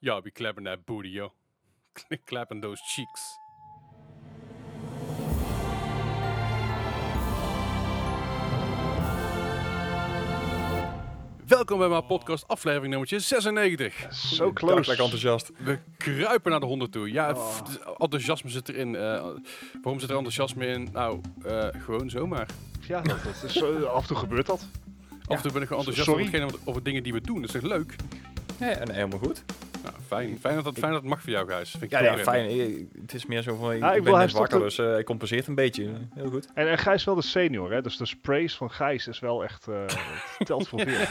Yeah, be clapping that booty, yo. clapping those cheeks. Welkom bij mijn podcast, aflevering nummertje 96. Zo Close. close. Lekker enthousiast. We kruipen naar de 100 toe. Ja, Oh. enthousiasme zit erin. Eh, waarom zit er enthousiasme in? Nou, eh, gewoon zomaar. Ja, dat, dat is, eh, af en toe gebeurt dat. Af en toe ben ik gewoon enthousiast over dingen die we doen. Dat is echt leuk. Ja, en helemaal goed. Nou, fijn. Fijn dat, het, fijn dat het mag voor jou. Vind ik Ja, ja fijn. Eh, Het is meer zo van, ik, Ja, ik ben hij net is wakker, de- dus eh, ik compenseert een beetje. Heel goed. En, en Gijs wel de senior, hè? dus de sprays van Gijs is wel echt, eh, het telt voor veel.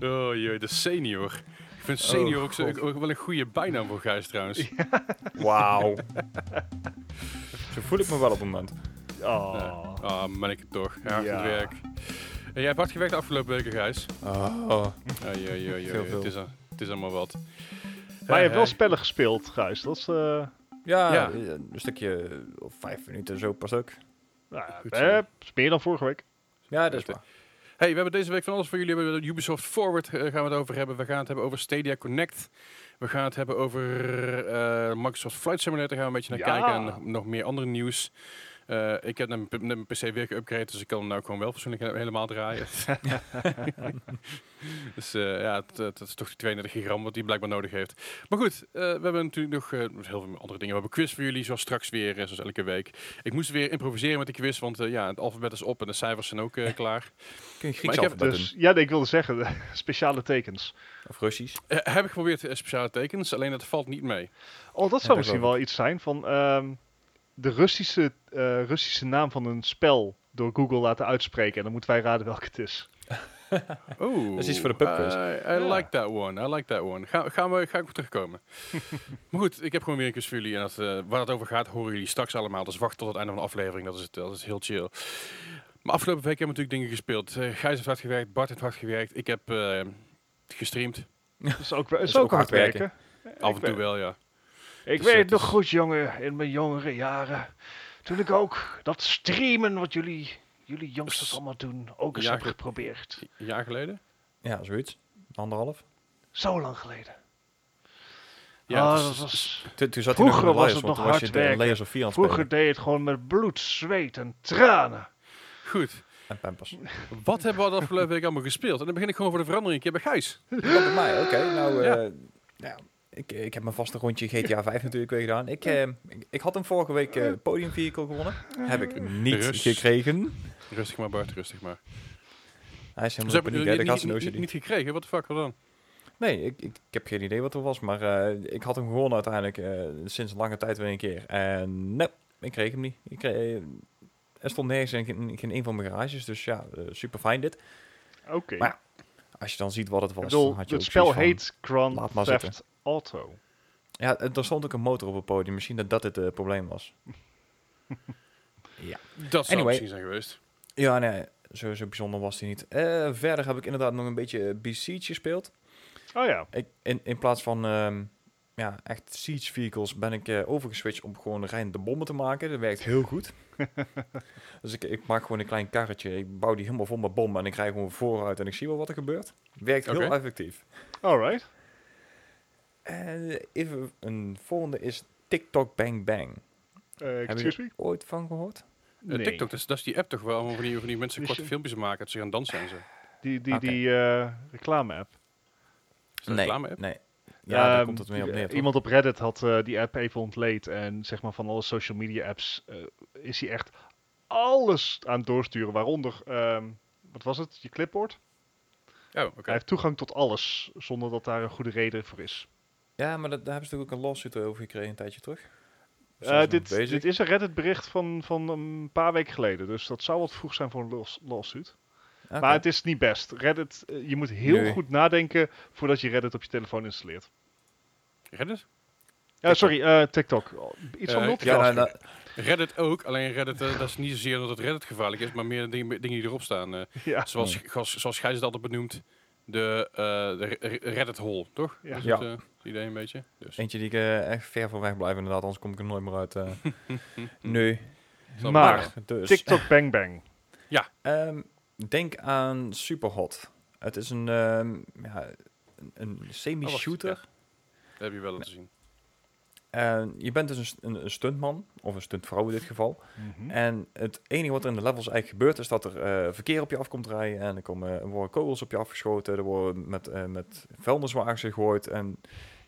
Oh jee, de senior. Ik vind senior Oh, ook, zo, ook wel een goede bijnaam voor Gijs trouwens. Wauw. zo voel ik me wel op het moment. Oh. Ah, ben ik het toch. Ja, goed Ja. werk. En jij hebt hard gewerkt de afgelopen weken, Gijs. Oh. Ah, ja, ja, ja, Veel, ja, veel. Het, is, het is allemaal wat. Maar je hebt wel Eh, spellen gespeeld, Gijs. Dat is, eh, Ja, Ja. eh, een stukje of vijf minuten zo per stuk. nou, ja, eh, meer dan vorige week. Ja, dat is waar. Hey, we hebben deze week van alles voor jullie. We hebben de Ubisoft Forward eh, gaan we het over hebben. We gaan het hebben over Stadia Connect. We gaan het hebben over eh, Microsoft Flight Simulator. Gaan we een beetje naar Ja. kijken. En nog meer andere nieuws. Eh, ik heb net mijn, PC weer geüpgrade, dus ik kan hem nou gewoon wel persoonlijk he- helemaal draaien. dus eh, ja, het is toch die 32 gram wat hij blijkbaar nodig heeft. Maar goed, eh, we hebben natuurlijk nog heel veel andere dingen. We hebben quiz voor jullie, zoals straks weer, zoals elke week. Ik moest weer improviseren met de quiz, want eh, ja, het alfabet is op en de cijfers zijn ook eh, klaar. Kun je Maar Grieks ik heb Dus ja, nee, ik wilde zeggen, speciale tekens. Of Russisch? Heb ik geprobeerd speciale tekens, alleen dat valt niet mee. Oh, dat zou dat misschien wel iets zijn van ehm, de Russische, eh, Russische naam van een spel door Google laten uitspreken. En dan moeten wij raden welke het is. Oeh, Dat is iets voor de pubquiz. I, I Ja. like that one. I like that one. Ga, gaan we, ga ik op terugkomen. maar goed, ik heb gewoon weer een quiz voor jullie. En dat, eh, waar het over gaat, horen jullie straks allemaal. Dus wacht tot het einde van de aflevering. Dat is, het, dat is heel chill. Maar afgelopen week hebben we natuurlijk dingen gespeeld. Eh Gijs heeft hard gewerkt, Bart heeft hard gewerkt. Ik heb eh, gestreamd. Dat is ook, wel- is is ook ook hard hard werken. Af en toe wel, ja. Ik Dus, weet het nog is- goed, jongen, in mijn jongere jaren. Toen ik ook dat streamen wat jullie, jullie jongsters Dus- allemaal doen, ook eens heb geprobeerd. Een jaar geleden. Ja, zoiets. Anderhalf. Zo lang geleden. Ja, Ah, is- dat was, Toen, toen zat hij nog Vroeger was het nog hard werken. Layers of 4 aan het vroeger spelen. deed je het gewoon met bloed, zweet en tranen. Goed. En pampers. Wat hebben we de afgelopen week allemaal gespeeld? En dan begin ik gewoon voor de verandering een keer bij Gijs. Dat bij mij, oké. Nou, Ja. eh, ja, ik, ik heb mijn vaste rondje GTA 5 natuurlijk weer gedaan. Ik, eh, ik, ik had hem vorige week eh podium vehicle gewonnen. Heb ik niet Rust. gekregen. Rustig maar, Bart, rustig maar. Hij is Dus helemaal heb in je paniek, hè, de niet, gast in niet, OCD. niet, niet gekregen? Wat de fuck, wat dan? Nee, ik, ik, ik heb geen idee wat er was. Maar eh, ik had hem gewonnen uiteindelijk eh, sinds lange tijd weer een keer. En nee, ik kreeg hem niet. Ik kreeg, eh, er stond nergens in geen, geen een van mijn garages. Dus ja, eh, super fijn dit. Oké. Maar Als je dan ziet wat het was, Ik bedoel, dan had je het ook spel zoiets van- heet Grand laat maar Theft zitten. Auto. Ja, eh, er stond ook een motor op het podium. Misschien dat dat het eh, probleem was. ja. Dat zou Anyway. misschien zijn geweest. Ja, nee, zo, zo bijzonder was hij niet. Eh, verder heb ik inderdaad nog een beetje Besiege gespeeld. Oh ja. Ik, in, in plaats van ehm, ja, echt siege vehicles ben ik eh, overgeswitcht om gewoon rijdende bommen te maken. Dat werkt heel goed. dus ik, ik maak gewoon een klein karretje. Ik bouw die helemaal vol met bommen en ik rij gewoon vooruit en ik zie wel wat er gebeurt. Werkt heel effectief. Alright. En even een volgende is TikTok Bang Bang. Eh, jullie me? er ooit van gehoord? Eh, Nee. TikTok, dat is, dat is die app toch wel, allemaal van die, van die mensen korte je- filmpjes maken, dat ze gaan dansen en zo. Die, die, die eh, reclame-app. Is dat een reclame-app? nee. Ja, daar Ehm, komt het mee op neer. toch? Iemand op Reddit had eh, die app even ontleed. En zeg maar van alle social media apps eh, is hij echt alles aan het doorsturen. Waaronder, ehm, wat was het? Je clipboard? Oh, oké. Hij heeft toegang tot alles, zonder dat daar een goede reden voor is. Ja, maar dat, daar hebben ze natuurlijk ook een lawsuit over gekregen een tijdje terug. Eh, dit, dit is een Reddit bericht van, van een paar weken geleden. Dus dat zou wat vroeg zijn voor een laws- lawsuit. Maar het is niet best. Reddit, eh, je moet heel Nee. goed nadenken voordat je Reddit op je telefoon installeert. Reddit? Ja, sorry, eh, TikTok. Iets van multitasking. ja, nou, nou, Reddit ook, alleen Reddit, dat is niet zozeer dat het Reddit gevaarlijk is, maar meer de dingen, dingen die erop staan. eh, ja. zoals, zoals, zoals Gijs het altijd benoemt, de, eh, de Reddit hole, toch? Ja. Dat is Ja. het, eh, het idee een beetje. Dus. eentje die ik eh, echt ver van weg blijf inderdaad, anders kom ik er nooit meer uit. eh. nee. Maar-. Dus, TikTok Bang Bang. ehm, denk aan Superhot. Het is een, ehm, ja, een, een Oh, semi-shooter. Dat heb je wel laten zien. En je bent dus een, st- een, een stuntman, of een stuntvrouw in dit geval. En het enige wat er in de levels eigenlijk gebeurt, is dat er eh, verkeer op je af komt rijden. En er, komen, er worden kogels op je afgeschoten. Er worden met, eh met vuilniswagens gegooid. En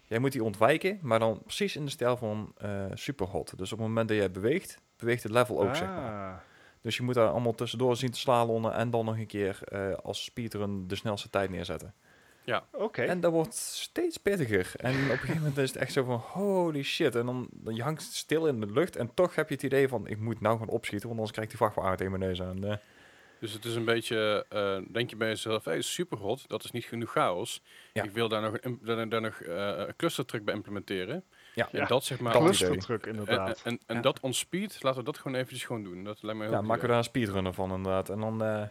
jij moet die ontwijken, maar dan precies in de stijl van eh Superhot. Dus op het moment dat jij beweegt, beweegt het level ook, zeg maar. Ah. Dus je moet daar allemaal tussendoor zien te slalommen en dan nog een keer als speedrun de snelste tijd neerzetten. Oké. En dat wordt steeds pittiger. En op een gegeven moment is het echt zo van holy shit. En dan, dan je hangt stil in de lucht en toch heb je het idee van ik moet nou gaan opschieten, want anders krijgt die vrachtwagen tegen mijn neus aan. Eh, Dus het is een beetje, eh, denk je bij jezelf, hey, super hot, dat is niet genoeg chaos. Ja. Ik wil daar nog, een, daar, daar nog eh, clustertruck bij implementeren. ja. En Ja, dat zeg maar... Clustertruck, en inderdaad. en, en Ja. dat on speed, laten we dat gewoon eventjes gewoon doen. Dat lijkt mij heel ja, maken we daar een speedrunner van inderdaad. En dan, eh,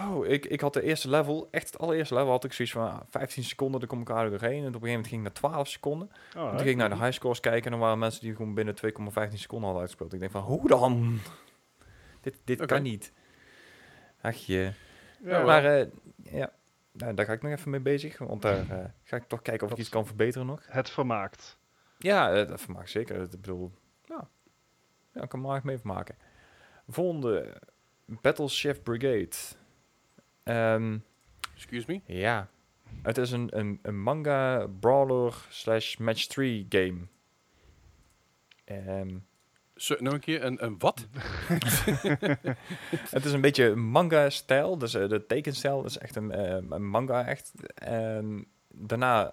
oh, ik, ik had de eerste level, echt het allereerste level, had ik zoiets van ah, 15 seconden, dan kom ik er doorheen. En op een gegeven moment ging ik naar 12 seconden. Oh, En toen ging ik naar de highscores kijken en dan waren mensen die gewoon binnen 2,15 seconden hadden uitgespeeld. Ik denk van, hoe dan? Dit, dit kan niet. Ach je. Ja, maar eh, ja, nou, daar ga ik nog even mee bezig. Want daar eh, ga ik toch kijken of ik iets kan verbeteren nog. Het vermaakt. Ja, eh, dat vermaakt zeker. Ik bedoel, ja, ja ik kan er maar echt mee vermaken. Volgende, Battleship Brigade. Ehm, Excuse me? ja, het is een, een, een manga brawler slash match 3 game. Ehm, Zo, nog een keer, een, een wat? het is een beetje manga-stijl, dus eh, de tekenstijl is echt een, eh, een manga echt. En daarna,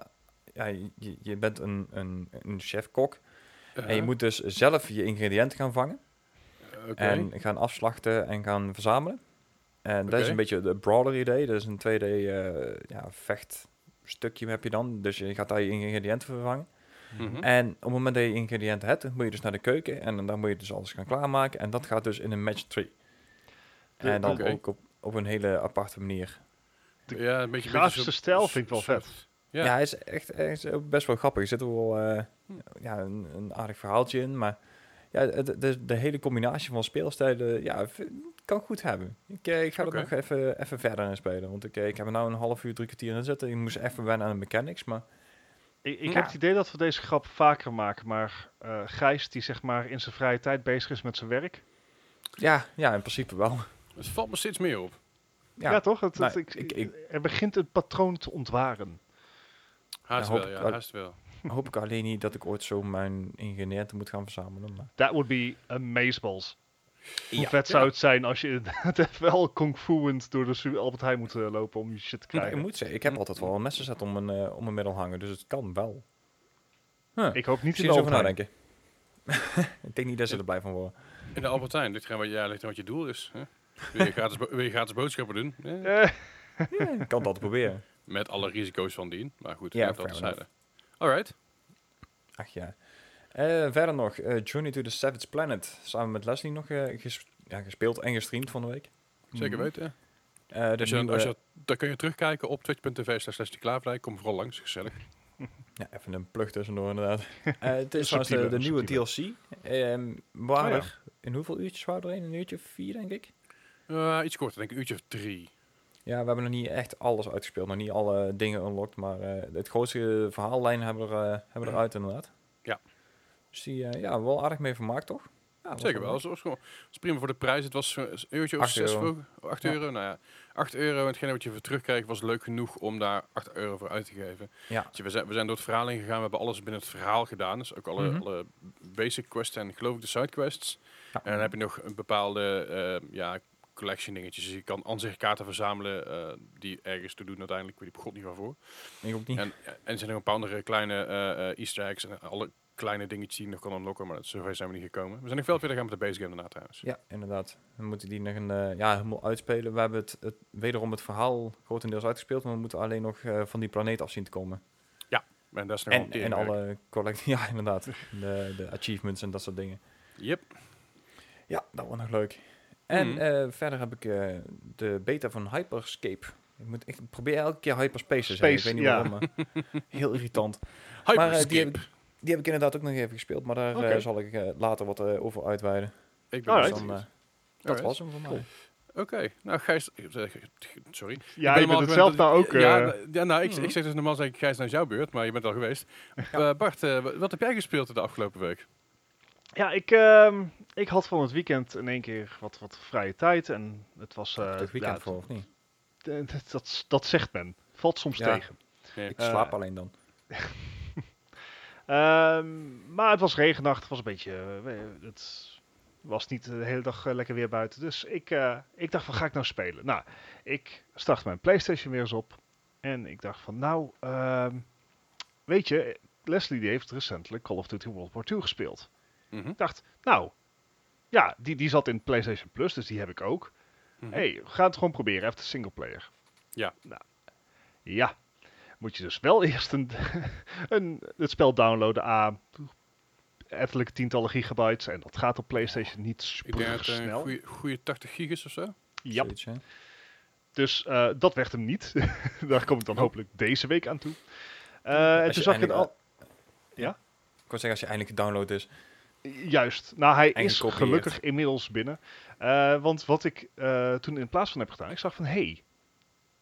ja, je, je bent een, een, een chef-kok en je Uh-huh. moet dus zelf je ingrediënten gaan vangen. Oké. En gaan afslachten en gaan verzamelen. En dat is een beetje de brawler idee. Dat is een 2D eh ja, vechtstukje heb je dan. Dus je gaat daar je ingrediënten vervangen. Mhm. En op het moment dat je ingrediënten hebt, moet je dus naar de keuken. En dan moet je dus alles gaan klaarmaken. En dat gaat dus in een match 3. En dan ook op, op een hele aparte manier. de ja, een beetje, grafische beetje zo- stijl vind ik wel zo- vet. Ja. Ja, hij is echt hij is best wel grappig. Er zit er wel eh, Hm. ja, een, een aardig verhaaltje in. Maar ja, het- de, de hele combinatie van speelstijlen ja, kan goed hebben. Ik, eh, ik ga Oké. er nog even, even verder in spelen. Want ik, eh, ik heb er nou een half uur, drie kwartier in zitten. Ik moest even wennen aan de mechanics. Maar Ik, ik Ja. heb het idee dat we deze grap vaker maken, maar eh Gijs, die zeg maar in zijn vrije tijd bezig is met zijn werk. ja, ja, in principe wel. Het valt me steeds meer op. Ja, Ja, toch? Het, het- nou, ik, ik- ik- er begint een patroon te ontwaren. Haast wel, ja, haast wel. Hoop ik alleen niet dat ik ooit zo mijn ingrediënten moet gaan verzamelen. Maar That would be amazeballs. Hoe Ja. vet zou Ja. het zijn als je het wel kung fuend door de Albert Heijn moet eh, lopen om je shit te krijgen. ik moet zeggen, ik heb altijd wel een messenset om mijn, eh, om mijn middel hangen. Dus het kan wel. Huh. Ik hoop niet in de over Albert Heijn. nadenken. ik denk niet dat ze er blij van worden. In de Albertijn, ligt gewoon wat, ja, ligt aan wat je doel is. Hè? Wil, je gratis, wil je gratis boodschappen doen? Eh, Ja, ik kan altijd proberen. Met alle risico's van dien. Maar goed, Ja, dat. Alright. Ach ja. Eh, verder nog, eh, Journey to the Savage Planet. Samen met Leslie nog eh, ges- ja, gespeeld en gestreamd van de week. Zeker Mhm. weten. Eh de Als je, nieuwe- als je, daar kun je terugkijken op twitch.tv slash klaarvrij. Kom vooral langs, gezellig. ja, even een plug tussendoor inderdaad. Eh, het is trouwens de, de nieuwe. DLC. Ehm waren Oh ja. er, in hoeveel uurtjes waren er een? Een uurtje of vier, denk ik? Eh, iets korter, denk ik een uurtje of drie. Ja, we hebben nog niet echt alles uitgespeeld. Nog niet alle dingen unlocked. Maar eh, het grootste verhaallijn hebben we, er, eh, hebben we eruit inderdaad. Ja. Dus die, eh, ja, wel aardig mee vermaakt, toch? Ja, Zeker wel. Dat was, prima voor de prijs. Het was een uurtje of Acht zes euro. voor 8 Ja. euro. Nou ja, 8 euro. En hetgene wat je voor terugkrijgt was leuk genoeg om daar 8 euro voor uit te geven. Ja. Dus we, zijn, we zijn door het verhaal heen gegaan. We hebben alles binnen het verhaal gedaan. Dus ook alle, Mhm. alle basic quests en geloof ik de side quests. Ja. En dan heb je nog een bepaalde ja, collection dingetjes. Dus je kan ansichtkaarten verzamelen eh, die ergens te doen uiteindelijk. Ik weet die god niet waarvoor. Ik ook niet. En, en er zijn nog een paar andere kleine eh, eh, easter eggs en alle kleine dingetjes die je nog kan unlocken. Maar zover zijn we niet gekomen. We zijn nog veel verder gaan met de base game daarna trouwens. Ja, inderdaad. Dan moeten die nog een, ja, helemaal uitspelen. We hebben het, het, wederom het verhaal grotendeels uitgespeeld. Maar we moeten alleen nog van die planeet af zien te komen. En dat is nog En, en alle collect ja, inderdaad. De, de achievements en dat soort dingen. Yep. Ja, dat was nog leuk. En Mhm. eh, verder heb ik eh, de beta van Hyperscape. Ik moet ik probeer elke keer Hyperspace te zeggen. Ik weet niet ja. waarom, maar heel irritant. Maar eh, Hyperscape. die, heb ik, die heb ik inderdaad ook nog even gespeeld. Maar daar eh, zal ik eh, later wat over uitweiden. Ik ben Alright. Dus dan, eh, dat Alright. was hem voor mij. Cool. Oké, nou Gijs, sorry. Ja, ben je bent het zelf nou ook. Ja, ja, nou, ik, Mhm. ik zeg dus normaal zeg ik Gijs, nou is jouw beurt, maar je bent al geweest. Eh, Bart, wa- wat heb jij gespeeld de afgelopen week? Ja, ik, ehm, ik had van het weekend in één keer wat, wat vrije tijd. En het was... eh, het weekend ja, voor, of niet? d- d- dat, dat zegt men. Valt soms Ja. tegen. Ik Eh, slaap alleen dan. Ehm, maar het was regenachtig. Het was een beetje... eh, het was niet de hele dag eh, lekker weer buiten. Dus ik, eh, ik dacht van, ga ik nou spelen? Nou, ik start mijn Playstation weer eens op. En ik dacht van, nou... ehm, weet je, Leslie die heeft recentelijk Call of Duty World War II gespeeld. Mhm. Ik dacht, nou... Ja, die, die zat in PlayStation Plus, dus die heb ik ook. Mhm. hey, we gaan het gewoon proberen. Even de singleplayer. Ja. Nou, ja. Moet je dus wel eerst een, een, het spel downloaden aan ettelijke tientallen gigabytes. En dat gaat op PlayStation niet Ik super het een snel. goede, goede 80 gig is of zo. Ja, dus eh, dat werd hem niet. Daar kom ik dan Oh. hopelijk deze week aan toe. Eh, en toen je zag ik het al. Ja? Ik wou zeggen, als je eindelijk gedownload is. Juist. Nou, hij En is gekopieerd. gelukkig inmiddels binnen. Eh, want wat ik eh, toen in plaats van heb gedaan, ik zag van, hey,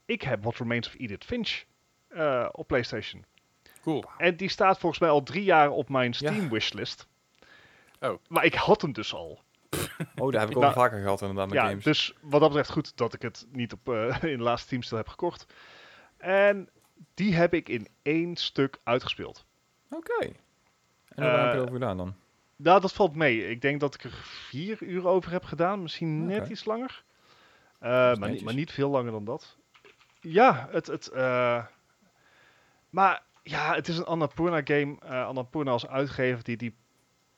ik heb What Remains of Edith Finch eh, op PlayStation. Cool. En die staat volgens mij al drie jaar op mijn Ja. Steam wishlist. Oh. Maar ik had hem dus al. Oh, daar heb ik ook Nou, al vaker gehad inderdaad met ja, games. dus wat dat betreft goed dat ik het niet op, eh, in de laatste teamstel heb gekocht. En die heb ik in één stuk uitgespeeld. Oké. En lang heb je erover gedaan dan? Nou, dat valt mee. Ik denk dat ik er vier uur over heb gedaan. Misschien net iets langer. Eh, maar, niet, maar niet veel langer dan dat. Ja, het... het eh, maar ja, het is een Annapurna game. Eh Annapurna als uitgever, die, die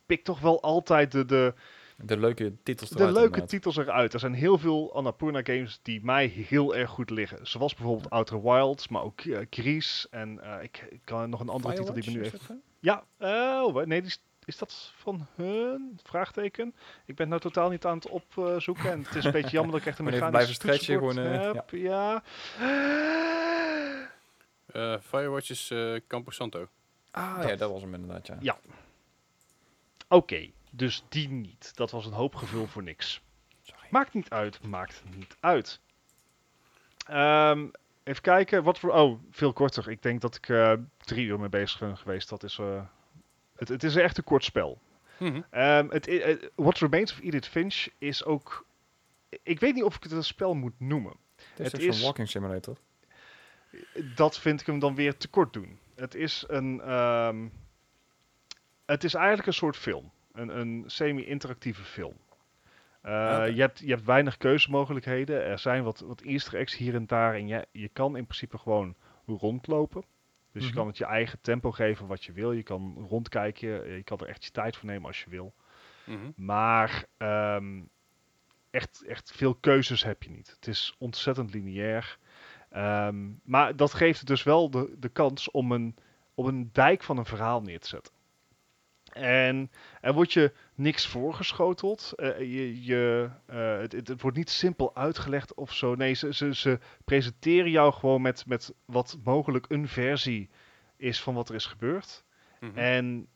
pikt toch wel altijd de, de, De leuke titels de eruit leuke inderdaad. titels eruit. Er zijn heel veel Annapurna games die mij heel erg goed liggen. Zoals bijvoorbeeld Outer Wilds, maar ook uh. En ik, ik kan nog een andere titel die me nu even... Ja, oh, nee, die is, is dat van hun? Vraagteken. Ik ben het nou totaal niet aan het opzoeken. en het is een beetje jammer dat ik echt een mechanische blijven stretchen, gewoon, eh, heb. Ja. Eh, Firewatch is eh, Campo Santo. Ah Dat- ja, dat was hem inderdaad, ja. Ja. Oké, dus die niet. Dat was een hoop gevul voor niks. Sorry. Maakt niet uit, maakt niet uit. Ehm, even kijken, wat voor... Oh, veel korter. Ik denk dat ik eh, drie uur mee bezig ben geweest. Dat is... eh, het, het is echt een kort spel. Ehm, het, eh, What Remains of Edith Finch is ook... Ik weet niet of ik het een spel moet noemen. Het is Het toch is- zo'n walking simulator? Dat vind ik hem dan weer te kort doen. Het is een... ehm, het is eigenlijk een soort film. Een, een semi-interactieve film. Eh, je, hebt, je hebt weinig keuzemogelijkheden. Er zijn wat, wat easter eggs hier en daar. En je, je kan in principe gewoon rondlopen. Dus je Mhm. kan het je eigen tempo geven wat je wil. Je kan rondkijken. Je kan er echt je tijd voor nemen als je wil. Mhm. Maar ehm, echt, echt veel keuzes heb je niet. Het is ontzettend lineair. Ehm, maar dat geeft het dus wel de, de kans om een, om een dijk van een verhaal neer te zetten. En er wordt je niks voorgeschoteld. Eh, je, je, eh, het, het, wordt niet simpel uitgelegd of zo. Nee, ze, ze, ze presenteren jou gewoon met, met wat mogelijk een versie is van wat er is gebeurd. Mhm. En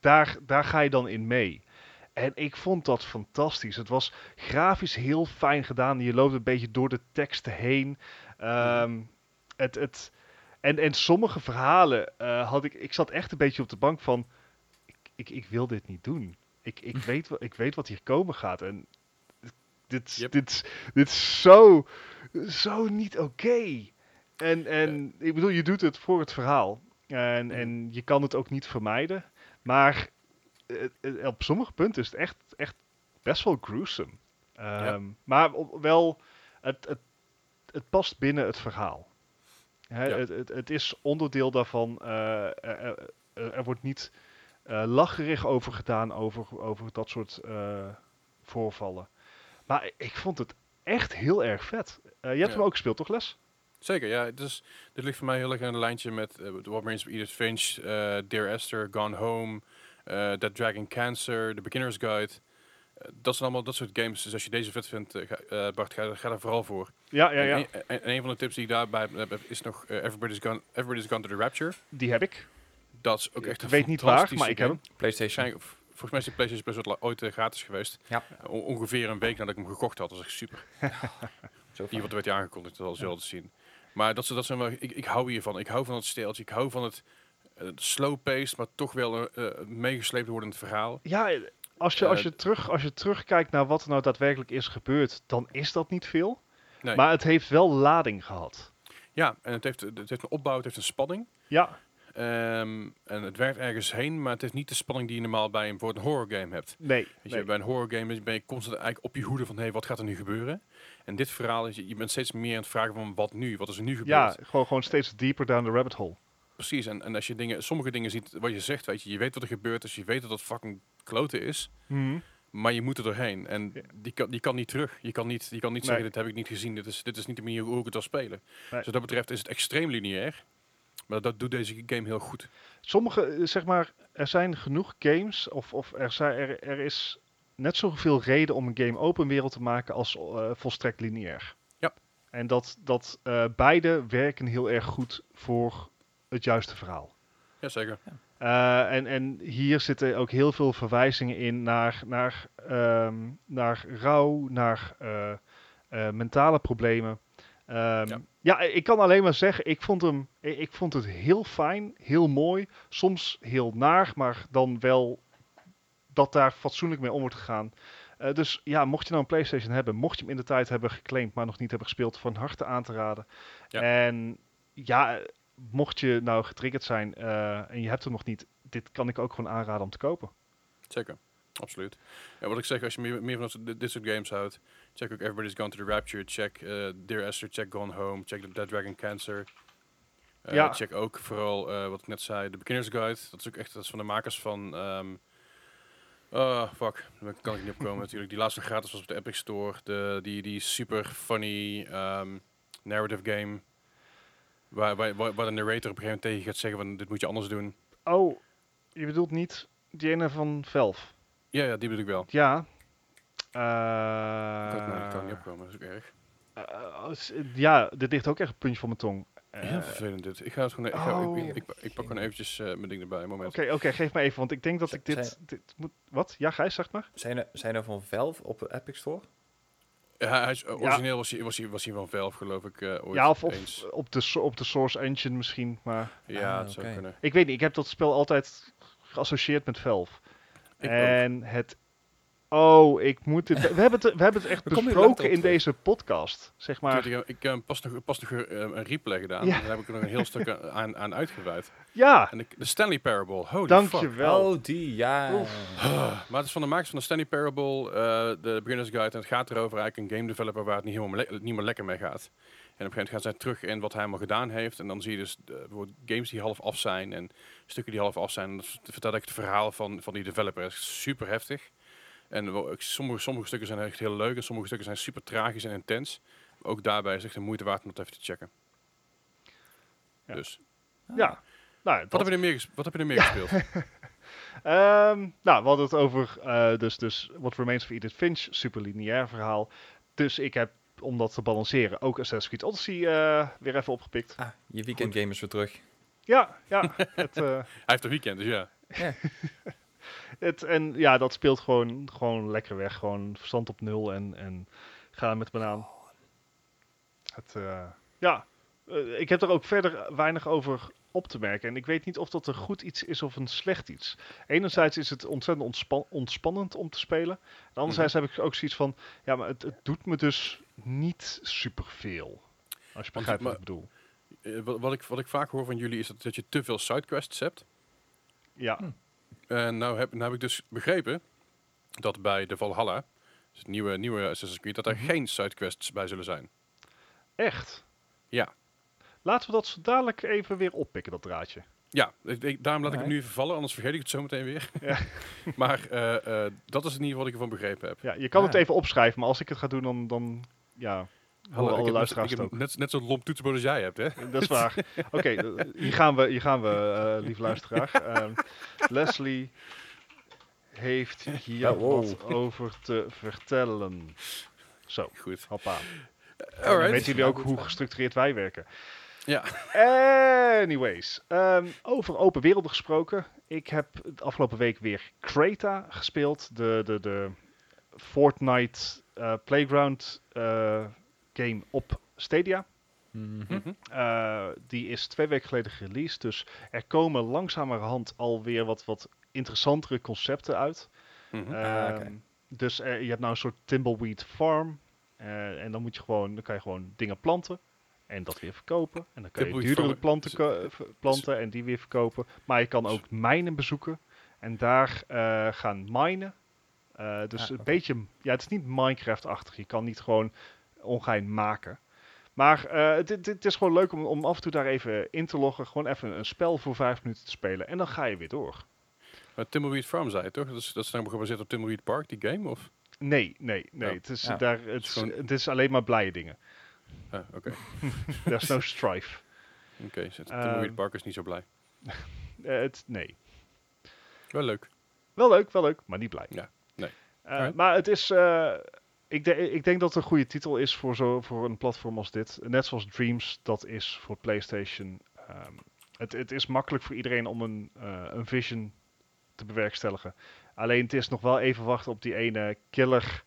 daar, daar ga je dan in mee. En ik vond dat fantastisch. Het was grafisch heel fijn gedaan. Je loopt een beetje door de teksten heen. Ehm, het, het, en, en sommige verhalen eh, had ik... Ik zat echt een beetje op de bank van... Ik, ik, wil dit niet doen. Ik, ik, weet, wa- ik weet wat hier komen gaat. En dit, Yep. dit, dit is zo, zo niet oké. En, en ik bedoel, je doet het voor het verhaal. En, Mhm. en je kan het ook niet vermijden. Maar eh, eh, op sommige punten is het echt, echt best wel gruesome. Ehm, Maar wel, het, het, het past binnen het verhaal. Het, het, het is onderdeel daarvan. eh, er, er- er- er wordt niet lacherig over gedaan over, over dat soort eh, voorvallen. Maar ik vond het echt heel erg vet. Eh, je hebt Ja. hem ook gespeeld, toch Les? Zeker, ja. Dus, dit ligt voor mij heel erg aan een lijntje met uh, What Remains of Edith Finch, eh, Dear Esther, Gone Home, eh That Dragon Cancer, The Beginner's Guide. Eh, dat zijn allemaal dat soort games. Dus als je deze vet vindt, eh, ga, eh, Bart, ga, ga er vooral voor. Ja, ja, En ja. een- En, en een van de tips die ik daarbij heb, is nog eh, Everybody's, Gone, Everybody's Gone to the Rapture. Die heb ik. Dat is ook Ik echt een weet niet waar, maar ik heb hem. PlayStation. Volgens mij is die PlayStation Plus wat ooit eh, gratis geweest. Ja. O- ongeveer een week nadat ik hem gekocht had. Dat is echt super. Zo In ieder geval werd hij aangekondigd, dat was Ja. wel te zien. Maar dat, ze- dat zijn wel, ik, ik hou hiervan. Ik hou van het steeltje. Ik hou van het eh, slow-paced, maar toch wel eh, eh, meegesleept worden in het verhaal. Ja, als je, als, je terug, als je terugkijkt naar wat er nou daadwerkelijk is gebeurd, dan is dat niet veel. Nee. Maar het heeft wel lading gehad. Ja, en het heeft, het heeft een opbouw, het heeft een spanning. Ja, Ehm, en het werkt ergens heen, maar het heeft niet de spanning die je normaal bij een, een horror game hebt. nee. Weet je, nee. bij een horror game ben je constant eigenlijk op je hoede van, hé, hey, wat gaat er nu gebeuren? En dit verhaal is, je bent steeds meer aan het vragen van, wat nu? Wat is er nu gebeurd? Ja, gewoon, gewoon steeds dieper down the rabbit hole. Precies, en, en als je dingen, sommige dingen ziet, wat je zegt, weet je, je weet wat er gebeurt, dus je weet dat het fucking kloten is, maar je moet er doorheen. En Ja. die, kan, die kan niet terug. Je kan niet, je kan niet Nee. zeggen, dit heb ik niet gezien, dit is, dit is niet de manier hoe ik het wil spelen. Nee. Dus wat dat betreft is het extreem lineair, maar dat doet deze game heel goed. Sommige, eh, zeg maar, er zijn genoeg games, of, of er, zijn, er, er is net zoveel reden om een game open wereld te maken als eh, volstrekt lineair. Ja. En dat, dat eh, beide werken heel erg goed voor het juiste verhaal. Jazeker. Eh, en, en hier zitten ook heel veel verwijzingen in naar, naar, ehm, naar rouw, naar eh, eh, mentale problemen. Ehm, Ja. ja. ik kan alleen maar zeggen, ik vond, hem, ik, vond het heel fijn, heel mooi. Soms heel naar, maar dan wel dat daar fatsoenlijk mee om wordt gegaan. Eh, dus ja, mocht je nou een PlayStation hebben, mocht je hem in de tijd hebben geclaimd, maar nog niet hebben gespeeld, van harte aan te raden. Ja. En ja, mocht je nou getriggerd zijn eh, en je hebt hem nog niet, dit kan ik ook gewoon aanraden om te kopen. Zeker. Absoluut. En wat ik zeg, als je meer, meer van dit soort games houdt, check ook Everybody's Gone to the Rapture, check eh, Dear Esther, check Gone Home, check The Dead Dragon Cancer. Eh, Ja. Check ook vooral, eh, wat ik net zei, de Beginner's Guide. Dat is ook echt dat is van de makers van... ehm oh, fuck. Daar kan ik niet op komen natuurlijk. Die laatste gratis was op de Epic Store. De, die, die super funny ehm, narrative game. Waar, waar, waar de narrator op een gegeven moment tegen gaat zeggen van dit moet je anders doen. Oh, je bedoelt niet die ene van Valve? Ja, ja die bedoel ik wel. Ja. Ik kan, nou, ik kan niet Eh, opkomen, dat is ook erg. eh, als- ja, dit ligt ook echt een puntje van mijn tong. Eh, Heel vervelend dit. Ik ga het gewoon. Ik, ga, oh. ik, ik, ik pak gewoon eventjes eh, mijn ding erbij. Moment. Oké, oké, geef me even, want ik denk dat Z- ik dit, dit moet... Wat? Ja, Gijs, zeg maar. Zijn er, zijn er van Valve op de Epic Store? Ja, hij is, origineel was, hij, was, hij, was hij van Valve, geloof ik. eh, ooit Ja, of, op, de, op de Source Engine misschien, maar... Ja, Ah, het zou kunnen. Ik weet niet, ik heb dat spel altijd geassocieerd met Valve. Ik ook. en het... Oh, ik moet het... We hebben het, we hebben het echt besproken in deze podcast, zeg maar. Ik, ik heb pas nog, pas nog eh, een replay gedaan. Ja. Daar heb ik er nog een heel stuk aan, aan uitgeweid. Ja, En de, de Stanley Parable. Holy fuck. dankjewel. Oh, die, ja. Maar het is van de makers van de Stanley Parable, eh, de Beginner's Guide. En het gaat erover eigenlijk een game developer waar het niet helemaal le- niet meer lekker mee gaat. En op een gegeven moment gaan zij terug in wat hij allemaal gedaan heeft. En dan zie je dus eh, bijvoorbeeld games die half af zijn en stukken die half af zijn. En dat vertelt ik het verhaal van, van die developer. Het is super heftig. En sommige, sommige stukken zijn echt heel leuk en sommige stukken zijn super tragisch en intens. Ook daarbij is echt de moeite waard om het even te checken. Ja. Dus, Ja, nou, wat dat, heb, je er meer, wat heb je er meer gespeeld? Ehm, nou, we hadden het over eh, dus, dus What Remains of Edith Finch, super lineair verhaal. Dus ik heb, om dat te balanceren, ook Assassin's Creed Odyssey eh, weer even opgepikt. Ah, je weekend game is weer terug. Ja, ja. het, eh, Hij heeft een weekend, dus ja. Het, en ja, dat speelt gewoon, gewoon lekker weg. Gewoon verstand op nul en, en gaan met me aan. Het, eh, ja, eh, ik heb er ook verder weinig over op te merken. En ik weet niet of dat een goed iets is of een slecht iets. Enerzijds is het ontzettend ontspan- ontspannend om te spelen. En anderzijds heb ik ook zoiets van, ja, maar het, het doet me dus niet superveel. Als je begrijpt wat ik bedoel. Eh, wat, wat, ik, wat ik vaak hoor van jullie is dat, dat je te veel sidequests hebt. Ja, Hm. En nou heb, nou heb ik dus begrepen dat bij de Valhalla, dus het nieuwe, nieuwe Assassin's Creed, dat er Mhm. geen sidequests bij zullen zijn. echt. Ja. Laten we dat zo dadelijk even weer oppikken, dat draadje. Ja, ik, ik- daarom laat ik hem nu even vallen, anders vergeet ik het zo meteen weer. Ja. maar eh, eh, dat is in ieder geval wat ik ervan begrepen heb. Ja, je kan het even opschrijven, maar als ik het ga doen, dan, dan ja, Hallo, alle heb, net, luisteraars heb ook. net, net zo'n lomp toetsenbord als jij hebt, hè? Dat is waar. Oké, eh, hier gaan we, hier gaan we eh lieve luisteraar. Ehm, Leslie heeft hier Oh, wow. wat over te vertellen. Zo, Goed. hoppa. Dan Alright. weten jullie ook hoe gestructureerd wij werken. Ja. Anyways, ehm, over open werelden gesproken. Ik heb de afgelopen week weer Creta gespeeld. De, de, de Fortnite eh, Playground eh, game op Stadia. Mhm. Mhm. Eh, die is twee weken geleden gereleased. Dus er komen langzamerhand alweer wat, wat interessantere concepten uit. Mhm. Ah. Ehm, Dus eh, je hebt nou een soort Timbleweed Farm. eh, en dan moet je gewoon, dan kan je gewoon dingen planten. En dat weer verkopen. En dan kan je duurdere Farm planten v- planten en die weer verkopen. Maar je kan ook mijnen bezoeken. En daar eh, gaan minen. Eh, dus Ah, een beetje, ja, het is niet Minecraft-achtig. Je kan niet gewoon ongein maken. Maar eh, het, het, het is gewoon leuk om, om af en toe daar even in te loggen. Gewoon even een spel voor vijf minuten te spelen. En dan ga je weer door. Maar Timberweed Farm zei je toch? Dat is, dat is nou gebaseerd op Timberweed Park, die game? Of? Nee, nee, nee. Oh. Het, is, Ja. daar, het, is, gewoon- het is alleen maar blije dingen. Ah, Oké, There's no strife. oké. dus Ehm, Timberweed Park is niet zo blij. Eh, het, nee. Wel leuk. Wel leuk, wel leuk, maar niet blij. Ja, nee. Eh, maar het is. eh, ik, de- ik denk dat het een goede titel is voor, zo, voor een platform als dit. Net zoals Dreams, dat is voor PlayStation. Ehm, het, het is makkelijk voor iedereen om een, eh, een vision te bewerkstelligen. Alleen het is nog wel even wachten op die ene killer,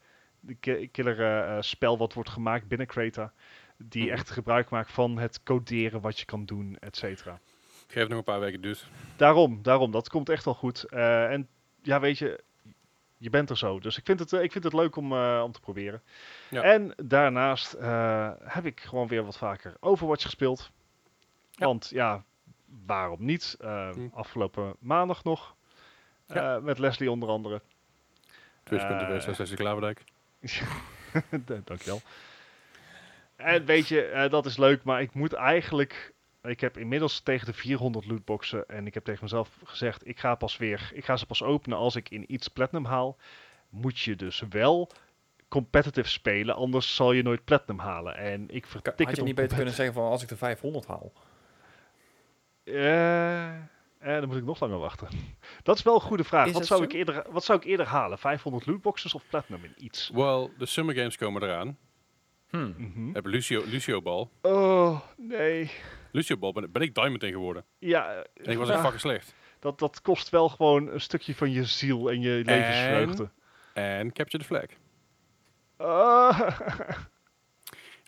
killer eh, eh, spel wat wordt gemaakt binnen Creta. Die Mhm. echt gebruik maakt van het coderen wat je kan doen, et cetera. Geef nog een paar weken duurt. Daarom, daarom. Dat komt echt wel goed. En ja, weet je, je bent er zo. Dus ik vind het, eh, ik vind het leuk om, eh, om te proberen. Ja. En daarnaast eh, heb ik gewoon weer wat vaker Overwatch gespeeld. Ja. Want ja, waarom niet? Hm. Afgelopen maandag nog. Ja. Met Leslie onder andere. Twitch.tv Leslie Klaverdijk. Dankjewel. En weet je, dat is leuk, maar ik moet eigenlijk... Ik heb inmiddels tegen de 400 lootboxen en ik heb tegen mezelf gezegd, ik ga pas weer, ik ga ze pas openen als ik in iets platinum haal. Moet je dus wel competitive spelen, anders zal je nooit platinum halen. En ik vertik Had het je niet beter kunnen zeggen van als ik de 500 haal? Eh, eh, dan moet ik nog langer wachten. Dat is wel een goede vraag. Wat zou, zo? ik eerder, wat zou ik eerder halen? 500 lootboxes of platinum in iets? Well, de Summer Games komen eraan. Hmm. Mhm. We hebben Lucio, Lucio Ball. Oh, nee. Lucio Ball ben, ben ik Diamond in geworden. Ja, En ik was ja. echt fucking slecht. Dat, dat kost wel gewoon een stukje van je ziel en je levensvreugde. En Capture the Flag.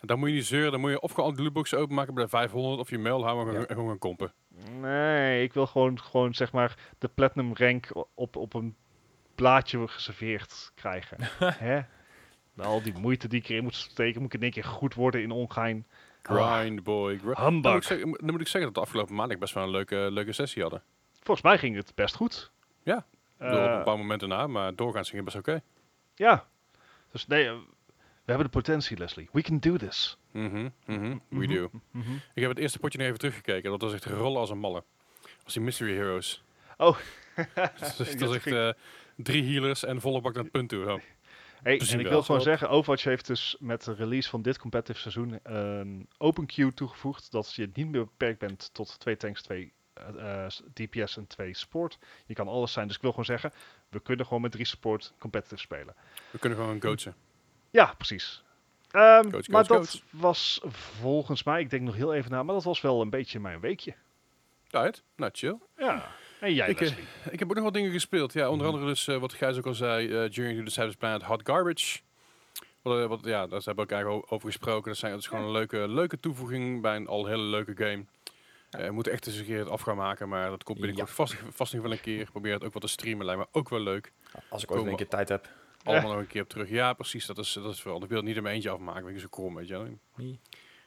En dan moet je niet zeuren. Dan moet je of gewoon de lootboxen openmaken bij de 500. Of je mail houden en Ja. gewoon- gaan kompen. nee, ik wil gewoon, gewoon zeg maar de platinum rank op, op een blaadje geserveerd krijgen. Hè? Al die moeite die ik erin moet steken, moet ik in één keer goed worden in ongein. Grind, boy. Gr dan, moet ik zeggen, dan moet ik zeggen dat de afgelopen maand best wel een leuke, leuke sessie hadden. Volgens mij ging het best goed. Ja, Ik bedoel, op Eh, een paar momenten na, maar doorgaans ging het best oké. ja. Dus nee, eh, we hebben de potentie, Leslie. We can do this. Mhm, mhm, We Mhm. do. Mhm. Ik heb het eerste potje nog even teruggekeken. Dat was echt rollen als een malle. Als die Mystery Heroes. Oh. dat is, dat is echt eh, drie healers en volle bak naar het punt toe. zo. Hey, en ik wel. wil gewoon zeggen, Overwatch heeft dus met de release van dit competitive seizoen een open queue toegevoegd. Dat je niet meer beperkt bent tot twee tanks, twee eh, eh, DPS en twee support. Je kan alles zijn. Dus ik wil gewoon zeggen, we kunnen gewoon met drie support competitive spelen. We kunnen gewoon goatsen. Ja, precies. Ehm, Coach, maar dat coach. was volgens mij, ik denk nog heel even na, maar dat was wel een beetje mijn weekje. Right, nou chill. Ja. En jij, Ik, eh? Ik heb ook nog wat dingen gespeeld. Ja, onder andere dus, eh, wat Gijs ook al zei, eh Journey to the Savage Planet Hot Garbage. Wat, eh, wat, ja, daar hebben we ook eigenlijk over gesproken. Dat, zijn, dat is gewoon een leuke, leuke toevoeging bij een al hele leuke game. Eh, we moeten echt eens een keer het af gaan maken, maar dat komt binnenkort vast, vast nog wel een keer. Probeer het ook wat te streamen, lijkt me ook wel leuk. Als ik ooit een keer tijd heb. Allemaal nog een keer op terug. Ja, precies, dat is, dat is vooral. Ik wil het niet in mijn eentje afmaken, ben ik zo krom, weet je wel. Nee.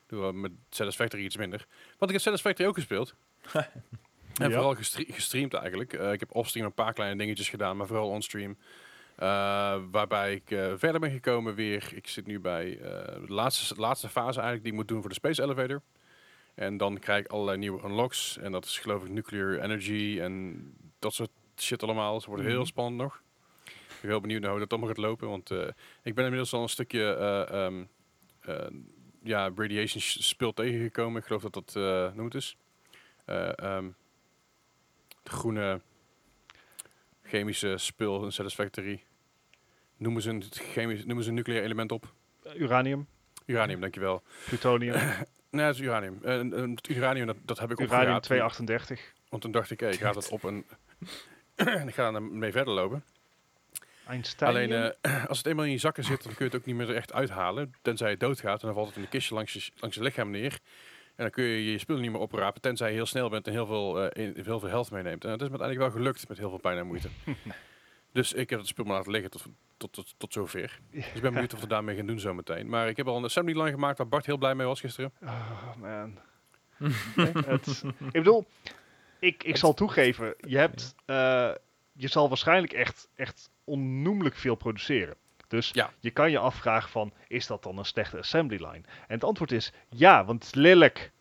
Doe wel met Satisfactory iets minder. Want ik heb Satisfactory ook gespeeld. En Ja. vooral gestre- gestreamd eigenlijk. Eh, ik heb offstream een paar kleine dingetjes gedaan, maar vooral onstream. Eh waarbij ik eh, verder ben gekomen weer. Ik zit nu bij de laatste, laatste fase eigenlijk die ik moet doen voor de Space Elevator. En dan krijg ik allerlei nieuwe unlocks. En dat is geloof ik nuclear energy en dat soort shit allemaal. Het wordt heel Mhm. spannend nog. Ik ben heel benieuwd naar hoe dat allemaal gaat lopen. Want ik ben inmiddels al een stukje eh, ehm, eh, ja, radiation spul tegengekomen. Ik geloof dat dat, eh noem het eens. Eh, ehm, de groene chemische spul in Satisfactory. Noemen ze een, chemisch, noemen ze een nucleair element op. Uranium, Uranium, dankjewel. plutonium. Nee, het is uranium. Eh, het uranium, dat, dat heb ik Uranium opgeraapt. 238. Want toen dacht ik, hey, ik ga dat op een... en ik ga ermee verder lopen. Einstein. Alleen, eh, als het eenmaal in je zakken zit, dan kun je het ook niet meer er echt uithalen. Tenzij je doodgaat en dan valt het in een kistje langs je, langs je lichaam neer. En dan kun je je spullen niet meer oprapen, tenzij je heel snel bent en heel veel, eh, in, heel veel health meeneemt. En dat is me uiteindelijk wel gelukt met heel veel pijn en moeite. dus ik heb het spul maar laten liggen tot, tot, tot, tot zover. Dus ik ben benieuwd of we daarmee gaan doen zometeen. Maar ik heb al een assembly line gemaakt waar Bart heel blij mee was gisteren. Oh, man. het, ik bedoel, ik, ik zal toegeven, je hebt, eh, je zal waarschijnlijk echt, echt onnoemelijk veel produceren. Dus Ja. je kan je afvragen van, is dat dan een slechte assembly line? En het antwoord is ja, want het is lelijk.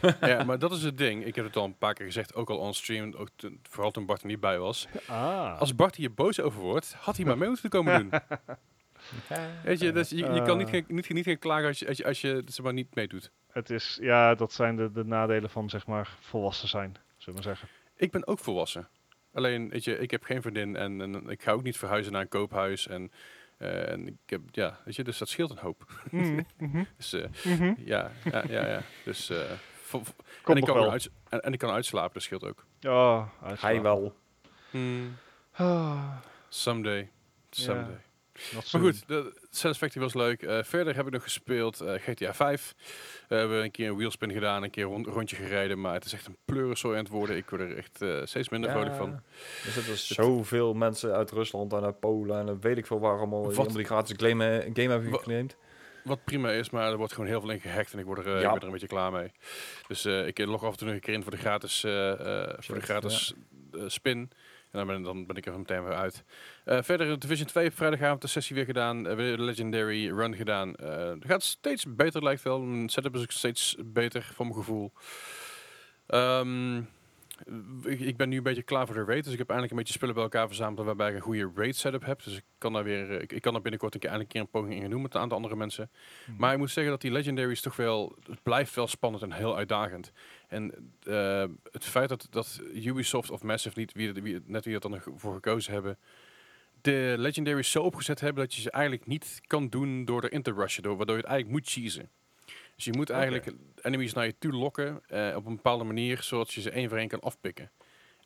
ja, maar dat is het ding. Ik heb het al een paar keer gezegd, ook al on stream, ook vooral toen Bart er niet bij was. Ah. Als Bart hier boos over wordt, had hij maar mee moeten komen doen. Weet je, dus je, je kan niet, Ah. gaan- niet, niet gaan klagen als je, als je, als je zeg maar, niet meedoet. Het is, ja, dat zijn de, de nadelen van, zeg maar, volwassen zijn, zullen we maar zeggen. Ik ben ook volwassen. Alleen, weet je, ik heb geen vriendin en, en ik ga ook niet verhuizen naar een koophuis. En, eh, en ik heb, ja, weet je, dus dat scheelt een hoop. Mhm, mhm, Dus eh, mhm. ja, ja, ja, ja. Dus, eh, en, ik kan wel. uit, en, en ik kan uitslapen, dat scheelt ook. Ja, Hij wel. Ah, Someday. Someday. Maar goed, de Satisfactory was leuk. Eh, verder heb ik nog gespeeld eh, GTA 5. we hebben een keer een wheelspin gedaan, een keer een rond, rondje gereden. Maar het is echt een pleurensooi aan het worden. Ik word er echt eh, steeds minder vrolijk van. Er zitten zoveel mensen uit Rusland en uit Polen en weet ik veel waar allemaal die Wat- die gratis game, game hebben geclaimd. Wat prima is, maar er wordt gewoon heel veel in gehackt en ik, word er, eh, Ja. ik ben er een beetje klaar mee. Dus eh, ik log af en toe nog een keer in voor de gratis, eh, eh, voor de gratis eh, spin. Dan ben, dan ben ik er meteen weer uit. Eh, verder, Division 2 op vrijdagavond de sessie weer gedaan. Eh, weer de Legendary Run gedaan. Eh het gaat steeds beter, lijkt wel. Mijn setup is ook steeds beter, voor mijn gevoel. Ehm, ik ben nu een beetje klaar voor de raid. Dus ik heb eindelijk een beetje spullen bij elkaar verzameld waarbij ik een goede raid setup heb. Dus ik kan daar weer, eh, ik, ik kan daar binnenkort een keer, eindelijk een keer een poging in gaan doen met een aantal andere mensen. Mhm. Maar ik moet zeggen dat die legendaries toch wel, het blijft wel spannend en heel uitdagend. En eh, het feit dat, dat Ubisoft of Massive niet, wie, wie, net wie dat dan voor gekozen hebben, de legendaries zo opgezet hebben dat je ze eigenlijk niet kan doen door erin te rushen, door, waardoor je het eigenlijk moet cheesen. Dus je moet eigenlijk enemies naar je toe lokken eh, op een bepaalde manier, zodat je ze één voor één kan afpikken.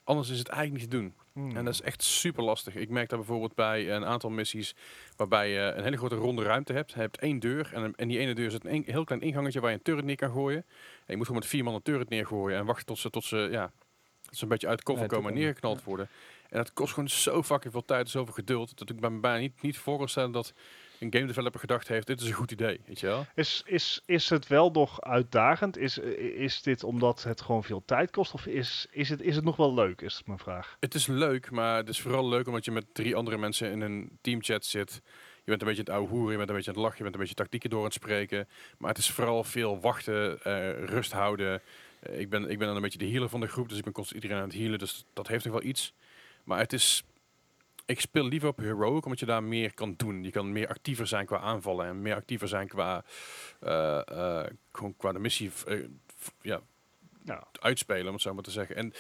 Anders is het eigenlijk niet te doen. Hmm. En dat is echt super lastig. Ik merk dat bijvoorbeeld bij een aantal missies waarbij je een hele grote ronde ruimte hebt. Je hebt één deur en, en die ene deur zit een, heel klein ingangetje waar je een turret neer kan gooien. En je moet gewoon met vier man een turret neergooien en wachten tot ze, tot ze, ja, tot ze een beetje uit cover Ja, komen en neergeknald worden. En dat kost gewoon zo fucking veel tijd en zoveel geduld. Dat ik me bijna niet, niet voor kan stellen dat een game developer gedacht heeft, dit is een goed idee, weet je wel? Is, is, is het wel nog uitdagend? Is, is dit omdat het gewoon veel tijd kost? Of is, is, het, is het nog wel leuk, is mijn vraag. Het is leuk, maar het is vooral leuk omdat je met drie andere mensen in een teamchat zit. Je bent een beetje aan het ouwe hoeren, je bent een beetje aan het lachen, je bent een beetje tactieken door aan het spreken. Maar het is vooral veel wachten, eh, rust houden. Eh, ik, ben, ik ben dan een beetje de healer van de groep, dus ik ben constant iedereen aan het healen. Dus dat heeft nog wel iets. Maar het is... Ik speel liever op Heroic, omdat je daar meer kan doen. Je kan meer actiever zijn qua aanvallen en meer actiever zijn qua, eh, eh, gewoon qua de missie eh, ja, Nou, uitspelen, om het zo maar te zeggen. En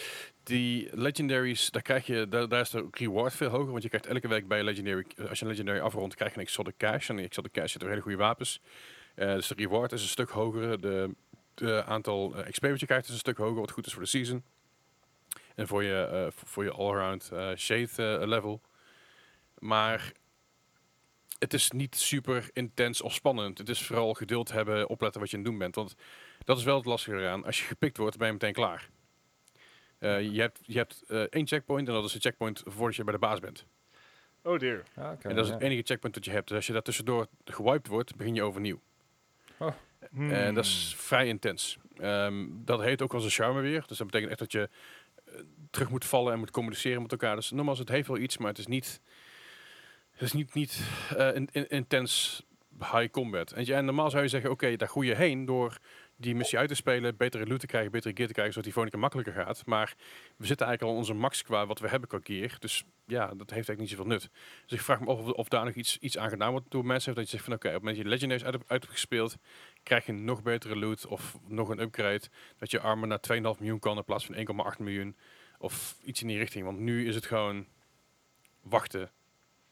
die legendaries, daar krijg je, daar, daar is de reward veel hoger, want je krijgt elke week bij een legendary, als je een legendary afrondt, krijg je een exotic cash. En exotic cash zit er hele goede wapens. Dus de reward is een stuk hoger. De, de aantal XP wat je krijgt is een stuk hoger, wat goed is voor de season. En voor je, voor- je all-around eh, shade level. Maar het is niet super intens of spannend. Het is vooral geduld hebben, opletten wat je aan het doen bent. Want dat is wel het lastige eraan. Als je gepikt wordt, ben je meteen klaar. Eh, je hebt, je hebt eh, één checkpoint en dat is een checkpoint voordat je bij de baas bent. oh dear. Ja, oké, en dat is het enige checkpoint dat je hebt. Dus als je daar tussendoor gewiped wordt, begin je overnieuw. Hmm. En dat is vrij intens. Ehm, dat heet ook wel zijn charme weer. Dus dat betekent echt dat je eh, terug moet vallen en moet communiceren met elkaar. Dus nogmaals, het heeft wel iets, maar het is niet, is niet, niet in- intens high combat. En, en normaal zou je zeggen, oké, daar groei je heen door die missie uit te spelen, betere loot te krijgen, betere gear te krijgen, zodat die volgende keer makkelijker gaat. Maar we zitten eigenlijk al onze max qua wat we hebben qua gear. Dus ja, dat heeft eigenlijk niet zoveel nut. Dus ik vraag me of, of daar nog iets, iets aan gedaan wordt door mensen. Dat je zegt van oké, op het moment dat je Legendaries uit, uit hebt gespeeld, krijg je nog betere loot of nog een upgrade. Dat je armor naar 2,5 miljoen kan in plaats van 1,8 miljoen. Of iets in die richting. Want nu is het gewoon wachten,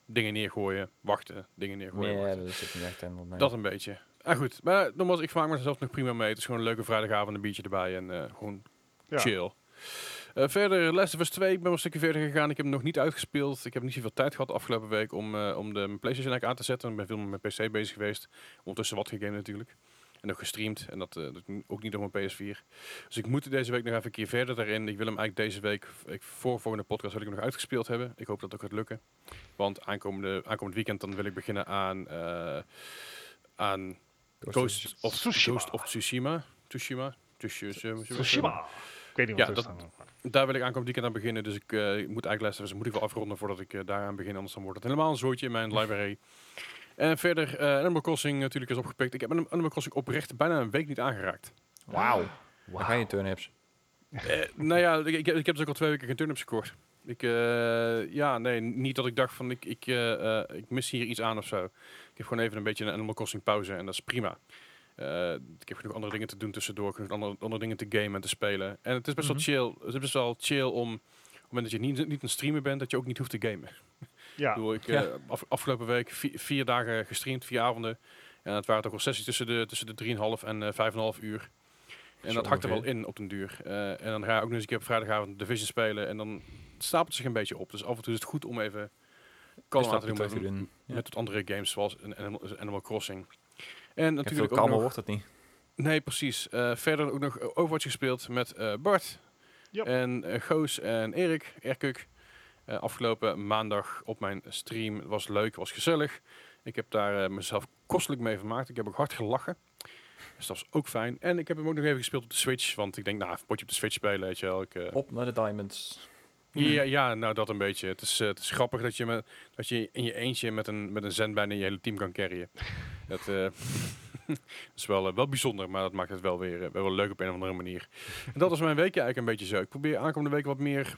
dingen neergooien, wachten, dingen neergooien. Nee, wachten. dat zit niet echt in. Dat een beetje. Ah, goed. Maar nogmaals, ik vermaak mezelf nog prima mee. Het is gewoon een leuke vrijdagavond, een biertje erbij en eh, gewoon Ja. chill. Eh, verder, Last of Us 2, ik ben wel een stukje verder gegaan. Ik heb hem nog niet uitgespeeld. Ik heb niet zoveel tijd gehad de afgelopen week om, eh, om de mijn PlayStation aan te zetten. Ik ben veel met mijn PC bezig geweest. Ondertussen wat gegamed natuurlijk. En nog gestreamd. En dat, eh, dat ook niet op mijn PS4. Dus ik moet deze week nog even een keer verder daarin. Ik wil hem eigenlijk deze week, ik, voor volgende podcast, wil ik hem nog uitgespeeld hebben. Ik hoop dat ook gaat lukken. Want aankomende, aankomend weekend dan wil ik beginnen aan, eh, aan Ghost of, Tsushima. Ghost of Tsushima. Tsushima. Tsushima. Tsushima. Ik weet niet wat dat-. Daar wil ik aankomend weekend aan beginnen. Dus ik, eh, moet eigenlijk Last of Us moet ik wel afronden voordat ik daaraan begin. Anders dan wordt het helemaal een zootje in mijn library. En verder, eh Animal Crossing natuurlijk is opgepikt. Ik heb Anim- Animal Crossing oprecht bijna een week niet aangeraakt. Wauw. Waar ga je turnips? Eh, nou ja, ik, ik, heb, ik heb dus ook al twee weken geen turnips gekocht. Ik, eh, ja, nee, niet dat ik dacht van ik, ik, eh, eh, ik mis hier iets aan of zo. Ik heb gewoon even een beetje een Animal Crossing pauze en dat is prima. Eh, ik heb genoeg andere dingen te doen tussendoor, genoeg andere, andere dingen te gamen en te spelen. En het is best Mhm. wel chill. Het is best wel chill om, op het moment dat je niet, niet een streamer bent, dat je ook niet hoeft te gamen. Ja, Ik, bedoel, ik Ja. eh, af- afgelopen week vier, vier dagen gestreamd, vier avonden. En het waren toch wel sessies tussen de, tussen de 3,5 en eh 5,5 uur. En Zo dat hakt er wel in op den duur. Eh, en dan ga je ook nog eens een keer op vrijdagavond Division spelen. En dan stapelt het zich een beetje op. Dus af en toe is het goed om even kalm aan te doen met? Ja. met wat andere games zoals Animal, Crossing. En Natuurlijk ook kalmer nog, wordt het niet. Nee, precies. Eh, verder ook nog Overwatch gespeeld met eh, Bart. Yep. En eh, Goos en Erik, Erkuk. Eh, afgelopen maandag op mijn stream. was leuk, was gezellig. Ik heb daar eh, mezelf kostelijk mee vermaakt. Ik heb ook hard gelachen. Dus dat was ook fijn. En ik heb hem ook nog even gespeeld op de Switch. Want ik denk, nou, een potje op de Switch spelen, weet je wel. Ik, eh, Op naar de diamonds. ja, ja, nou dat een beetje. Het is, het is grappig dat je, met, dat je in je eentje met een, met een zendbijn in je hele team kan carryen. Dat is wel, wel bijzonder, maar dat maakt het wel weer wel leuk op een of andere manier. En dat was mijn weekje eigenlijk een beetje zo. Ik probeer aankomende week wat meer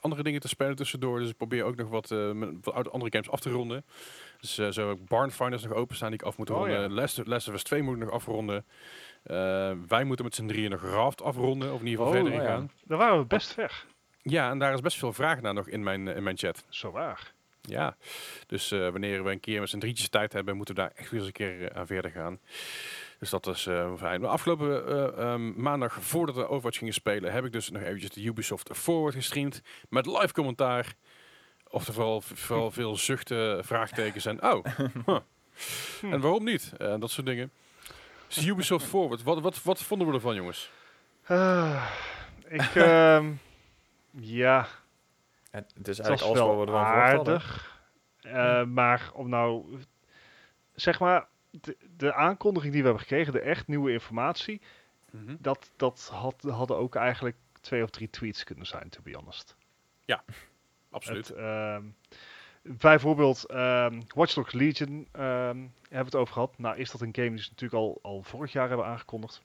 andere dingen te spelen tussendoor. Dus ik probeer ook nog wat, eh, met, wat oude- andere games af te ronden. Dus eh, zo heb ik Barnfinders nog openstaan die ik af moet Oh, ronden. ja. Last, Last of Us 2 moet ik nog afronden. Eh, wij moeten met z'n drieën nog Raft afronden, of in ieder geval Oh, verder oh ja. ingaan. daar waren we best ver. Ja, en daar is best veel vraag naar nog in mijn, in mijn chat. Zo waar. Ja, dus wanneer we een keer met z'n drietjes tijd hebben, moeten we daar echt weer eens een keer aan verder gaan. Dus dat is eh, fijn. Maar afgelopen eh, ehm, maandag, voordat we Overwatch gingen spelen, heb ik dus nog eventjes de Ubisoft Forward gestreamd. Met live commentaar. Oftewel, v- vooral veel zuchten, vraagtekens en oh. huh. En waarom niet? Eh, dat soort dingen. Dus Ubisoft Forward, wat, wat, wat vonden we ervan, jongens? Ah, ik, ehm, ja, Het, het is eigenlijk alles wat wel we ervan aardig. Eh, maar om nou, zeg maar, de, de aankondiging die we hebben gekregen, de echt nieuwe informatie, dat, dat had, hadden ook eigenlijk twee of drie tweets kunnen zijn, to be honest. Absoluut. Het, ehm, bijvoorbeeld ehm Watch Dogs Legion ehm, hebben we het over gehad. Nou is dat een game die ze natuurlijk al, al vorig jaar hebben aangekondigd.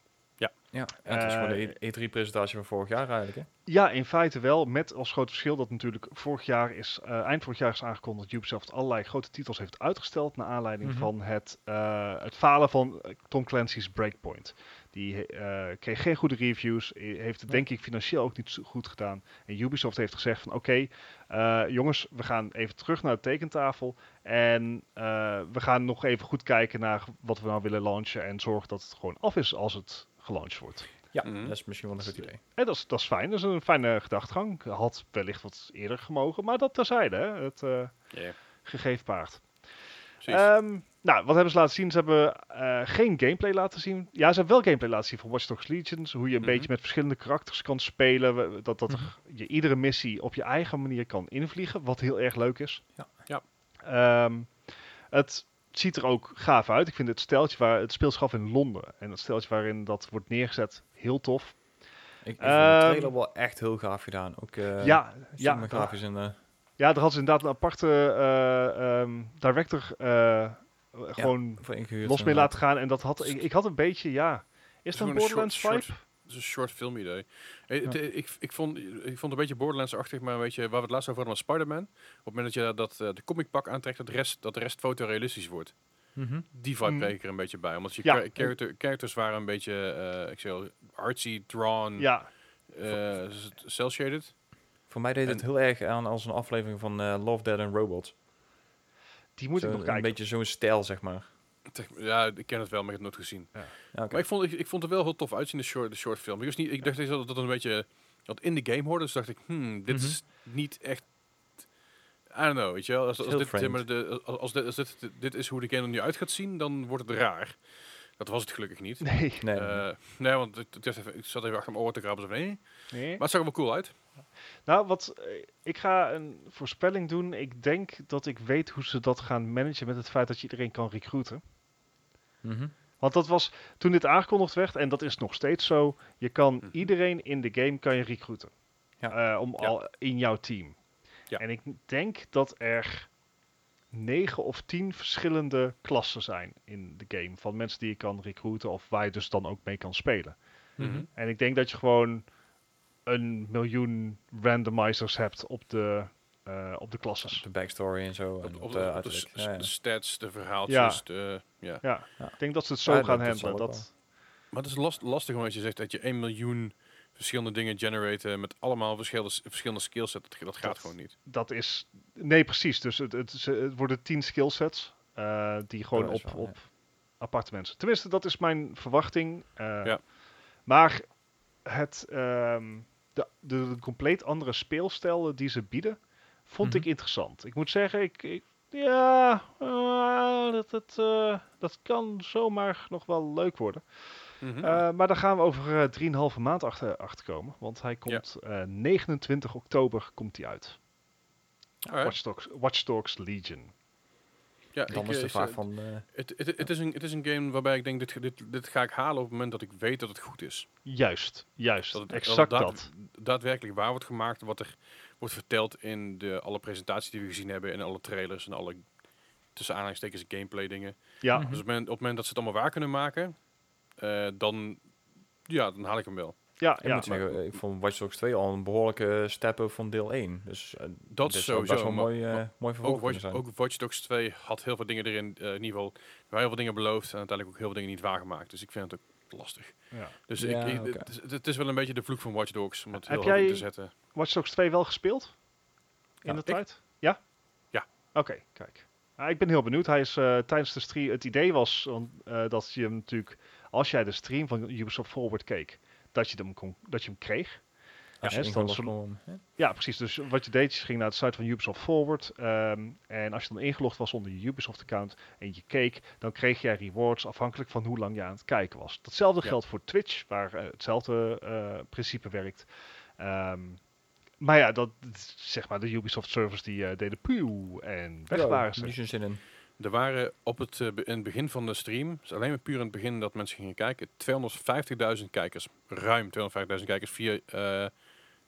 Ja, en het is gewoon Eh, de E3-presentatie van vorig jaar eigenlijk. Hè? Ja, in feite wel. Met als groot verschil dat natuurlijk vorig jaar is, eh, eind vorig jaar is aangekondigd dat Ubisoft allerlei grote titels heeft uitgesteld. Naar aanleiding Mhm. van het, eh, het falen van eh, Tom Clancy's Breakpoint. Die eh, kreeg geen goede reviews. eh, Heeft het Ja. denk ik financieel ook niet zo goed gedaan. En Ubisoft heeft gezegd van oké, eh, jongens, we gaan even terug naar de tekentafel. En eh, we gaan nog even goed kijken naar wat we nou willen launchen. En zorgen dat het gewoon af is als het gelanceerd wordt. Ja, Mhm. dat is misschien wel een goed idee. En dat is, dat is fijn, dat is een fijne gedachtegang. Had wellicht wat eerder gemogen, maar dat terzijde, hè? het eh, Ja, gegeven paard. precies. Ehm, nou, wat hebben ze laten zien? Ze hebben eh, geen gameplay laten zien. Ja, ze hebben wel gameplay laten zien van Watch Dogs Legions. Hoe je een Mhm. beetje met verschillende karakters kan spelen. we- Dat, dat Mhm. je iedere missie op je eigen manier kan invliegen. Wat heel erg leuk is. Ja. Ja. Ehm, het ziet er ook gaaf uit. Ik vind het steltje waar het af in Londen. En het steltje waarin dat wordt neergezet heel tof. Ik, ik vond de Ehm, trailer wel echt heel gaaf gedaan. Ook eh ja, ja, en... eh, Ja, daar hadden ze inderdaad een aparte eh, ehm, director eh, gewoon los mee laten gaan. En dat had, ik, ik had een beetje, ja... Is het een Borderlands vibe? short- is een short film idee. Eh, ik, ik, vond, ik vond het een beetje Borderlands-achtig, maar weet je, waar we het laatst over hadden was Spider-Man. Op het moment dat je dat, eh, de comic pak aantrekt, dat de rest, dat de rest fotorealistisch wordt. Mhm. Die vibe kreeg ik er een beetje bij. Omdat je Ja. char- character, characters waren een beetje, eh ik zeg artsy, drawn, Ja, eh, cel-shaded. Voor mij deed het heel erg aan als een aflevering van eh, Love, Dead and Robots. die moet Zo ik nog Een kijken. beetje zo'n stijl, zeg maar. Ja, ik ken het wel, maar ik heb het nooit gezien. Ja, oké. Maar ik vond, ik, ik vond het wel heel tof uitzien, de short, de short film. Ik, was niet, ik dacht dat dat het een beetje wat in de game hoorde. Dus dacht ik, hmm, dit Mhm. is niet echt... I don't know, weet je wel. Als, als, dit, zeg vreemd. maar, de, als, als dit, als dit, dit is hoe de game er nu uit gaat zien, dan wordt het raar. Dat was het gelukkig niet. Nee. Nee, Eh, nee, want ik, ik dacht even- ik zat even achter mijn oren te krabben. zo van, nee. nee. Maar het zag er wel cool uit. Nou, wat, eh, ik ga een voorspelling doen. Ik denk dat ik weet hoe ze dat gaan managen met het feit dat je iedereen kan recruiten. Mhm. Want dat was toen dit aangekondigd werd, en dat is nog steeds zo. Je kan Mhm. iedereen in de game kan je recruiten. Ja. Eh, om Ja. al in jouw team. Ja. En ik denk dat er negen of tien verschillende klassen zijn in de game. Van mensen die je kan recruiten of waar je dus dan ook mee kan spelen. Mhm. En ik denk dat je gewoon een miljoen randomizers hebt op de, eh, op de klasses. De backstory en zo. En Op, op, op, de de, op de uiterlijk. s- Ja, ja. de stats, de verhaaltjes. De, ja. Ja, Ja. ik denk dat ze het zo Ja, gaan dat- dat handelen. Maar het is last, lastig omdat je zegt dat je 1 miljoen verschillende dingen generaten met allemaal verschillende, verschillende skillsets. Dat, dat gaat gewoon niet. dat is... Nee, precies. Dus het, het, worden tien skillsets eh, die gewoon op, wel, op aparte mensen... Tenminste, dat is mijn verwachting. eh, Ja. Maar het, ehm, de, de, compleet andere speelstijlen die ze bieden, vond Mhm. ik interessant. Ik moet zeggen, ik... ik ja, eh, dat, dat, eh, dat kan zomaar nog wel leuk worden. Mhm. Eh, maar daar gaan we over eh, 3,5 maand achter, achter komen. Want hij komt eh, 29 oktober komt hij uit. Watch Dogs, Watch Dogs Legion. Ja, Dan ik, is de eh, vraag eh, van... eh, Het, het, het, is een, het is een game waarbij ik denk, dit, dit, dit ga ik halen op het moment dat ik weet dat het goed is. Juist, juist. Dat het exact dat, dat. daadwerkelijk waar wordt gemaakt, wat er wordt verteld in de, alle presentaties die we gezien hebben, en alle trailers en alle tussen aanhalingstekens gameplay dingen. Ja. Dus op het, moment, op het moment dat ze het allemaal waar kunnen maken, eh, dan, ja, dan haal ik hem wel. Ja, ik ja. moet zeggen, ik vond Watch Dogs 2 al een behoorlijke step van deel 1. Dus eh, Dat dit zou sowieso. best wel mooi, maar mooi vervolg ook, Watch, ook Watch Dogs 2 had heel veel dingen erin, eh, in ieder geval, heel veel dingen beloofd en uiteindelijk ook heel veel dingen niet waargemaakt. Dus ik vind het ook lastig. ja. Dus Ja, ik, ik- het, is, het is wel een beetje de vloek van Watch Dogs, om het Heb heel in jij- te zetten. Watch Dogs 2 wel gespeeld? In Ja, de ik- tijd? Ja? Ja. Oké, kijk. Ah, ik ben heel benieuwd. Hij is tijdens de stream... Het idee was eh, dat je hem natuurlijk... Als jij de stream van Ubisoft Forward keek, dat je hem, kon, dat je hem kreeg. Als je hè, dan-? Ja, precies. Dus wat je deed, je ging naar de site van Ubisoft Forward. ehm, en als je dan ingelogd was onder je Ubisoft-account en je keek, dan kreeg jij rewards afhankelijk van hoe lang je aan het kijken was. Datzelfde Ja. geldt voor Twitch, waar eh, hetzelfde eh, principe werkt. Ehm, maar ja, dat zeg maar de Ubisoft-servers die eh, deden puw en weg Ja, waren ze. Er waren op het, eh, in het begin van de stream, dus alleen maar puur in het begin dat mensen gingen kijken, 250.000 kijkers. Ruim 250.000 kijkers via, eh,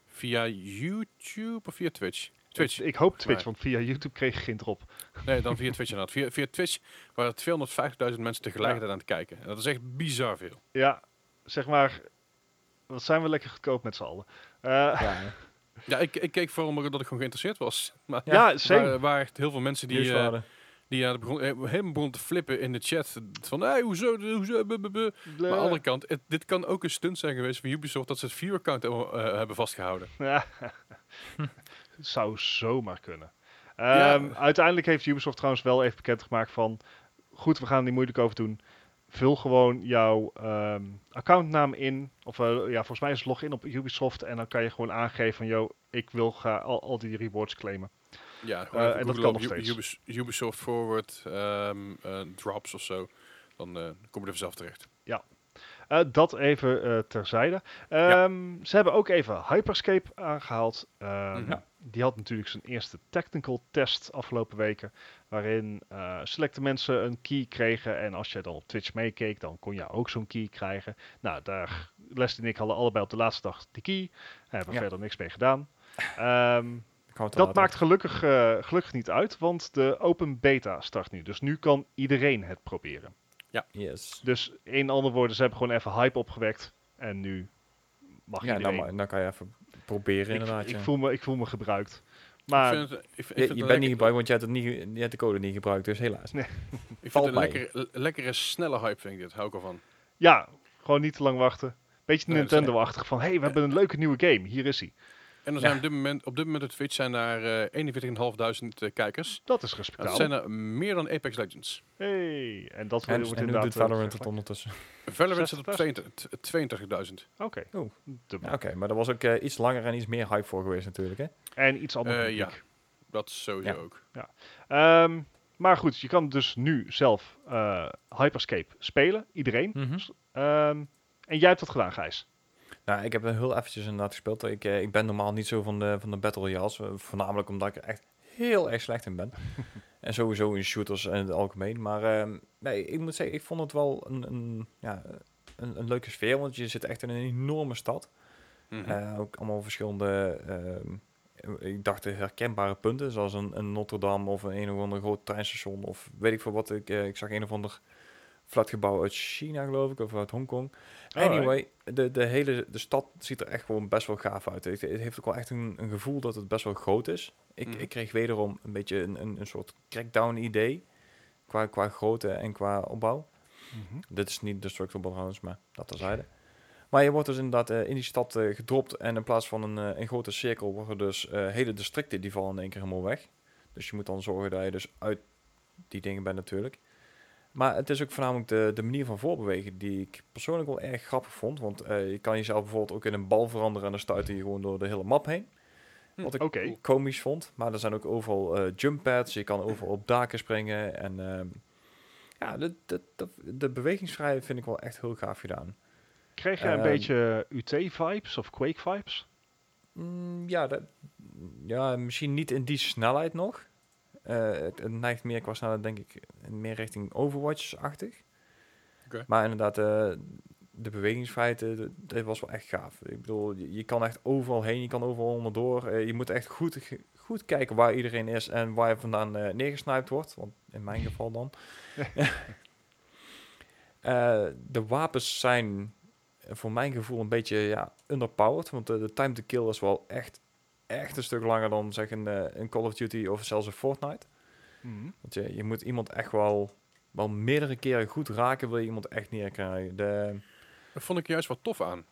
via YouTube of via Twitch? Twitch. Ik hoop Twitch, Maar- want via YouTube kreeg je geen drop. Nee, dan via Twitch inderdaad. Via, via Twitch waren 250.000 mensen tegelijkertijd aan het kijken. En dat is echt bizar veel. Ja, zeg maar, wat zijn we lekker goedkoop met z'n allen. Eh, Ja. Ja, ik, ik keek vooral omdat ik gewoon geïnteresseerd was. Maar ja, er same. waren, echt heel veel mensen die, Nieuwswaarde. Die ja, begon, eh, helemaal begonnen te flippen in de chat. Van, hey, hoezo, hoezo. Maar aan de andere kant, het- dit kan ook een stunt zijn geweest van Ubisoft dat ze het viewer-account eh, hebben vastgehouden. Ja. Zou zomaar kunnen. Ja. Ehm, Uiteindelijk heeft Ubisoft trouwens wel even bekendgemaakt van... Goed, we gaan er niet moeilijk over doen. Vul gewoon jouw ehm, accountnaam in. Of eh, ja, volgens mij is het login op Ubisoft. En dan kan je gewoon aangeven van... Yo, ik wil graag al, al die rewards claimen. Ja, Eh, en dat kan nog steeds. Ubis- Ubisoft Forward ehm, eh, drops of zo. Dan eh, kom je er vanzelf terecht. Eh, dat even terzijde. Ehm, Ze hebben ook even Hyperscape aangehaald. Ehm, Mhm. Ja. Die had natuurlijk zijn eerste technical test afgelopen weken. Waarin selecte mensen een key kregen. En als je dan op Twitch meekeek, dan kon je ook zo'n key krijgen. Nou, daar Leslie en ik hadden allebei op de laatste dag die key. Hebben Ja. verder niks mee gedaan. Ehm, dat later maakt gelukkig, eh, gelukkig niet uit, want de open beta start nu. Dus nu kan iedereen het proberen. Yes. Dus in andere woorden, ze hebben gewoon even hype opgewekt. En nu mag Ja, iedereen. dan, ma- dan kan je even proberen ik, inderdaad. ik, ja. voel me, ik voel me gebruikt. Maar ik vind het, ik, vind- ik je bent lekker- niet gebruikt, want je hebt, het niet, je hebt de code niet gebruikt, dus helaas. Nee. Ik vind het een lekkere, lekkere, snelle hype, vind ik dit. Hou ik ervan. ja, gewoon niet te lang wachten. Beetje Nee, Nintendo-achtig van, hey, we hebben een leuke nieuwe game. Hier is hij. En er zijn op, dit moment, op dit moment op Twitch zijn daar eh 41.500 eh, kijkers. Dat is Dat respectabel. zijn er meer dan Apex Legends. Hey, en dat En, wordt en nu inderdaad... doet eh, Valorant het ondertussen. Valorant zit op 60.000? 22 32.000. Oké. Oh. Ja, maar daar was ook eh, iets langer en iets meer hype voor geweest natuurlijk, hè? En iets anders. Eh, ja. Dat sowieso Ja. ook. Ehm, maar goed, je kan dus nu zelf eh, Hyperscape spelen. Iedereen. Mhm. Ehm, en jij hebt dat gedaan, Gijs. Nou, ik heb er heel eventjes inderdaad gespeeld. Ik, eh, ik ben normaal niet zo van de, van de Battle Royales. eh, voornamelijk omdat ik er echt heel erg slecht in ben. en sowieso in shooters in het algemeen. Maar ehm, nee, ik moet zeggen, ik vond het wel een, een, ja, een, een leuke sfeer. Want je zit echt in een enorme stad. Mhm. Eh, ook allemaal verschillende, ehm, ik dacht herkenbare punten. Zoals een, een Notre Dame of een een of ander groot treinstation. Of weet ik veel wat. Ik, ik zag een of ander flatgebouw uit China geloof ik. Of uit Hongkong. Alright. Anyway, de, de hele de stad ziet er echt gewoon best wel gaaf uit. Het, het heeft ook wel echt een, een gevoel dat het best wel groot is. Ik, Mhm. ik kreeg wederom een beetje een, een, een soort crackdown idee. Qua, qua grootte en qua opbouw. Dit is niet Destructible trouwens, maar dat terzijde. Maar je wordt dus inderdaad eh, in die stad eh, gedropt. En in plaats van een, eh, een grote cirkel worden dus hele districten die vallen in één keer helemaal weg. Dus je moet dan zorgen dat je dus uit die dingen bent natuurlijk. Maar het is ook voornamelijk de, de manier van voorbewegen die ik persoonlijk wel erg grappig vond. Want eh, je kan jezelf bijvoorbeeld ook in een bal veranderen en dan stuit je gewoon door de hele map heen. Wat ik Oké. komisch vond. Maar er zijn ook overal eh jump pads. Je kan overal op daken springen. En ehm, ja, de, de, de, de bewegingsvrijheid vind ik wel echt heel gaaf gedaan. Kreeg jij een Ehm, beetje UT-vibes of Quake-vibes? Mm, ja, dat, ja, misschien niet in die snelheid nog. Eh, het, het neigt meer qua snelheid, denk ik, meer richting Overwatch-achtig. Maar inderdaad, eh, de bewegingsvrijheid, dat- was wel echt gaaf. Ik bedoel, je, je kan echt overal heen, je kan overal onderdoor. Eh, je moet echt goed, goed kijken waar iedereen is en waar je vandaan neergesniped wordt. Want in mijn geval dan. De wapens zijn voor mijn gevoel een beetje ja, underpowered. Want de, de time to kill is wel echt, echt een stuk langer dan zeg een, eh, een Call of Duty of zelfs een Fortnite. Mhm. Want je, je moet iemand echt wel, wel meerdere keren goed raken, wil je iemand echt neerkrijgen. De, Dat vond ik juist wat tof aan.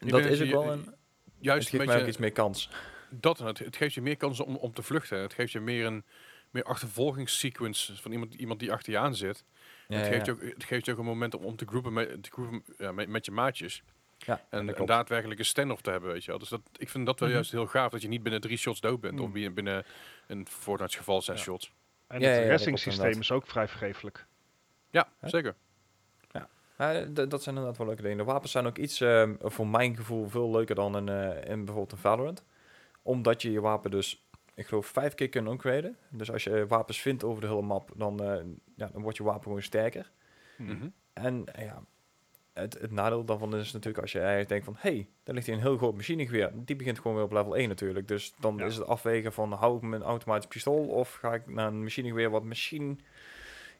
Ik dat is ook wel een... Het Juist geeft een mij ook iets meer kans. dat. Het, het geeft je meer kansen om, om te vluchten. Het geeft je meer een meer achtervolgingssequence van iemand, iemand die achter je aan zit. Ja, het, geeft ja. je ook, het geeft je ook een moment om, om te groepen met, te groepen, ja, met, met je maatjes. Ja, En, een stand-off te hebben, weet je wel. Dus dat, ik vind dat wel Mhm. juist heel gaaf, dat je niet binnen drie shots dood bent. Of Mhm. binnen, een Fortnite geval zes Ja. shots. En Ja, ja, ja, het klopt systeem is ook vrij vergeeflijk. Ja, zeker. Ja, d- dat zijn inderdaad wel leuke dingen. De wapens zijn ook iets, ehm, voor mijn gevoel, veel leuker dan in, eh, in bijvoorbeeld een Valorant. Omdat je je wapen dus, ik geloof, vijf keer kunt upgraden. Dus als je wapens vindt over de hele map, dan, eh, ja, dan wordt je wapen gewoon sterker. Mhm. En eh, ja, het, het nadeel daarvan is natuurlijk als je eigenlijk denkt van... hé, hey, daar ligt hier een heel groot machinegeweer. Die begint gewoon weer op level 1 natuurlijk. Dus dan Ja. is het afwegen van... hou ik mijn automatisch pistool of ga ik naar een machinegeweer wat misschien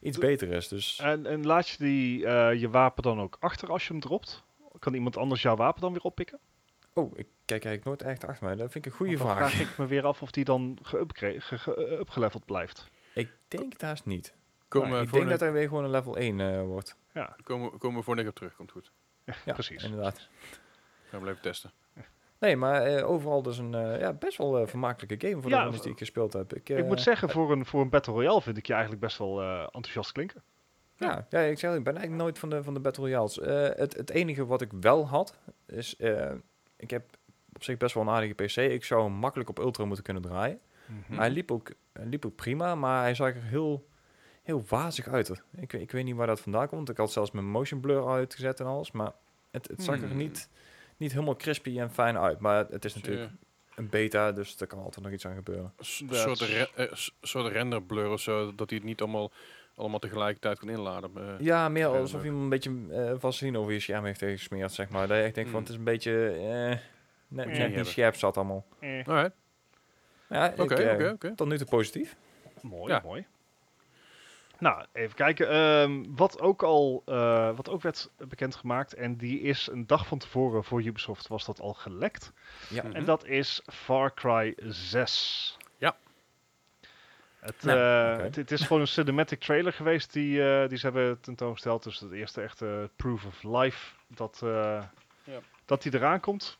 iets beter is. Dus En, en laat je die, eh, je wapen dan ook achter als je hem dropt? Kan iemand anders jouw wapen dan weer oppikken? oh, ik kijk eigenlijk nooit echt achter mij. Dat vind ik een goede Want dan vraag. vraag ik me weer af of die dan geupgra- ge- ge- upgeleveld blijft. Ik denk daar is niet. We ik denk dat hij weer gewoon een level 1 eh, wordt. Ja, komen, komen we voor niks op terug, komt goed. Ja, precies. Inderdaad. Gaan we even testen. Nee, maar eh, overal dus een eh, ja, best wel eh, vermakelijke game voor Ja, de rondes die ik gespeeld heb. Ik, ik moet zeggen, voor een, voor een Battle Royale vind ik je eigenlijk best wel eh, enthousiast klinken. Ja, ja, ik zeg, ik ben eigenlijk nooit van de, van de Battle Royales. Eh, het, het enige wat ik wel had, is... eh, ik heb op zich best wel een aardige PC. Ik zou hem makkelijk op Ultra moeten kunnen draaien. Mhm. Hij, liep ook, hij liep ook prima, maar hij zag er heel, heel wazig uit. Ik, weet- ik weet niet waar dat vandaan komt. Ik had zelfs mijn motion blur uitgezet en alles. Maar het, het zag er Hmm. niet, niet helemaal crispy en fijn uit. Maar het is natuurlijk een beta, dus er kan altijd nog iets aan gebeuren. Een soort, re- eh, soort render blur of zo, dat hij het niet allemaal, allemaal tegelijkertijd kan inladen. Eh, Ja, meer alsof iemand een beetje eh vaseline over je scherm heeft gesmeerd, zeg maar. Dat je echt denkt van, Hmm. het is een beetje... eh, net, Niet net niet hebben. scherp zat allemaal. Eh, Alright, Ja, oké, oké, oké. tot nu toe positief. mooi, Ja. mooi. Nou, even kijken. Ehm, wat ook al eh, wat ook werd bekendgemaakt, en die is een dag van tevoren voor Ubisoft was dat al gelekt. Ja, Mhm. En dat is Far Cry 6. Ja. Het, Nou, eh, oké. het, het is gewoon een cinematic trailer geweest die, eh, die ze hebben tentoongesteld. Dus het eerste echte proof of life dat, eh, Ja. dat die eraan komt.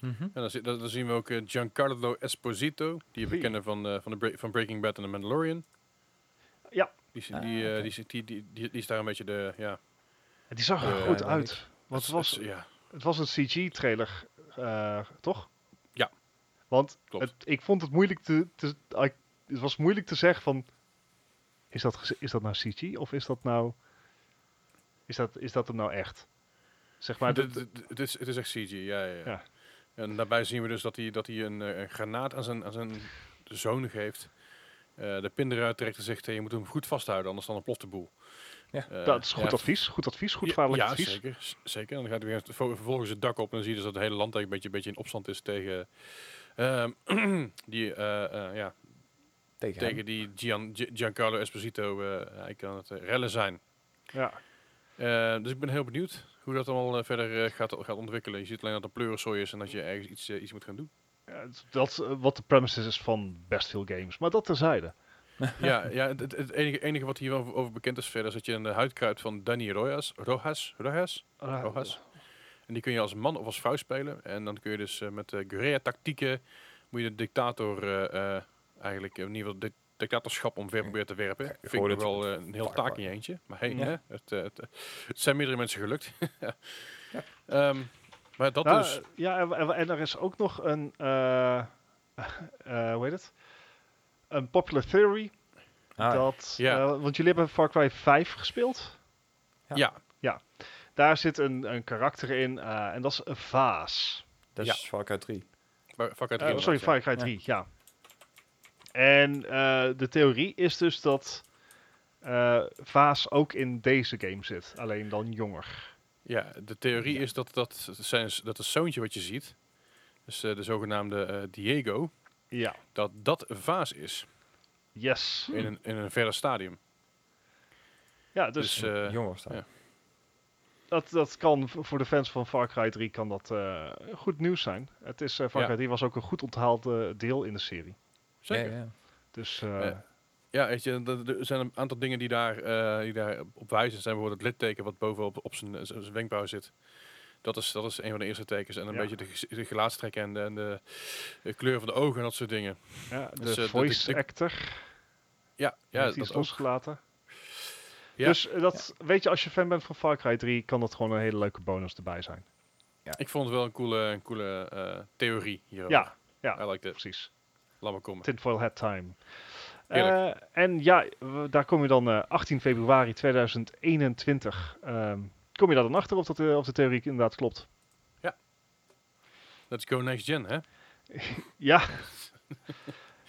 Mhm. En dan, zi- dan, dan zien we ook Giancarlo Esposito, die we kennen van, eh, van, de van Breaking Bad en The Mandalorian. Ja. Die, is- Ah, die, eh, die, is- die, die, die, is daar een beetje de, ja... Die zag er Eh, goed uit. Want het was, Ja, het was een CG-trailer, toch? Ja. Want Klopt. het, ik vond het moeilijk te, te... Het was moeilijk te zeggen van... Is dat, is dat nou CG of is dat nou... Is dat, is dat hem nou echt? Zeg maar, het, is, het is echt CG, ja, ja, ja. Ja. En daarbij zien we dus dat hij, dat hij een, eh, een granaat aan zijn, aan zijn zoon geeft. Eh, de pin eruit trekt en zegt, hey, je moet hem goed vasthouden, anders dan ontploft de boel. Ja, Eh, dat is goed ja, advies. Goed advies, goed ja, vaarlijk ja, advies. zeker. zeker. En dan gaat hij vervolgens het dak op en dan zie je dus dat het hele land eigenlijk een beetje, beetje in opstand is tegen... ehm, die, eh, eh, ja, Tegen, tegen die Gian, Gi- Giancarlo Esposito eh eigenlijk aan het rellen zijn. Ja. Eh, dus ik ben heel benieuwd hoe dat allemaal eh, verder gaat, gaat ontwikkelen. Je ziet alleen dat er pleurensooi is en dat je ergens iets, iets moet gaan doen. Dat is, eh, wat de premise is van best veel games. Maar dat terzijde. ja, ja het, het- het enige, enige wat hier over, over bekend is verder is dat je in de huid kruipt van Danny Rojas. Rojas? Rojas? Ah, Rojas. En die kun je als man of als vrouw spelen. En dan kun je dus eh, met uh, guerrilla-tactieken... moet je de dictator eh, eh, eigenlijk... in ieder geval de dictatorschap omver proberen te werpen. Ja, Vind ik het wel een heel taak in je eentje. Maar hey, Ja. hè, het, het, het zijn meerdere mensen gelukt. Ja. Ehm, maar dat Nou, dus... Ja, en, en- en er is ook nog een... eh eh, hoe heet het? Een popular theory. Ah, dat, Ja. eh, want jullie hebben Far Cry 5 gespeeld. ja. Ja, Daar zit een, een karakter in eh, en dat is een vaas. dat Ja. is Far Cry 3. maar Far Cry Eh, 3 sorry, Far ja. Cry 3, ja. En eh, de theorie is dus dat eh, Vaas ook in deze game zit, alleen dan jonger. Ja, de theorie Ja. is dat, dat, zijn, dat het zoontje wat je ziet... Dus eh, de zogenaamde eh, Diego... Ja, Dat dat een vaas is. yes. In, een, in een verder stadium. Ja, dus Dus, eh, Jongens dan. ja. dat, dat kan voor de fans van Far Cry 3 kan dat eh, goed nieuws zijn. Het is, eh Far Ja. Cry 3 was ook een goed onthaald eh, deel in de serie. Zeker. Ja, ja. Dus Ja, weet je, er- zijn een aantal dingen die daar, eh, die daar op wijzen. zijn bijvoorbeeld het litteken wat bovenop op zijn, zijn zijn wenkbrauw zit. Dat is, dat is een van de eerste tekens. En een Ja. beetje de, de gelaatstrekken en de, en de, de kleur van de ogen en dat soort dingen. ja, de dus, eh, voice de- actor Ja, ja dat ook. losgelaten. Ja. Dus eh, dat, weet je, als je fan bent van Far Cry 3, kan dat gewoon een hele leuke bonus erbij zijn. Ik vond het wel een coole, een coole eh, theorie hierover. Ja, ja, I like precies. Laat maar komen. Tinfoil Hat Time. Eh, en ja, daar kom je dan eh, 18 februari 2021. ehm, kom je daar dan achter of, dat, eh, of de theorie inderdaad klopt? Let's go next gen, hè? Ja.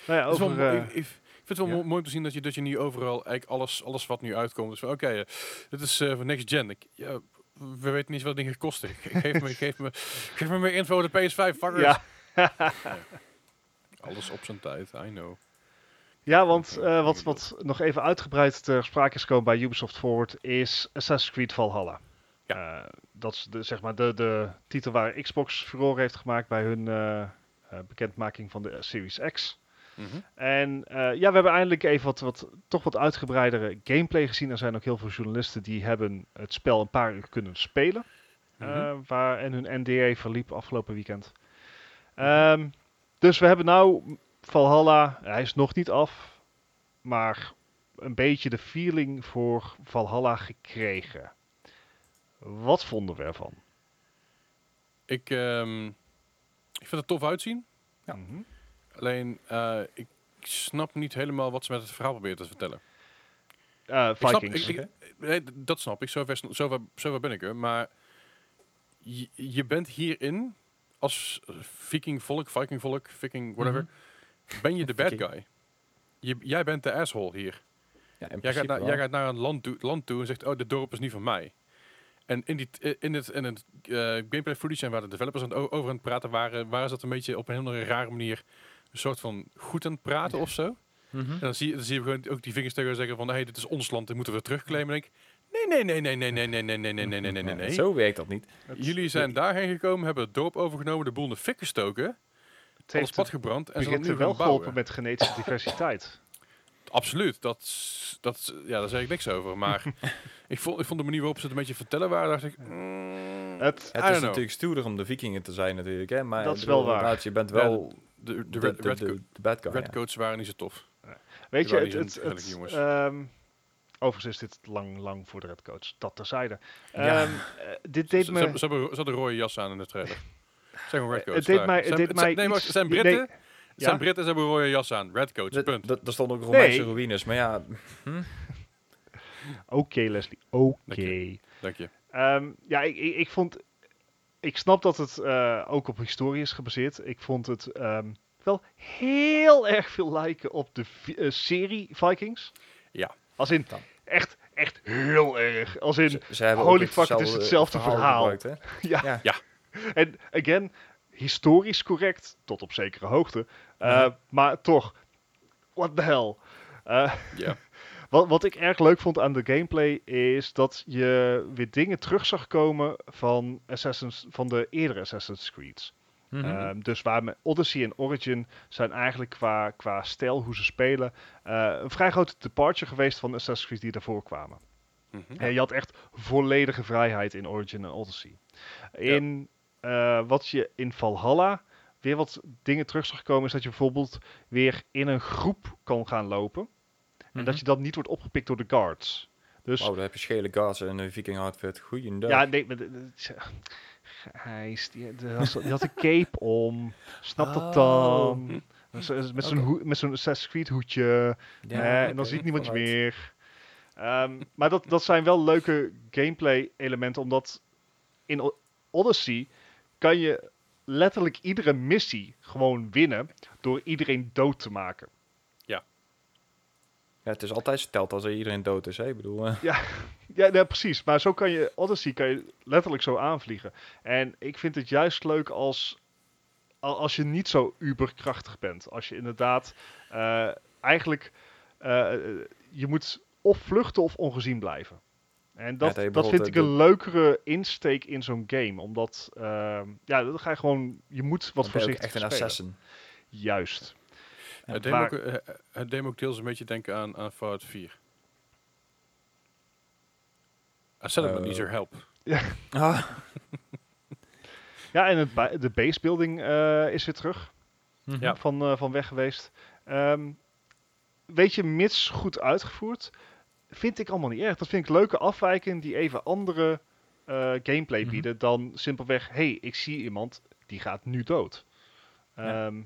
nou ja, wel over, eh, ik, ik vind het wel ja. mo- mooi om te zien dat je, dat je nu overal eigenlijk alles, alles wat nu uitkomt. Dus oké, eh, dit is eh, voor next gen. Ik, ja, we weten niet wat dingen kosten. Ge- Geef me, geef me, geef me meer info de PS5. Fuckers. ja. Alles op zijn tijd, I know. Ja, want eh, wat, wat nog even uitgebreid ter sprake is gekomen bij Ubisoft Forward is Assassin's Creed Valhalla. Ja. Eh, dat is de, zeg maar de, de titel waar Xbox furore heeft gemaakt bij hun eh, bekendmaking van de Series X. Mhm. En ja, we hebben eindelijk even wat, wat, toch wat uitgebreidere gameplay gezien. Er zijn ook heel veel journalisten die hebben het spel een paar uur kunnen spelen. Mhm. waar, en hun NDA verliep afgelopen weekend. Ehm, dus we hebben nou Valhalla, hij is nog niet af, maar een beetje de feeling voor Valhalla gekregen. Wat vonden we ervan? ik, ehm, ik vind het tof uitzien. Ja. Mhm. Alleen, eh, ik snap niet helemaal wat ze met het verhaal proberen te vertellen. Eh, Ik snap- Vikings. ik- ik- nee, dat snap ik. Zover, sn- zover, zover ben ik er. Maar je, je bent hierin als viking volk, viking volk, viking, whatever. Mhm. Ben je de bad guy. Je, jij bent de asshole hier. Ja, Jij gaat, naar, jij gaat naar een land toe, land toe en zegt, oh, dit dorp is niet van mij. En in, die, in het, in het eh, gameplay footage en waar de developers aan het over aan het praten waren, waren ze dat een beetje op een hele rare manier een soort van goed aan het praten of zo. Mhm. En dan zie, je, dan zie je gewoon ook die vingers tegen zeggen van, hey, dit is ons land, dit moeten we terugclaimen. En ik, nee, nee, nee, nee, nee, nee, nee, nee, nee, nee, nee, nee, nee, nee, Ja, nee. Zo werkt dat niet. Jullie zijn daarheen gekomen, hebben het dorp overgenomen, de boel in de fik gestoken, het heeft pad gebrand en ze begint nu wel bouwen. geholpen met genetische diversiteit. Absoluut, dat, is- dat, ja, daar zeg ik niks over. Maar Ik vond, ik vond de manier waarop ze het een beetje vertellen waren, dacht ik... mm, Het, is know. natuurlijk stoerder om de vikingen te zijn natuurlijk, hè. Maar Dat is wel waar. Je bent wel de, de, de, red, de, red, de, bad guy, redcoats waren niet zo tof. weet je, het, het, ehm, overigens is dit lang, lang voor de redcoats. Dat terzijde. Ja. Ehm, eh, dit Ze, deed ze, me... hebben- ze, hebben, ze hadden rode jas aan in de trailer. Zijn gewoon redcoats. het deed mij, het deed mij nee, maar iets- ze zijn nee, Britten. Ja? zijn Britten en ze hebben een rode jas aan. Redcoats, punt. er- Er stonden ook Romeinse Nee. ruïnes, maar ja, Oké, Leslie. Oké. Dank je. Dank je. Ehm, ja, ik, ik, ik vond... Ik snap dat het eh, ook op historie is gebaseerd. Ik vond het ehm, wel heel erg veel lijken op de eh, serie Vikings. Ja. Als in, Dan. echt, echt heel erg. Als in, ze, ze hebben holy fuck, het is hetzelfde verhaal. gebruikt, hè. ja. Ja. En again, historisch correct, tot op zekere hoogte. Uh, Mhm. Maar toch, what the hell. Uh, Ja. wat, wat ik erg leuk vond aan de gameplay is dat je weer dingen terug zag komen van, Assassin's, van de eerdere Assassin's Creeds. Mhm. Um, dus waar met Odyssey en Origin zijn eigenlijk qua, qua stijl, hoe ze spelen, uh, een vrij grote departure geweest van de Assassin's Creed die daarvoor kwamen. Mhm. En je had echt volledige vrijheid in Origin en Odyssey. In uh, wat je in Valhalla weer wat dingen terug zag komen, is dat je bijvoorbeeld weer in een groep kan gaan lopen. En dat je dan niet wordt opgepikt door de guards. Dus, oh, dan heb je schele gas en een viking outfit. Goeiedag. ja, nee, maar... de- de- Gijs, die, die, had, die had een cape om. Snap dat dan? Met zo'n met zo'n hoed- met zo'n Assassin's Creed hoedje. Ja, Eh, en dan ziet niemand je meer. Ehm, maar dat, dat zijn wel leuke gameplay elementen, omdat in Odyssey kan je letterlijk iedere missie gewoon winnen door iedereen dood te maken. Ja, het is altijd stelt als er iedereen dood is, hè. Ik bedoel, eh, Ja, nee, precies. Maar zo kan je Odyssey kan je letterlijk zo aanvliegen. En ik vind het juist leuk als, al- als je niet zo uberkrachtig bent. Als je inderdaad eh, eigenlijk eh, je moet of vluchten of ongezien blijven. En dat, dat vind ik een leukere insteek in zo'n game. Omdat, ehm, ja, dan ga je gewoon, je moet wat voorzichtig echt een spelen. assassin. Juist. Het deed, maar- me ook, eh, eh, het deed me ook deels een beetje denken aan, aan Fallout 4. I said it, but Eh. needs your help. Ah, Ja, en het de basebuilding eh is weer terug. mhm. Ja. van, eh, van weg geweest. Ehm, weet je, mits goed uitgevoerd, vind ik allemaal niet erg. Dat vind ik leuke afwijkingen die even andere eh, gameplay Mhm. bieden dan simpelweg, hey, ik zie iemand die gaat nu dood. Ja. Ehm,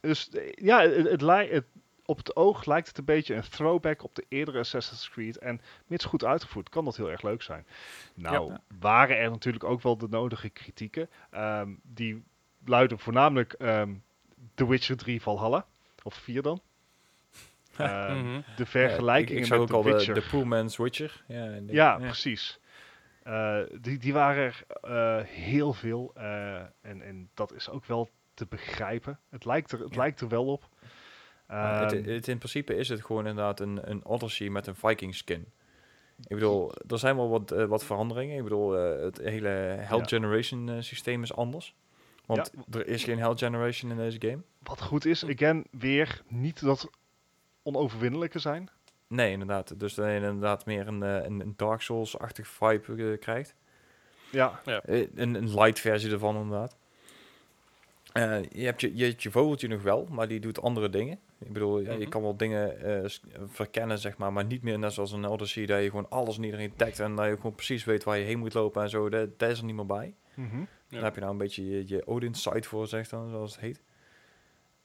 dus eh, ja, het, het, lij- het, op het oog lijkt het een beetje een throwback op de eerdere Assassin's Creed. En mits goed uitgevoerd kan dat heel erg leuk zijn. Nou, Ja. waren er natuurlijk ook wel de nodige kritieken. Ehm, die luiden voornamelijk ehm, The Witcher 3 Valhalla. Of 4 dan. Ehm, Mhm. De vergelijkingen ik, ik zag met al de, Witcher. de poor man's Witcher. Ja, ja, precies. Eh, die, die waren er eh, heel veel. eh, en, en dat is ook wel te begrijpen. Het lijkt er, het Ja. lijkt er wel op. Maar het, Ehm, het, in principe is het gewoon inderdaad een, een Odyssey met een Viking skin. Ik bedoel, er zijn wel wat, wat veranderingen. Ik bedoel, eh, het hele Hell Ja. Generation systeem is anders. Want er is geen Hell Generation in deze game. wat goed is, again, weer niet dat onoverwinnelijke zijn. Nee, inderdaad. Dus dat je inderdaad meer een, eh, een, een Dark Souls-achtig vibe eh, krijgt. Ja, Eh, een, een light versie ervan inderdaad. Eh, je, hebt je, je hebt je vogeltje nog wel, maar die doet andere dingen. Ik bedoel, ja, je Mhm. kan wel dingen eh, verkennen, zeg maar, maar niet meer net zoals een Odyssey, dat je gewoon alles en iedereen tagt en dat je gewoon precies weet waar je heen moet lopen en zo. Dat, dat is er niet meer bij. mhm. Ja. Daar heb je nou een beetje je, je Odin site voor, zegt dan, zoals het heet.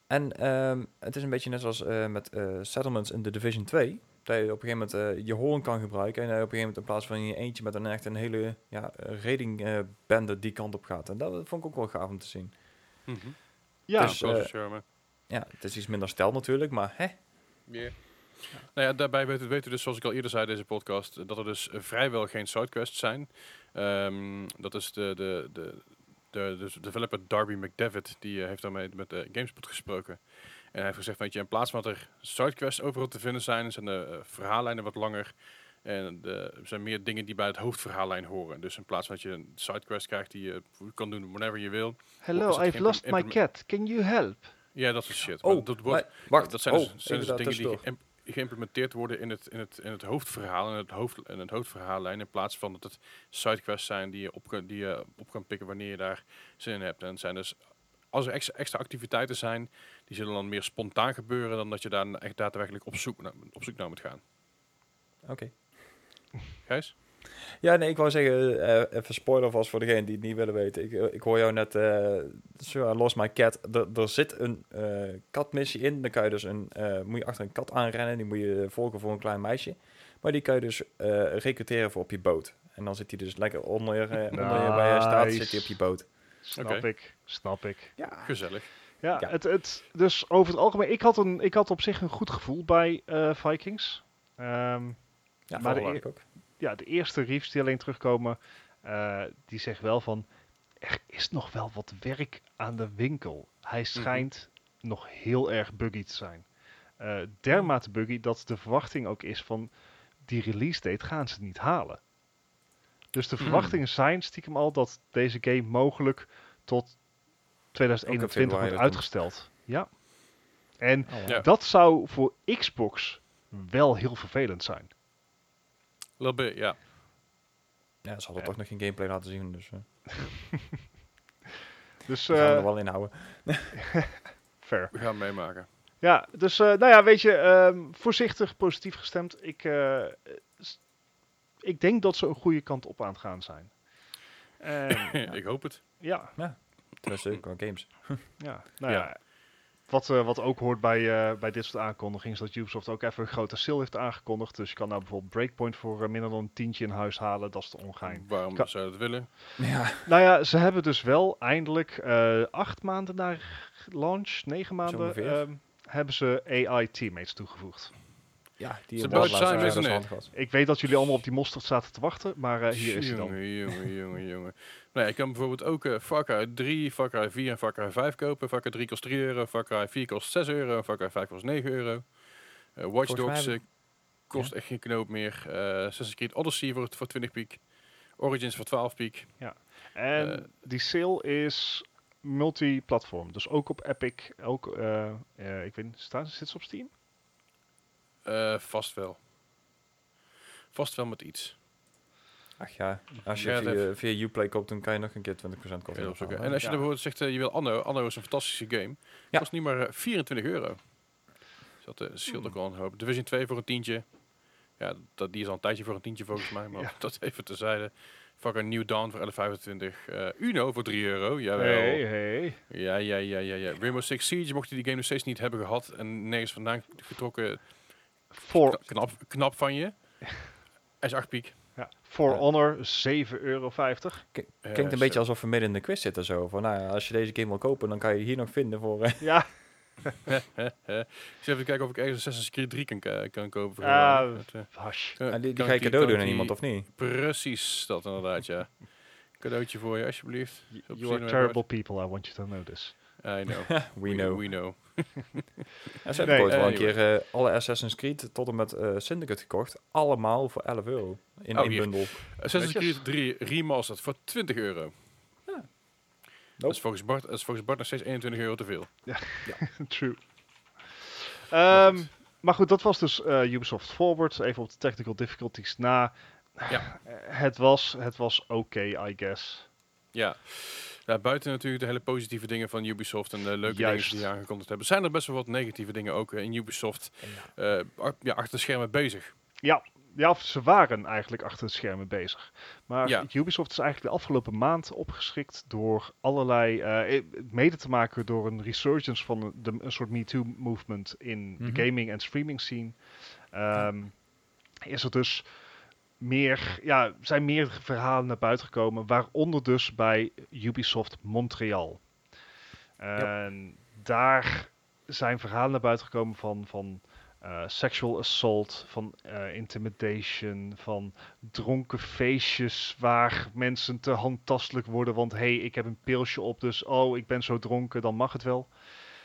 En ehm, het is een beetje net zoals eh, met eh, Settlements in The Division 2. Dat je op een gegeven moment eh, je hoorn kan gebruiken. En op een gegeven moment in plaats van in je eentje met een echt een hele ja, eh, raiding eh, bende die kant op gaat. En dat vond ik ook wel gaaf om te zien. Mhm. ja. Dus. Ja, het is iets minder stijl natuurlijk, maar hè? Yeah. Nou ja, daarbij weten weten we dus, zoals ik al eerder zei in deze podcast, dat er dus vrijwel geen sidequests zijn. Ehm, dat is de, de, de, de, de developer Darby McDevitt, die eh, heeft daarmee met de GameSpot gesproken. En hij heeft gezegd, weet je, in plaats van dat er sidequests overal te vinden zijn, zijn de eh, verhaallijnen wat langer. En er zijn meer dingen die bij het hoofdverhaallijn horen. Dus in plaats van dat je een sidequest krijgt die je kan doen whenever je wil. Is Hello, I've lost my cat. Can you help? Ja, dat soort shit. Oh, Maar dat wordt, maar- wacht. dat zijn dus, oh, zijn dus dingen die geïmplementeerd worden in het, in het, in het hoofdverhaal, in het, hoofd, in het hoofdverhaallijn, in plaats van dat het sidequests zijn die je op, kan- die je op kan pikken wanneer je daar zin in hebt. En het zijn dus, als er extra, extra activiteiten zijn, die zullen dan meer spontaan gebeuren dan dat je daar echt daadwerkelijk op zoek, op zoek naar moet gaan. Oké. Gijs? Ja, nee, ik wou zeggen, eh, even spoiler vast voor degene die het niet willen weten. Ik, ik hoor jou net, eh so I lost my cat. Er, er zit een eh, katmissie in. Dan kan je dus een, eh, moet je achter een kat aanrennen. Die moet je volgen voor een klein meisje. Maar die kan je dus eh recruteren voor op je boot. En dan zit hij dus lekker onder je, onder je bij je staat, zit hij op je boot. Snap ik, snap ik. Ja, Gezellig. Ja, Ja. Het, het, dus over het algemeen, ik had, een, ik had op zich een goed gevoel bij eh, Vikings. Ehm, ja Maar de ik ook. Ja, de eerste reviews die alleen terugkomen, eh, die zeggen wel van, er is nog wel wat werk aan de winkel. Hij schijnt nog heel erg buggy te zijn. Eh, dermate buggy dat de verwachting ook is van, die release date gaan ze niet halen. Dus de Hmm. verwachtingen zijn stiekem al dat deze game mogelijk tot 2021 februari wordt uitgesteld. Ja. En Oh, Ja. dat zou voor Xbox wel heel vervelend zijn. Little bit, ja. Ja, ze hadden Ja. toch nog geen gameplay laten zien, dus eh Dus we gaan we eh, er wel in houden. fair. We gaan het meemaken. Ja, dus eh, nou ja, weet je, ehm, voorzichtig positief gestemd. Ik, eh, ik denk dat ze een goede kant op aan het gaan zijn. En, Ik hoop het. ja, Tenminste, qua games. ja, nou ja. Ja. Wat, eh, wat ook hoort bij, eh, bij dit soort aankondigingen is dat Ubisoft ook even een grote sale heeft aangekondigd. Dus je kan nou bijvoorbeeld Breakpoint voor eh, minder dan een tientje in huis halen. Dat is de ongein. Waarom Ka- zou je dat willen? Ja, Nou ja, ze hebben dus wel eindelijk eh, acht maanden na launch, negen maanden, ehm, hebben ze AI teammates toegevoegd. ja die hebben about time, isn't it? hand gehad. Ik weet dat jullie allemaal op die mosterd zaten te wachten, maar eh, hier is hij dan. Jongen, jongen, jongen. Nou, ja, ik kan bijvoorbeeld ook eh Far Cry 3, Far Cry 4 en Far Cry 5 kopen. Far Cry 3 kost 3 euro, Far Cry 4 kost 6 euro, Far Cry 5 kost 9 euro. Eh Watch Dogs eh, kost echt geen knoop meer. Eh Assassin's Creed Odyssey voor, voor 20 piek. Origins voor 12 piek. En Eh, die sale is multi-platform, dus ook op Epic. Ook, ik weet niet, staan ze, zit ze op Steam? Eh, vast wel. Vast wel met iets. Ach ja, als je Ja, via, via Uplay koopt, dan kan je nog een keer 20% Kun je korting opzoeken. En als je Ja. dan bijvoorbeeld zegt, eh, je wil Anno. Anno is een fantastische game. Ja. Kost nu maar eh, 24 euro. Dus dat eh, scheelt ook wel een hoop. Division 2 voor een tientje. Ja, dat, die is al een tijdje voor een tientje volgens mij. Maar Ja. dat even terzijde. Fucking New Dawn voor 11,25. Eh Uno voor 3 euro. Jawel. Hey, hey. Ja, ja, ja, ja, ja. Rainbow Six Siege, mocht je die game nog steeds niet hebben gehad en nergens vandaan getrokken, kna- knap, knap van je. Hij is 8 piek. For. Honor 7,50 euro. Eh, Klinkt een beetje alsof we midden in de quiz zitten zo. Van, nou ja, als je deze game wil kopen, dan kan je die hier nog vinden voor... eh, Ja, Ik zal even kijken of ik ergens Assassin's Creed 3 kan, ka- kan kopen. Voor Ah, eh, hash. kan- en die, die kan ga je ik die- cadeau doen aan die- iemand, of niet? Precies, dat inderdaad, ja. Cadeautje voor je, alsjeblieft. You are terrible people, I want you to know this. I know. We know. We know. En ze hebben ooit wel een keer eh, alle Assassin's Creed tot en met eh, Syndicate gekocht. Allemaal voor 11 euro. In Oh, één hier. bundel. Assassin's. Creed 3 Remastered voor 20 euro. Dat, is volgens Bart, dat is volgens Bart nog steeds 21 euro te veel. True. Maar Ehm, goed. maar goed, dat was dus eh, Ubisoft Forward. Even op de technical difficulties na. Ja. Het was, het was oké, I guess. Ja. Ja, buiten natuurlijk de hele positieve dingen van Ubisoft en de leuke Juist. dingen die aangekondigd hebben, zijn er best wel wat negatieve dingen ook eh, in Ubisoft eh, a- ja, achter de schermen bezig. Ja, ja, of ze waren eigenlijk achter de schermen bezig. Maar Ja. Ubisoft is eigenlijk de afgelopen maand opgeschrikt door allerlei, eh, eh, mede te maken door een resurgence van de, een soort MeToo-movement in Mhm. de gaming en streaming scene. Ehm, Is er dus meer, ja, zijn meer verhalen naar buiten gekomen, waaronder dus bij Ubisoft Montreal. En daar zijn verhalen naar buiten gekomen van, van eh, sexual assault, van eh, intimidation, van dronken feestjes waar mensen te handtastelijk worden. Want hé, hey, ik heb een pilsje op, dus oh, ik ben zo dronken, dan mag het wel.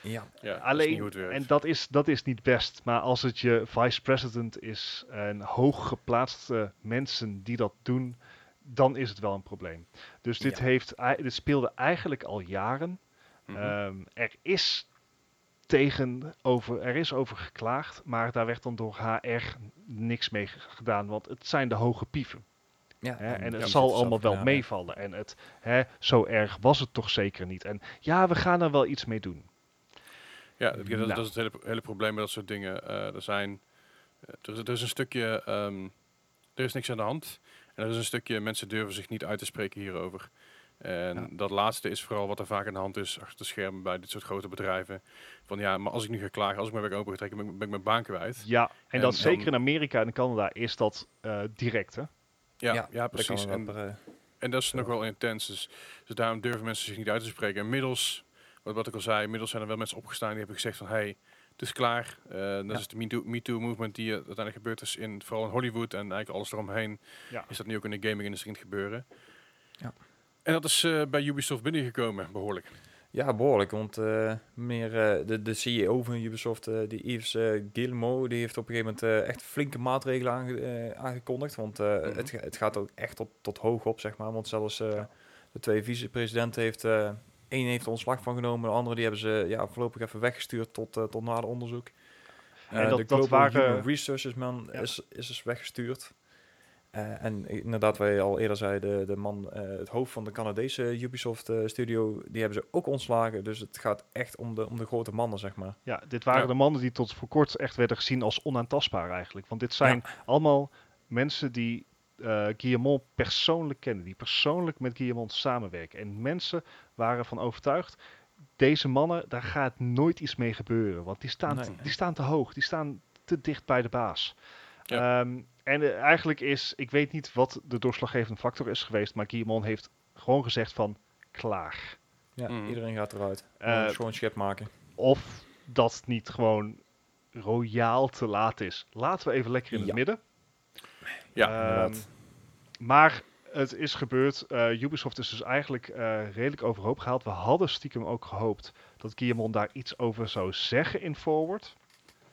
Ja. Alleen, en dat is, dat is niet best. Maar als het je vice-president is en hooggeplaatste mensen die dat doen, dan is het wel een probleem. Dus dit, Ja. heeft, dit speelde eigenlijk al jaren. Mhm. Ehm, er is tegen over, er is over geklaagd, maar daar werd dan door HR niks mee gedaan, want het zijn de hoge pieven. Ja, Hè, en het zal allemaal wel meevallen. En het, hè, zo erg was het toch zeker niet. En ja, we gaan er wel iets mee doen. Ja, dat, dat- Nou. dat is het hele, hele probleem met dat soort dingen. Eh, er, zijn, eh, er, is, er is een stukje, ehm, er is niks aan de hand. En er is een stukje, mensen durven zich niet uit te spreken hierover. En Ja. dat laatste is vooral wat er vaak aan de hand is achter de schermen bij dit soort grote bedrijven. Van ja, maar als ik nu ga klagen, als ik mijn werk open ga trekken, ben, ik- ben ik mijn baan kwijt. Ja, en, En dat dan- zeker in Amerika en Canada is dat eh, direct. Hè? Ja, ja, precies. En, en dat is Ja. nog wel intens. Dus, dus daarom durven mensen zich niet uit te spreken. Inmiddels, wat, wat ik al zei, inmiddels zijn er wel mensen opgestaan die hebben gezegd van hey, het is klaar. Eh, dat Ja. is de MeToo Me movement die eh, uiteindelijk gebeurd is in vooral in Hollywood en eigenlijk alles eromheen. Ja. Is dat nu ook in de gaming-industrie gebeuren. Ja. En dat is eh, bij Ubisoft binnengekomen, behoorlijk. Ja, behoorlijk. Want meer, de, de CEO van Ubisoft, die Yves Guillemot, die heeft op een gegeven moment echt flinke maatregelen aange- aangekondigd. Want Mhm. het, het gaat ook echt tot, tot hoog op, zeg maar. Want zelfs de twee vicepresidenten heeft... één heeft er ontslag van genomen, de andere die hebben ze ja, voorlopig even weggestuurd tot, eh, tot nader onderzoek. En Eh, dat- de dat Global waren- Human Resources man Ja. is, is dus weggestuurd. Eh, en inderdaad, je al eerder zei, de, de man, het hoofd van de Canadese Ubisoft studio, die hebben ze ook ontslagen. Dus het gaat echt om de, om de grote mannen, zeg maar. Ja, dit waren Ja. de mannen die tot voor kort echt werden gezien als onaantastbaar eigenlijk. Want dit zijn allemaal mensen die eh Guillemot persoonlijk kennen. Die persoonlijk met Guillemot samenwerken. En mensen waren van overtuigd, deze mannen, daar gaat nooit iets mee gebeuren. Want die staan, Nee. die staan te hoog. Die staan te dicht bij de baas. Ja. Ehm, en eh, eigenlijk is, ik weet niet wat de doorslaggevende factor is geweest, maar Guillemot heeft gewoon gezegd van, klaar. Ja, Mhm. iedereen gaat eruit. Uh, schoon schip maken. Of dat niet gewoon royaal te laat is. Laten we even lekker in het midden. Ja, Ehm, maar het is gebeurd. Eh, Ubisoft is dus eigenlijk eh, redelijk overhoop gehaald. We hadden stiekem ook gehoopt dat Guillemot daar iets over zou zeggen in Forward.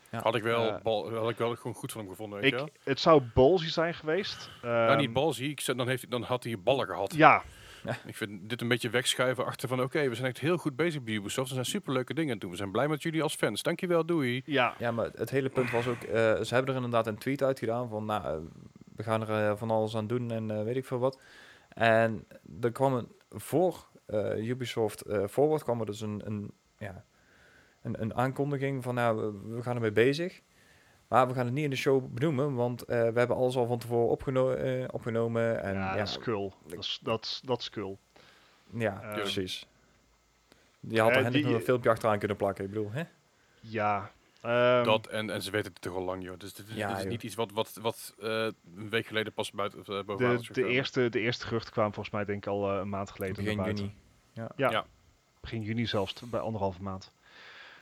Had ik wel, Eh, bal, had ik wel gewoon goed van hem gevonden, weet je? Ik, het zou ballsy zijn geweest. Nou, Ehm, niet ik zei, dan, heeft, hij- dan had hij ballen gehad. Ja, Ik vind dit een beetje wegschuiven achter van... oké, we zijn echt heel goed bezig bij Ubisoft. Er zijn superleuke dingen aan het doen. We zijn blij met jullie als fans. Dankjewel, doei. ja, Ja, maar het hele punt was ook, eh, ze hebben er inderdaad een tweet uitgedaan van, nou, eh, we gaan er eh, van alles aan doen en eh, weet ik veel wat. En er kwam een, voor eh, Ubisoft eh, Forward kwam er dus een, een, ja, een, een aankondiging van, nou, we- we gaan ermee bezig. Maar we gaan het niet in de show benoemen, want eh, we hebben alles al van tevoren opgeno eh, opgenomen. En, ja, ja, dat is cool. Dat is, dat is, dat is cool. ja, Ehm, precies. Die had er die- nog een filmpje achteraan kunnen plakken. Ik bedoel, hè? Ja. ehm, dat en, en ze weten het toch al lang, joh. Dus dit, is- Ja, dit is joh. niet iets wat, wat, wat eh, een week geleden pas buiten, uh, boven de, is de, gekomen. eerste, de eerste geruchten kwamen volgens mij denk ik al eh, een maand geleden Begin juni. Ja. Ja. Begin juni zelfs, bij anderhalve maand.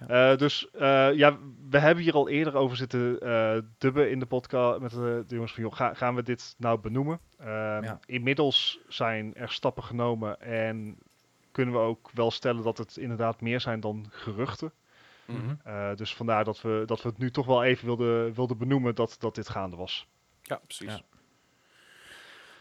Eh, dus eh, ja, we hebben hier al eerder over zitten eh, dubben in de podcast met de, de jongens van, joh, ga- gaan we dit nou benoemen? Ehm, Ja. Inmiddels zijn er stappen genomen en kunnen we ook wel stellen dat het inderdaad meer zijn dan geruchten. Mhm. Eh, dus vandaar dat we, dat we het nu toch wel even wilden, wilden benoemen dat, dat dit gaande was. Ja, precies. Ja.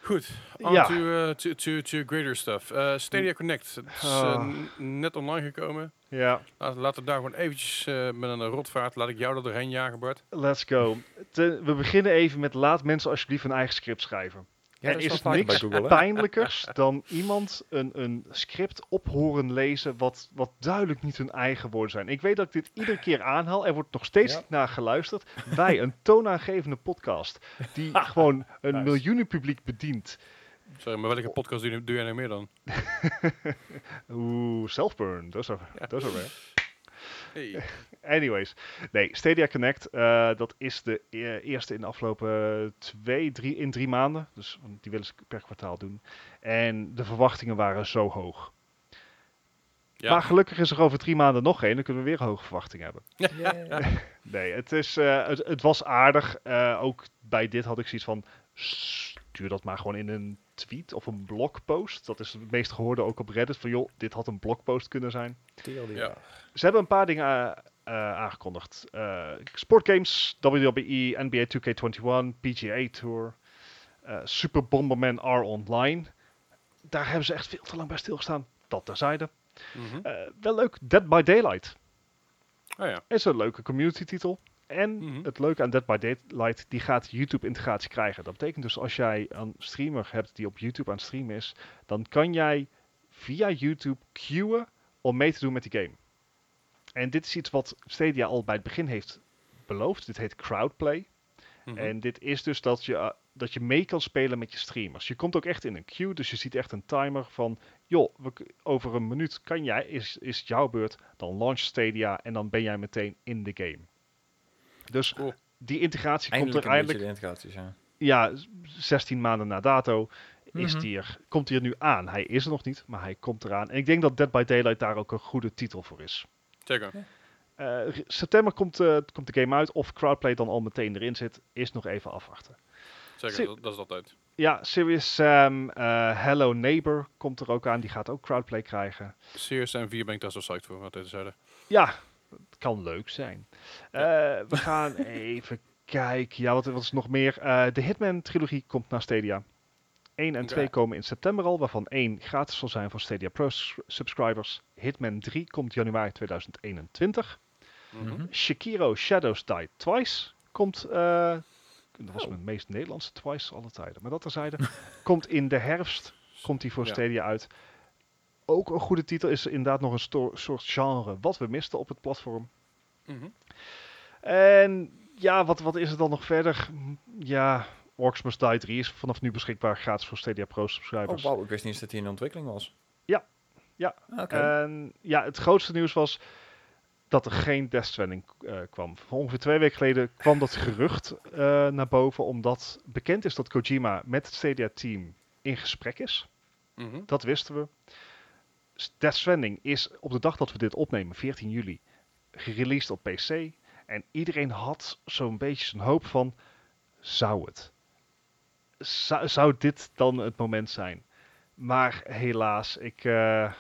Goed, on Ja. to, eh, to, to, to greater stuff. Eh, Stadia Connect, is eh, Ah. net online gekomen. Ja, Laten, laten we daar gewoon eventjes met een rotvaart, laat ik jou er doorheen jagen, Bart. let's go. Te- we beginnen even met laat mensen alsjeblieft een eigen script schrijven. Ja, er is niks pijnlijkers dan iemand een, een script op horen lezen wat, wat duidelijk niet hun eigen woorden zijn. Ik weet dat ik dit iedere keer aanhaal. Er wordt nog steeds Ja. niet naar geluisterd. Wij, een toonaangevende podcast, die gewoon een Nice. miljoenen publiek bedient. Sorry, maar welke podcast doe, jij nog meer dan? Oeh, self-burn. Dat is al Ja. dat is. Hey. Anyways, nee, Stadia Connect, eh, dat is de e- eerste in de afgelopen twee, drie, in drie maanden. Dus die willen ze per kwartaal doen. En de verwachtingen waren zo hoog. Ja. Maar gelukkig is er over drie maanden nog één. Dan kunnen we weer hoge verwachtingen hebben. Nee, het, is, eh, het, het was aardig. Eh, ook bij dit had ik zoiets van... Stuur dat maar gewoon in een tweet of een blogpost. Dat is het meest gehoorde ook op Reddit. Van joh, dit had een blogpost kunnen zijn. Ja. Ze hebben een paar dingen eh, eh, aangekondigd. Eh, sportgames, WWE, NBA 2K21, PGA Tour, eh, Super Bomberman R Online. Daar hebben ze echt veel te lang bij stilgestaan. Dat terzijde. Eh wel leuk, Dead by Daylight. Oh ja. Is een leuke community titel. En Mhm. het leuke aan Dead by Daylight, die gaat YouTube-integratie krijgen. Dat betekent dus als jij een streamer hebt die op YouTube aan het streamen is, dan kan jij via YouTube queuen om mee te doen met die game. En dit is iets wat Stadia al bij het begin heeft beloofd. Dit heet crowdplay. Mhm. En dit is dus dat je, eh, dat je mee kan spelen met je streamers. Je komt ook echt in een queue, dus je ziet echt een timer van... joh, we over een minuut kan jij, is, is jouw beurt, dan launch Stadia en dan ben jij meteen in de game. Dus Cool. die integratie Eindelijk komt er eindelijk, integraties, ja. ja, 16 maanden na dato is die er, komt hij er nu aan. Hij is er nog niet, maar hij komt eraan. En ik denk dat Dead by Daylight daar ook een goede titel voor is. Zeker. Eh, r- september komt, eh, komt de game uit. Of Crowdplay dan al meteen erin zit, is nog even afwachten. Zeker, dat, dat is altijd. Ja, Serious Sam, eh, Hello Neighbor komt er ook aan. Die gaat ook Crowdplay krijgen. Serious en 4 ben ik daar zo psyched voor, wat deze zeiden. Ja, het kan leuk zijn. Eh, we gaan even kijken. Ja, wat, wat is nog meer? Eh, de Hitman-trilogie komt naar Stadia. 1 en Oké. 2 komen in september al, waarvan 1 gratis zal zijn voor Stadia Pro subscribers. Hitman 3 komt januari 2021. Mhm. Mhm. Shakiro Shadows Die Twice komt. eh, dat was Oh. mijn meest Nederlandse Twice alle tijden. Maar dat terzijde. komt in de herfst. Komt die voor Ja. Stadia uit. Ook een goede titel is inderdaad nog een soort genre wat we misten op het platform. Mhm. En ja, wat, wat is er dan nog verder? Ja, Orcs Must Die 3 is vanaf nu beschikbaar gratis voor Stadia Pro Oh, subscribers. wauw, ik wist niet eens dat hij in ontwikkeling was. Ja. Ja. Oké. En ja, het grootste nieuws was dat er geen Death Stranding eh, kwam. Ongeveer twee weken geleden kwam dat gerucht eh, naar boven, omdat bekend is dat Kojima met het Stadia-team in gesprek is. Mhm. Dat wisten we. Death Stranding is op de dag dat we dit opnemen, 14 juli, gereleased op PC. En iedereen had zo'n beetje zijn hoop van, zou het? Zou, zou dit dan het moment zijn? Maar helaas, ik... eh,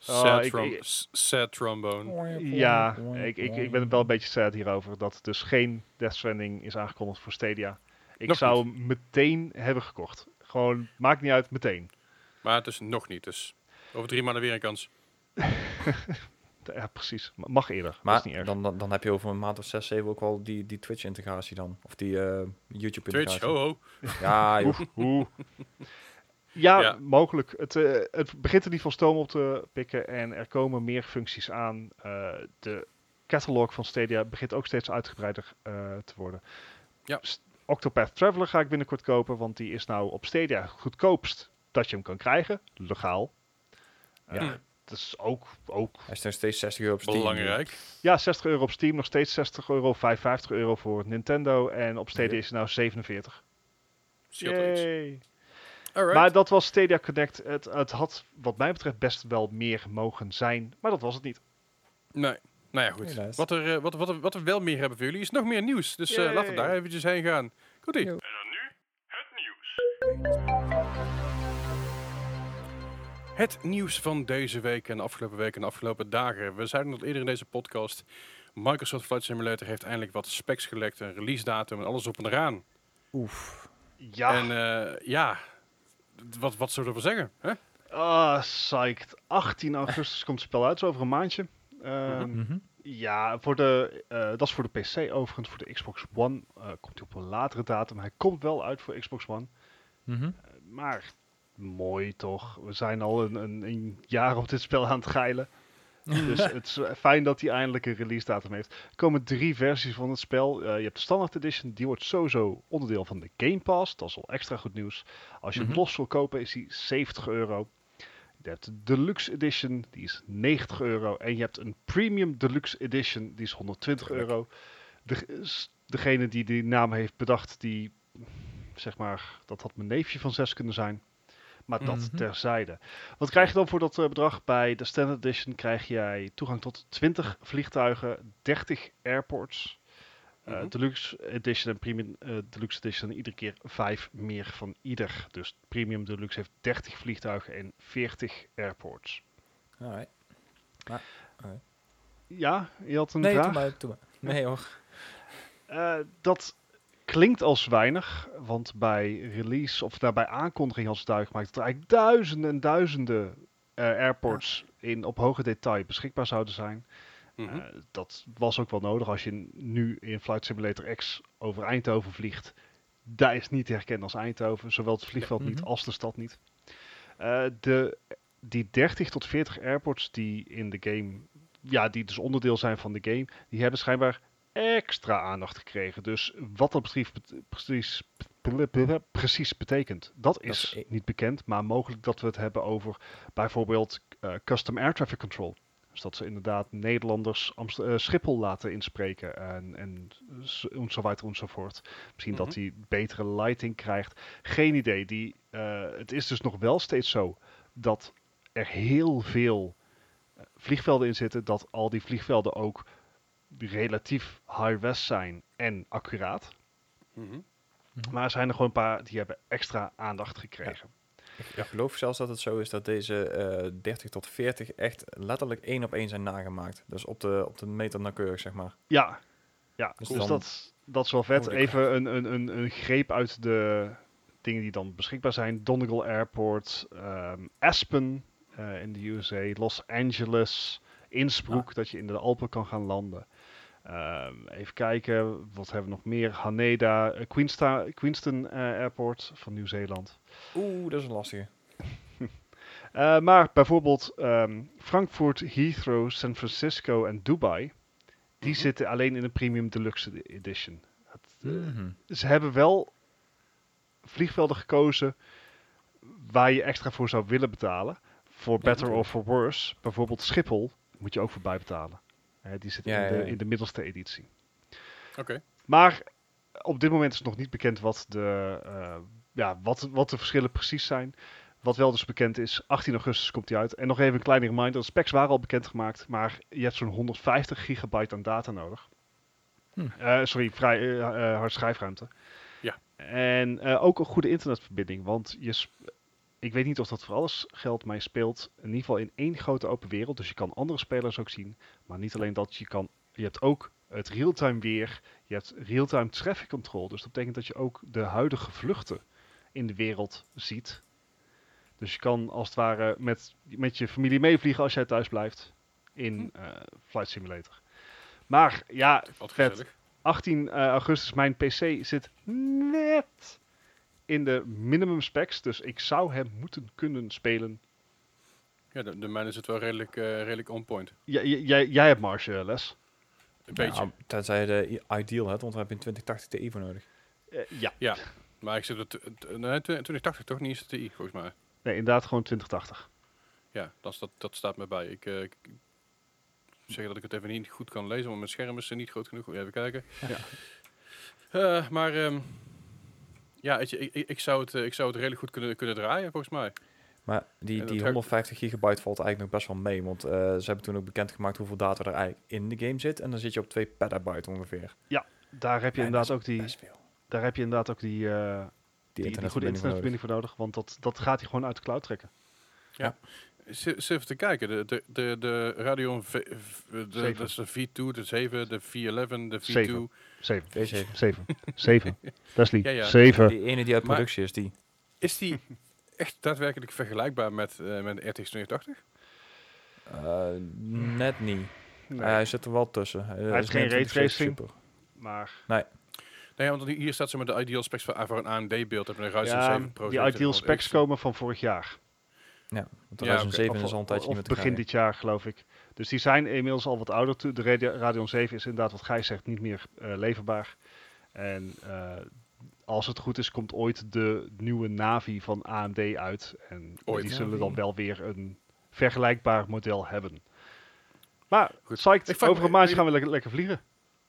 Sad, ik- trom- ik- s- sad trombone. ja, ik, ik, ik ben wel een beetje sad hierover dat dus geen Death Stranding is aangekondigd voor Stadia. Ik Nog zou hem meteen hebben gekocht. Gewoon, maakt niet uit, meteen. Maar het is nog niet, dus over drie maanden weer een kans. Ja, precies. Ma- Mag eerder, Maar is niet erg. dan, dan, dan heb je over een maand of 6, 7 ook wel die, die Twitch-integratie dan. Of die eh Twitch, YouTube-integratie. ho ho. Ja, joh. Oeh, oeh. Ja, Ja. mogelijk. Het, eh, het begint er niet van stoom op te pikken en er komen meer functies aan. Eh, de catalog van Stadia begint ook steeds uitgebreider eh, te worden. Ja. Octopath Traveler ga ik binnenkort kopen, want die is nou op Stadia goedkoopst dat je hem kan krijgen, legaal. Ja. Dat is ook, ook Hij is nog steeds 60 euro op Steam. Belangrijk. ja, 60 euro op Steam, nog steeds 60 euro, 55 euro voor Nintendo en op Stadia Ja. is het nou 47. Scheelt er iets. Yay. Alright. Maar dat was Stadia Connect. Het, het had wat mij betreft best wel meer mogen zijn, maar dat was het niet. Nee. Nou ja, goed. Helaas. Wat, er, eh, wat, wat, wat we wel meer hebben voor jullie is nog meer nieuws. Dus eh, laten we daar eventjes heen gaan. Goed-ie. Jo. Het nieuws van deze week en de afgelopen week en de afgelopen dagen. We zeiden het eerder in deze podcast. Microsoft Flight Simulator heeft eindelijk wat specs gelekt, een release datum en alles op en eraan. Oef. Ja, En eh, ja, wat, wat zullen we zeggen? Hè? ah, psyched. 18 augustus komt het spel uit, zo over een maandje. Ehm, Mhm. Ja, voor de, eh, dat is voor de PC overigens. Voor de Xbox One eh, komt hij op een latere datum. Hij komt wel uit voor Xbox One. Mhm. Maar mooi toch. We zijn al een, een, een jaar op dit spel aan het geilen. Dus het is eh, fijn dat hij eindelijk een release datum heeft. Er komen drie versies van het spel. Eh, je hebt de Standard Edition, die wordt sowieso onderdeel van de Game Pass. Dat is al extra goed nieuws. Als je Mhm. het los wil kopen, is die 70 euro. Je hebt de Deluxe Edition, die is 90 euro. En je hebt een Premium Deluxe Edition, die is 120 Heerlijk. euro. De, degene die die naam heeft bedacht, die, zeg maar, dat had mijn neefje van zes kunnen zijn. Maar dat Mhm. terzijde. Wat krijg je dan voor dat eh, bedrag? Bij de Standard Edition krijg jij toegang tot 20 vliegtuigen, 30 airports. Mhm. Deluxe Edition en Premium eh, Deluxe Edition iedere keer 5 meer van ieder. Dus Premium Deluxe heeft 30 vliegtuigen en 40 airports. Alright. Ja, je had een Nee, vraag? doe maar, maar. Nee hoor. Dat klinkt als weinig, want bij release of nou, bij aankondiging had ze duidelijk gemaakt dat er eigenlijk duizenden en duizenden eh, airports in op hoge detail beschikbaar zouden zijn. Mhm. Eh, dat was ook wel nodig als je nu in Flight Simulator X over Eindhoven vliegt. Daar is niet te herkennen als Eindhoven, zowel het vliegveld niet Mhm. als de stad niet. Eh, de, die 30 tot 40 airports die in de game, ja, die dus onderdeel zijn van de game, die hebben schijnbaar extra aandacht gekregen. Dus wat dat betreft, bet- precies, precies betekent, dat is, e- niet bekend. Maar mogelijk dat we het hebben over bijvoorbeeld eh, Custom Air Traffic Control. Dus dat ze inderdaad Nederlanders Amst- eh, Schiphol laten inspreken en, en zo enzovoort enzovoort. Misschien dat Mhm. hij betere lighting krijgt. Geen idee. Die, eh, het is dus nog wel steeds zo dat er heel veel vliegvelden in zitten. Dat al die vliegvelden ook relatief high-res zijn en accuraat. Mhm. Maar er zijn er gewoon een paar die hebben extra aandacht gekregen. Ik, ik geloof zelfs dat het zo is dat deze eh 30 tot 40 echt letterlijk één op één zijn nagemaakt. Dus op de, op de meter nauwkeurig, zeg maar. Ja, ja Dus dus, dat, dat is wel vet. Even een, een, een, een greep uit de dingen die dan beschikbaar zijn. Donegal Airport, ehm, Aspen eh, in de USA, Los Angeles, Innsbruck, dat je in de Alpen kan gaan landen. Ehm, even kijken, wat hebben we nog meer? Haneda, eh, Queensta- Queenston eh, Airport van Nieuw-Zeeland. Oeh, dat is een lastige. Eh, maar bijvoorbeeld ehm, Frankfurt, Heathrow, San Francisco en Dubai, die Mhm. zitten alleen in de Premium Deluxe Edition. Het, eh, Mhm. ze hebben wel vliegvelden gekozen waar je extra voor zou willen betalen. Voor better or for worse. Bijvoorbeeld Schiphol moet je ook voor bijbetalen. Die zit Ja, in, de, ja, ja. in de middelste editie. Oké. Maar op dit moment is nog niet bekend wat de, eh, ja, wat, wat de verschillen precies zijn. Wat wel dus bekend is, 18 augustus komt hij uit. En nog even een kleine reminder, de specs waren al bekendgemaakt, maar je hebt zo'n 150 gigabyte aan data nodig. Hm. Eh, sorry, vrij eh eh, hard schijfruimte. Ja. En eh, ook een goede internetverbinding, want je, ik weet niet of dat voor alles geldt, maar je speelt in ieder geval in één grote open wereld. Dus je kan andere spelers ook zien. Maar niet alleen dat, je, kan, je hebt ook het real-time weer. Je hebt real-time traffic control. Dus dat betekent dat je ook de huidige vluchten in de wereld ziet. Dus je kan als het ware met, met je familie meevliegen als jij thuis blijft in eh, Flight Simulator. Maar ja, Wat vet. gezellig. 18 eh, augustus, mijn PC zit net in de minimum specs. Dus ik zou hem moeten kunnen spelen. Ja, de, de mijne zit wel redelijk, eh, redelijk on point. J- jij, jij hebt Mars, eh, Les. Een beetje. Ja, tenzij je de ideal hebt, want dan heb je een 2080 Ti voor nodig. Eh, ja, Maar ik zit t- nee, 2080 toch niet eens de TI, volgens mij. nee, inderdaad gewoon 2080. Ja, dat, is- dat, dat staat me bij. Ik, eh, ik zeg dat ik het even niet goed kan lezen, want mijn scherm is eh, niet groot genoeg. Even kijken. Ja. Eh, maar ehm, ja, weet je, ik, ik, ik zou het, eh, ik zou het redelijk goed kunnen, kunnen draaien, volgens mij. Maar die, die heb- 150 gigabyte valt eigenlijk nog best wel mee. Want eh, ze hebben toen ook bekendgemaakt hoeveel data er eigenlijk in de game zit. En dan zit je op 2 petabyte ongeveer. Daar heb je En inderdaad ook die, daar heb je inderdaad ook die, eh, Die, die, die goede internetverbinding voor nodig. internetverbinding voor nodig. Want dat, dat gaat hij gewoon uit de cloud trekken. Zit even te kijken. De, de, de, de Radeon v, v- de, dat is de V2, de 7, de V11, de V2. Zeven. Zeven. V7. Zeven. Zeven. Leslie. Ja, ja. Zeven. Die ene die uit Maar- productie is, die. Is die echt daadwerkelijk vergelijkbaar met, eh met de RTX 2080? Eh, net niet. Nee. hij zit er wel tussen. Hij heeft geen raytracing. Maar Nee, want hier staat ze met de ideal specs voor, voor een AMD-beeld. Heb je een Ryzen ja, 7 Pro. die ideal specs komen van vorig jaar. Ja, Ryzen oké. 7 Of, is al een tijdje of niet meer te begin dit jaar, geloof ik. Dus die zijn inmiddels al wat ouder. toe. De Radeon 7 is inderdaad, wat Gijs zegt, niet meer eh, leverbaar. En eh, als het goed is, komt ooit de nieuwe Navi van AMD uit. En Ooit. die zullen dan wel weer een vergelijkbaar model hebben. Maar, Goed. psyched, over een maandje gaan we lekker, lekker vliegen.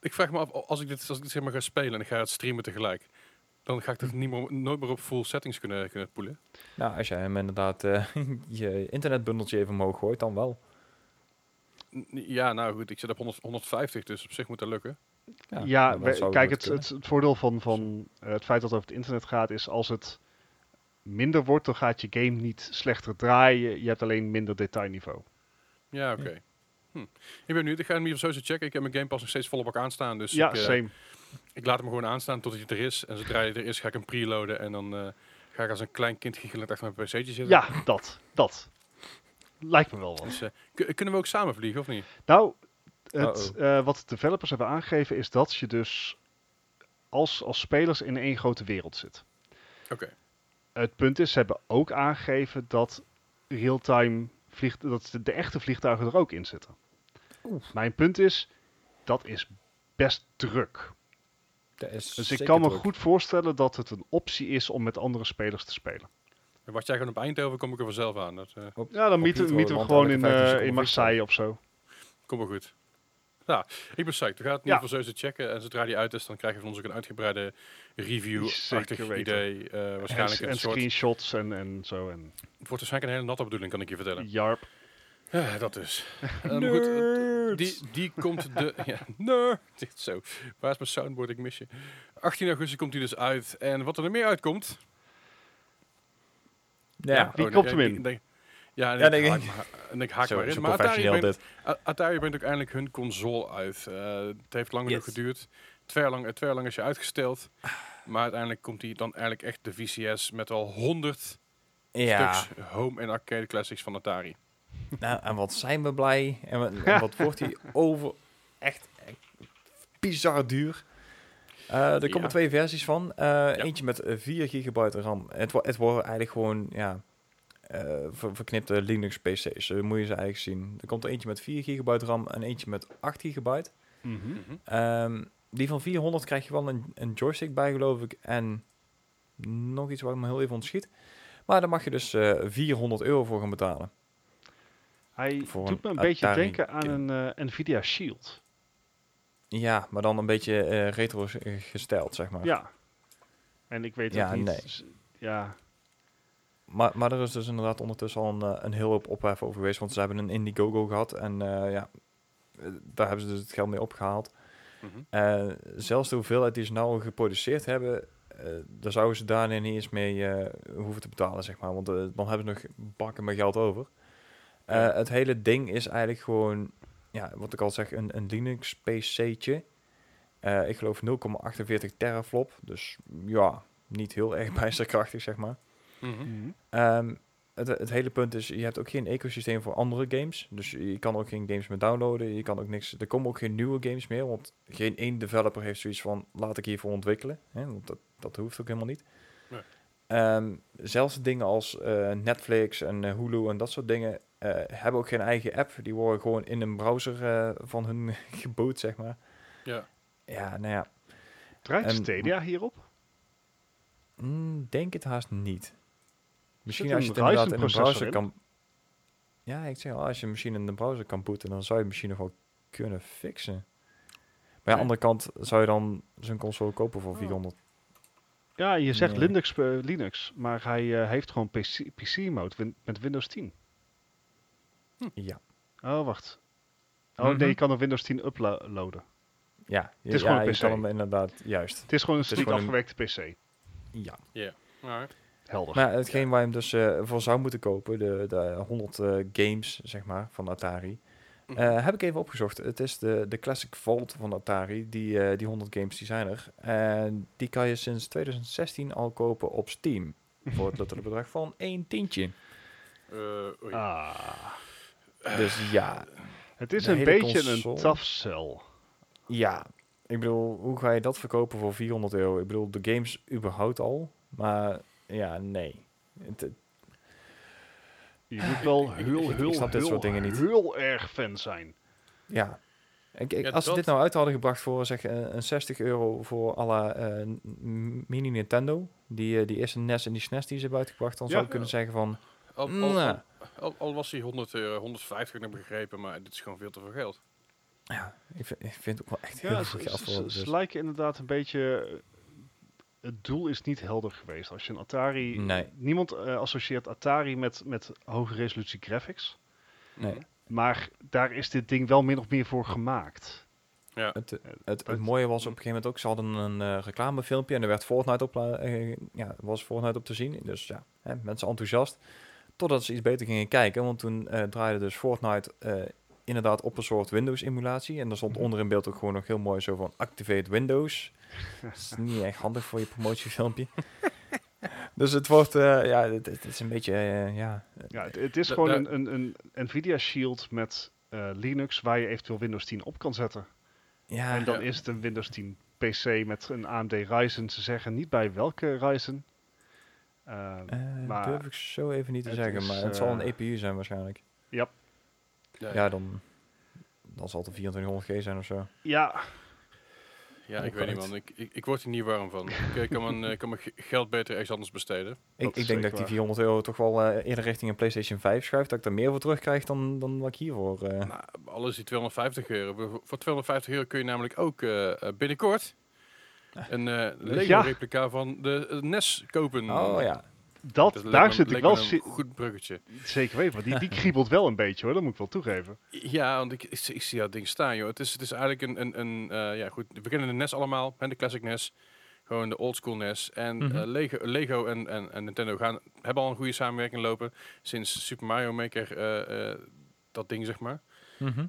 Ik vraag me af, als ik dit, als ik dit zeg maar ga spelen en ik ga het streamen tegelijk, dan ga ik dat niet meer, nooit meer op full settings kunnen, kunnen poelen. Nou, als jij hem inderdaad eh, je internetbundeltje even omhoog gooit, dan wel. Ja, nou goed, ik zit op 100, 150, dus op zich moet dat lukken. Ja, dan we- zou kijk, het het, voordeel van, van eh, het feit dat het over het internet gaat, is als het minder wordt, dan gaat je game niet slechter draaien. Je hebt alleen minder detailniveau. Ja, oké. Hm. Ik ben benieuwd, ik ga hem hier zo checken. Ik heb mijn Game Pass nog steeds volop aanstaan, dus ja, ik, eh, same. Ik laat hem gewoon aanstaan tot hij er is. En zodra hij er is, ga ik hem preloaden en dan eh, ga ik als een klein kind giechelend achter mijn pc'tje zitten. Ja, dat. Dat. Lijkt me wel wat. Dus, eh, ku- kunnen we ook samen vliegen, of niet? Nou, Het, eh, wat developers hebben aangegeven is dat je dus als, als spelers in één grote wereld zit. Oké. Het punt is, ze hebben ook aangegeven dat real-time dat de, de echte vliegtuigen er ook in zitten. Mijn punt is, dat is best druk. Dus ik kan me druk. goed voorstellen dat het een optie is om met andere spelers te spelen. En Wacht jij gewoon op Eindhoven, kom ik er vanzelf aan. Dat eh, Op- Ja, dan mieten, we gewoon in, 15 eh, seconden in Marseille of zo. komt wel goed. Ja, ik ben psyched. We gaan het in ieder geval sowieso checken. En zodra die uit is, dan krijg je van ons ook een uitgebreide review-achtig idee. eh, waarschijnlijk en, een en soort... screenshots en, en zo. En Het wordt waarschijnlijk een hele natte bedoeling, kan ik je vertellen. Jarp. Ja, dat is. Eh, maar goed, eh, die, die komt de... Ja, nerd. Dit Zo. Waar is mijn soundboard? Ik mis je. 18 augustus komt hij dus uit. En wat er nog meer uitkomt... Ja, Wie nee, komt ja, hem in? denk- Ja, en Ja, ik, haak, ik. maar- en ik haak zo, maar in. Maar Atari brengt, Atari brengt ook eindelijk hun console uit. Eh, het heeft lang genoeg Yes. geduurd. Twee jaar lang, eh, twee jaar lang is je uitgesteld. Maar uiteindelijk komt hij dan eigenlijk echt de VCS met al 100 Ja, stuks home en arcade classics van Atari. Nou, en wat zijn we blij. En wat, en wat wordt die over... Echt, echt bizar duur. Eh, er komen Ja. twee versies van. Eh, Eentje met eh, 4 gigabyte RAM. Het, het worden eigenlijk gewoon ja, eh, ver- verknipte Linux PC's. Zo moet je ze eigenlijk zien. Er komt er eentje met 4 gigabyte RAM en eentje met 8 gigabyte. Mhm. Mhm. Ehm, die van 400 krijg je wel een, een joystick bij, geloof ik. En nog iets waar ik me heel even ontschiet. Maar daar mag je dus eh 400 euro voor gaan betalen. Hij Voor doet me een een beetje denken aan een eh, Nvidia Shield. Ja, maar dan een beetje eh, retro eh, gesteld, zeg maar. Ja. En ik weet Ja, niet... nee. Ja, Maar, maar er is dus inderdaad ondertussen al een, een heel hoop ophef over geweest. Want ze hebben een Indiegogo gehad. En ja, daar hebben ze dus het geld mee opgehaald. Eh, zelfs de hoeveelheid die ze nou geproduceerd hebben, daar zouden ze daarna niet eens mee hoeven te betalen, zeg maar. Want dan hebben ze nog bakken met geld over. Eh. Het hele ding is eigenlijk gewoon, ja, wat ik al zeg, een, een Linux PC'tje. Eh, ik geloof 0,48 teraflop. Dus ja, niet heel erg bijsterkrachtig, zeg maar. Mhm. Ehm, het, het hele punt is, je hebt ook geen ecosysteem voor andere games. Dus je kan ook geen games meer downloaden. Je kan ook niks. Er komen ook geen nieuwe games meer. Want geen één developer heeft zoiets van laat ik hiervoor ontwikkelen. Hè? Want dat, dat hoeft ook helemaal niet. Nee. Ehm, zelfs dingen als eh, Netflix en Hulu en dat soort dingen eh, hebben ook geen eigen app. Die worden gewoon in een browser eh, van hun geboot, zeg maar. Ja. Ja, nou ja. draait En- Stadia hierop? Mm, denk het haast niet. Misschien als je het inderdaad in een browser kan... Ja, ik zeg al, als je machine in de browser kan booten, dan zou je misschien nog wel kunnen fixen. Maar ja, aan de andere kant zou je dan zo'n console kopen voor Oh. 400. Ja, je zegt Nee. Linux, eh, Linux, maar hij eh, heeft gewoon PC, PC-mode met Windows 10. Ja. Oh, wacht. Oh Mhm. nee, je kan er Windows 10 uploaden. Ja, Het is ja, gewoon een je PC. kan hem inderdaad, juist. Het is gewoon een een- afgewerkte PC. Ja. Alright. Helder. Maar ja, hetgeen waar je hem dus eh, voor zou moeten kopen, de, de 100 eh, games, zeg maar, van Atari, Mhm. Eh, heb ik even opgezocht. Het is de, de Classic Vault van Atari. Die, eh, die 100 games die zijn er. En die kan je sinds 2016 al kopen op Steam. voor het letterlijk bedrag van één tientje. Eh, oei. Ah. Dus ja, Het is een beetje console. een tough sell. ja. Ik bedoel, hoe ga je dat verkopen voor 400 euro? Ik bedoel, de games überhaupt al. Maar ja, nee. Het, het- Je moet wel Ik- heel, ik- ik heel, snap dit heel, soort dingen niet. heel erg fan zijn. ja. Ik, ik- Ja, als ze dit nou uit hadden gebracht voor zeg, een, een 60 euro voor alle eh, n- mini Nintendo, die, eh, die eerste NES en die SNES die ze hebben uitgebracht, dan Ja. zou ik kunnen zeggen van, nou, al, was hij 100 euro, 150 heb ik begrepen, maar dit is gewoon veel te veel geld. Ja, ik vind, ik vind het ook wel echt Ja, heel ze, veel geld ze- voor. ze- dus- ze lijken inderdaad een beetje... eh, Het doel is niet helder geweest. Als je een Atari... Nee. Niemand eh, associeert Atari met, met hoge resolutie graphics. nee, Maar daar is dit ding wel min of meer voor gemaakt. Ja. het, het, Eh, het, het- mooie was op een gegeven moment ook, ze hadden een eh, reclamefilmpje en er werd Fortnite op, eh, ja, was Fortnite op te zien. Dus ja, hè, mensen enthousiast. Totdat ze iets beter gingen kijken, want toen eh, draaide dus Fortnite eh, inderdaad op een soort Windows emulatie. En daar stond Mhm. onder in beeld ook gewoon nog heel mooi zo van Activate Windows. Dat is niet echt handig voor je promotiefilmpje. dus het wordt, eh, ja, het, het is een beetje, ja, Ja, het, het is Da- gewoon da- een, een, een Nvidia Shield met eh, Linux waar je eventueel Windows 10 op kan zetten. Ja, en dan ja. is het een Windows 10 PC met een AMD Ryzen. Ze zeggen niet bij welke Ryzen. Ehm, eh, maar durf ik zo even niet te zeggen, is, maar het zal een eh, EPU zijn waarschijnlijk. ja, Ja, Ja, dan, dan zal het een 2400G zijn of zo. ja, Ja, ik weet niet man. Ik, ik, ik word hier niet warm van. Ik eh, kan mijn, kan mijn ge- geld beter ergens anders besteden. Ik, ik denk dat ik die waar. 400 euro toch wel eh, eerder richting een PlayStation 5 schuif. Dat ik er meer voor terugkrijg dan, dan wat ik hiervoor... eh Nou, alles die 250 euro. Voor- Voor 250 euro kun je namelijk ook binnenkort een eh Lego Ja. replica van de NES kopen. Oh ja. dat, daar me- zit ik wel een goed bruggetje. zeker weten. Want die, die kriebelt wel een beetje hoor, dat moet ik wel toegeven. Ja, want ik, ik, ik zie dat ding staan, joh. Het is, het is eigenlijk een, een, een eh, ja goed, we kennen de NES allemaal, en de Classic NES. Gewoon de old school NES. En Mhm. eh, Lego, Lego en, en, en Nintendo gaan, hebben al een goede samenwerking lopen. Sinds Super Mario Maker, eh, eh, dat ding zeg maar. Mhm.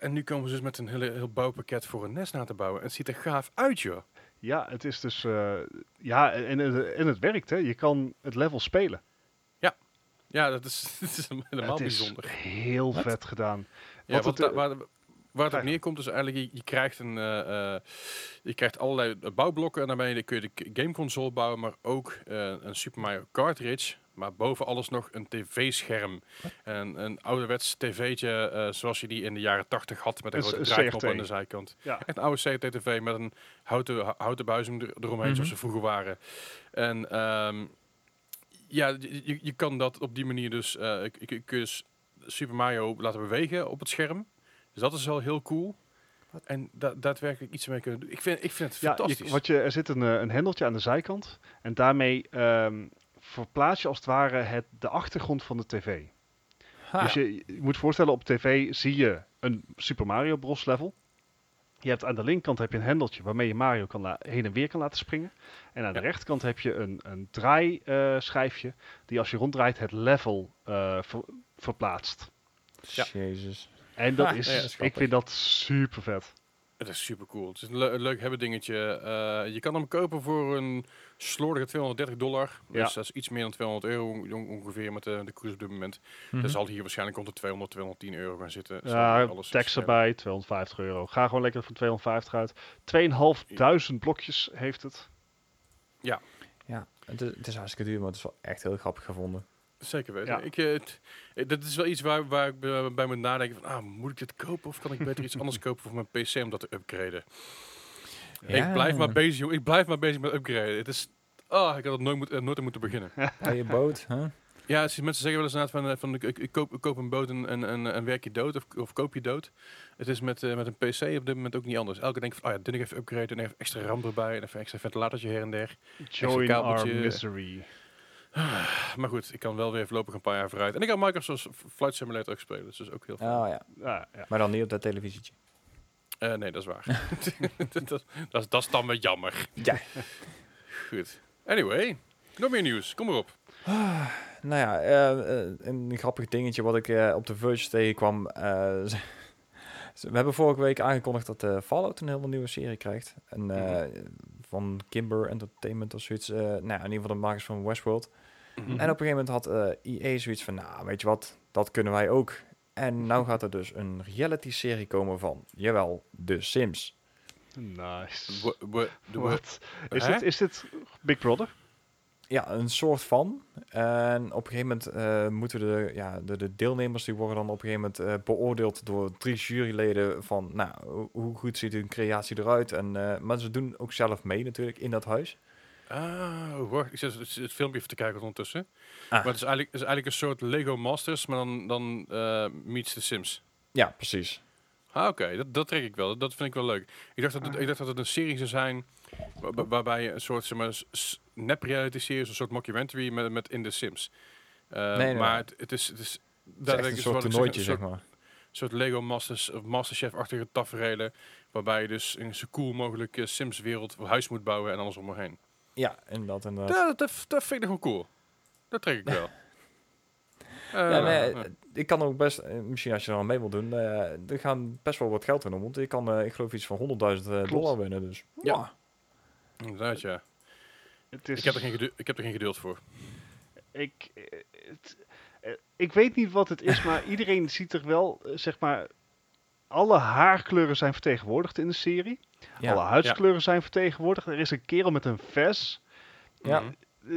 En nu komen ze dus met een hele, heel bouwpakket voor een NES na te bouwen. En het ziet er gaaf uit, joh. Ja, het is dus. eh, ja, en, en, het werkt hè. Je kan het level spelen. Ja, dat is, dat is helemaal het is bijzonder. heel Wat? vet gedaan. Ja, het, waar, waar het op neerkomt is eigenlijk, je, je krijgt een, eh, eh, je krijgt allerlei bouwblokken en daarmee kun je de gameconsole bouwen, maar ook een Super Mario cartridge, maar boven alles nog een tv-scherm. En een ouderwets tv'tje eh, zoals je die in de jaren 80 had met een Een grote draaiknop aan de zijkant. Ja. Echt een oude CRT-tv met een houten, hou- houten buizing er- eromheen, Mhm. zoals ze vroeger waren. En ehm, ja, je, je- je kan dat op die manier dus, eh, ik, ik, kun je dus Super Mario laten bewegen op het scherm. Dus dat is wel heel cool. En da daadwerkelijk iets mee kunnen doen. Ik vind, ik vind het Ja, je, fantastisch. wat je, er zit een, eh, een hendeltje aan de zijkant. En daarmee ehm, verplaats je als het ware het, de achtergrond van de tv. Ha. Dus je, je moet voorstellen, op tv zie je een Super Mario Bros. level. Je hebt aan de linkerkant heb je een hendeltje waarmee je Mario kan heen en weer kan laten springen. En aan de rechterkant heb je een, een draaischijfje die als je ronddraait het level eh, ver- verplaatst. Ja. Jezus. En dat is, ja, dat is ik vind dat super vet. Het is super cool. Het is een, le- een leuk hebben dingetje. Eh, je kan hem kopen voor een slordige 230 dollar. Dus Ja. dat is iets meer dan 200 euro on- ongeveer met de, de koers op dit moment. Mhm. Dan zal hier waarschijnlijk rond de 200, 210 euro gaan zitten. Ja, alles tekst schermen. erbij, 250 euro. Ga gewoon lekker voor 250 uit. 2500 blokjes heeft het. Ja, het is, het is hartstikke duur, maar het is wel echt heel grappig gevonden. Zeker weten. Ja. Ik, eh, het, eh, dat is wel iets waar, waar ik bij, bij moet nadenken van, ah, moet ik dit kopen of kan ik beter iets anders kopen voor mijn PC om dat te upgraden? Ja. Ik blijf maar bezig, joh. Ik blijf maar bezig met upgraden. Het is, ah, ik had het nooit, moet, eh, nooit moeten beginnen. Bij je boot, hè? ja, het is- mensen zeggen wel eens inderdaad van, eh, van ik, ik, koop, ik koop een boot en, en, en, werk je dood of, of koop je dood. Het is met, eh, met een PC op dit moment ook niet anders. Elke denk van, oh ja, dit even upgraden en even extra RAM erbij en even extra ventilatortje her en der. Join our misery. Maar goed, ik kan wel weer voorlopig een paar jaar vooruit. En ik kan Microsoft Flight Simulator ook spelen, dus dat is ook heel fijn. Oh ja, Ja, ja. maar dan niet op dat televisietje. Eh, nee, dat is waar. dat, dat, dat, is- dat is dan wel jammer. Ja. Goed. Anyway, nog meer nieuws. Kom maar op. Nou ja, eh, een grappig dingetje wat ik eh, op de Verge tegenkwam. we hebben vorige week aangekondigd dat Fallout een hele nieuwe serie krijgt. En, eh, Van Kimber Entertainment of zoiets. nou, ja, in ieder geval de makers van Westworld. Mhm. En op een gegeven moment had eh EA zoiets van, nou, weet je wat, dat kunnen wij ook. En nou gaat er dus een reality-serie komen van, jawel, The Sims. Nice. Wat? Is, dit, is dit Big Brother? Ja, een soort van. En op een gegeven moment eh, moeten de, ja, de, de deelnemers, die worden dan op een gegeven moment eh, beoordeeld door drie juryleden van, nou, ho- hoe goed ziet hun creatie eruit. En, eh, maar ze doen ook zelf mee natuurlijk in dat huis. Ah, wacht. Ik zit het, het filmpje even te kijken ondertussen. Ah. Maar het is eigenlijk, is eigenlijk een soort Lego Masters, maar dan, dan eh, meets The Sims. Ja, precies. Ah, oké. Dat, dat trek ik wel. Dat vind ik wel leuk. Ik dacht dat het, ik dacht dat het een serie zou zijn wa- wa- waarbij je een soort zeg maar, nep-reality serie, een soort mockumentary met, met in The Sims. Eh, nee, maar nee. het, het is... Het is een soort ik zeg, toernooitje, maar. soort Lego Masters of Masterchef-achtige tafereelen, waarbij je dus een zo cool mogelijke Sims-wereld of huis moet bouwen en alles om me heen. Ja, inderdaad. inderdaad. Ja, dat, dat, dat vind ik nog wel cool. Dat trek ik wel. Ja, Eh, nee, eh, ik kan ook best, eh, misschien als je er aan mee wil doen, eh, er gaan best wel wat geld in om. Want ik kan, eh, ik geloof iets van 100.000 eh, dollar winnen. Dus Ja. Inderdaad, ja. Het is, Ik heb, er geen gedu- ik heb er geen geduld voor. ik, het, ik weet niet wat het is, maar iedereen ziet er wel, zeg maar, alle haarkleuren zijn vertegenwoordigd in de serie. Ja. Alle huidskleuren zijn vertegenwoordigd. Er is een kerel met een vest. Ja. Mhm. Eh,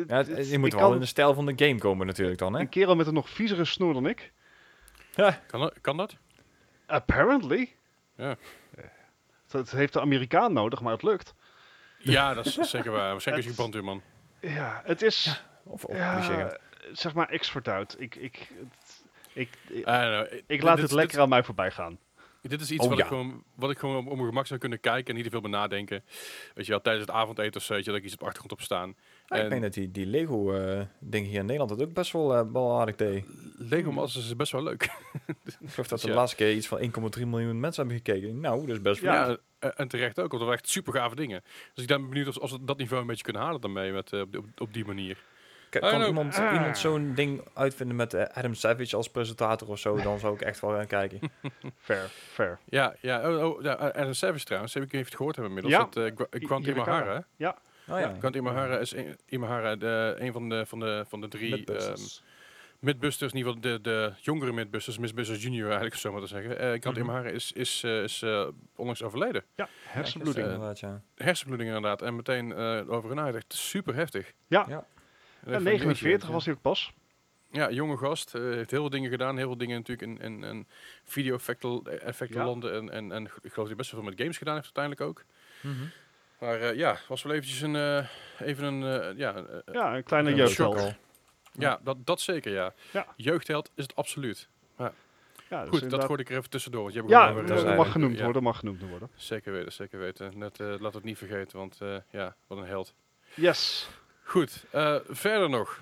Ja, het- het- je moet wel kan- in de stijl van de game komen natuurlijk dan, hè? Een kerel met een nog viezere snoer dan ik. Ja. Kan, dat- kan dat? Apparently. Ja. Eh, Het heeft de Amerikaan nodig, maar het lukt. Ja, dat is zeker waar. Waarschijnlijk is je brandweerman. Ja, het is, Of, of zeg maar, expert out. Ik, ik, het- ik, ik, know. laat dit- het lekker aan mij voorbij gaan. Dit is iets Oh, wat, ja. ik gewoon, wat ik gewoon op, op mijn gemak zou kunnen kijken en niet te veel bij nadenken. Weet je wel, tijdens het avondeten of zo, weet je, dat ik iets op de achtergrond op staan. Ja, ik En- denk dat die, die Lego eh ding hier in Nederland het ook best wel, eh, wel aardig deed. Lego Masters is best wel leuk. Ik geloof dat Dus de laatste keer iets van 1,3 miljoen mensen hebben gekeken. Nou, dat is best wel. Ja, en- en terecht ook, want dat waren echt super gave dingen. Dus ik ben benieuwd of, of ze dat niveau een beetje kunnen halen daarmee met, eh, op, op die manier. Kan, I kan iemand, Ah. iemand zo'n ding uitvinden met eh, Adam Savage als presentator of zo, dan zou ik echt wel gaan kijken. Fair, fair. Ja, ja, oh, oh, ja Adam Savage trouwens, heb ik even gehoord hebben inmiddels. Ja. Dat, eh, Gra- I- Grant. Imahara. hè? Oh ja. Grant Imahara is een, Imahara, de, een van de, van de, van de drie Mythbusters. ehm, Mythbusters, in ieder geval de, de jongere Mythbusters, Mythbusters Junior eigenlijk, zo maar te zeggen. Eh Grant Mhm. Imahara is, is, eh, is eh, onlangs overleden. Ja, hersenbloeding. eh, Inderdaad, ja. Hersenbloeding inderdaad. En meteen eh over een echt super heftig. Ja. Ja. En Ja, van, 49 jeetje, was hij ook pas. Ja, jonge gast. eh, heeft heel veel dingen gedaan. Heel veel dingen natuurlijk in, in, in video-effectenlanden. En, en, en ik geloof dat hij best wel veel met games gedaan heeft uiteindelijk ook. Mhm. Maar eh, ja, was wel eventjes een, eh, even een, eh, ja, Ja, een kleine Ja, jeugdheld. ja dat, dat zeker ja. Ja. Jeugdheld is het absoluut. Ja, dus Goed, dat gooi ik er even tussendoor. Want je hebt Ja, gewoon dat mag genoemd ja, worden, mag genoemd worden. Zeker weten, zeker weten. Net, eh laat het niet vergeten, want eh, ja, wat een held. Yes. Goed, eh, verder nog.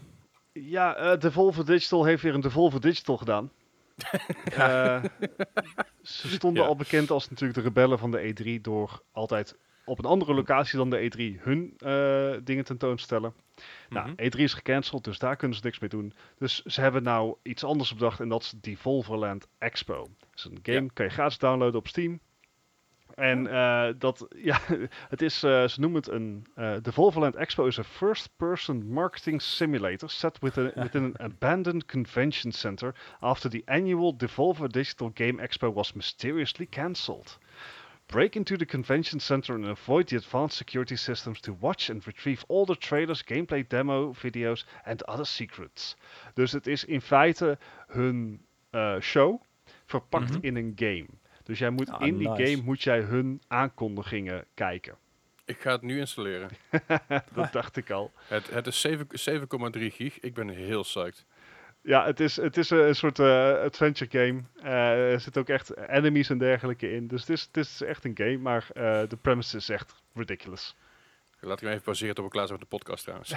Ja, eh Devolver Digital heeft weer een Devolver Digital gedaan. Eh, ze stonden Ja. al bekend als natuurlijk de rebellen van de E3 door altijd op een andere locatie dan de E3 hun dingen tentoonstellen. Nou, Mhm. E3 is gecanceld, dus daar kunnen ze niks mee doen. Dus ze hebben nou iets anders bedacht en dat is Devolverland Expo. Dat is een game, Ja. kan je gratis downloaden op Steam. En eh, dat, ja, het is, eh, ze noemen het een, eh Devolverland Expo is a first-person marketing simulator set within, within an abandoned convention center after the annual Devolver Digital Game Expo was mysteriously cancelled. Break into the convention center and avoid the advanced security systems to watch and retrieve all the trailers, gameplay demo videos and other secrets. Dus het is in feite hun eh, show verpakt Mhm. in een game. Dus jij moet Ah, in die game moet jij hun aankondigingen kijken. Ik ga het nu installeren. Dat dacht ik al. Het, het is 7 7,3 gig. Ik ben heel psyched. Ja, het is, het is een, een soort eh, adventure game. Eh, er zitten ook echt enemies en dergelijke in. Dus het is, het is echt een game, maar eh, de premise is echt ridiculous. Laat ik hem even pauzeren tot we klaar zijn met de podcast trouwens.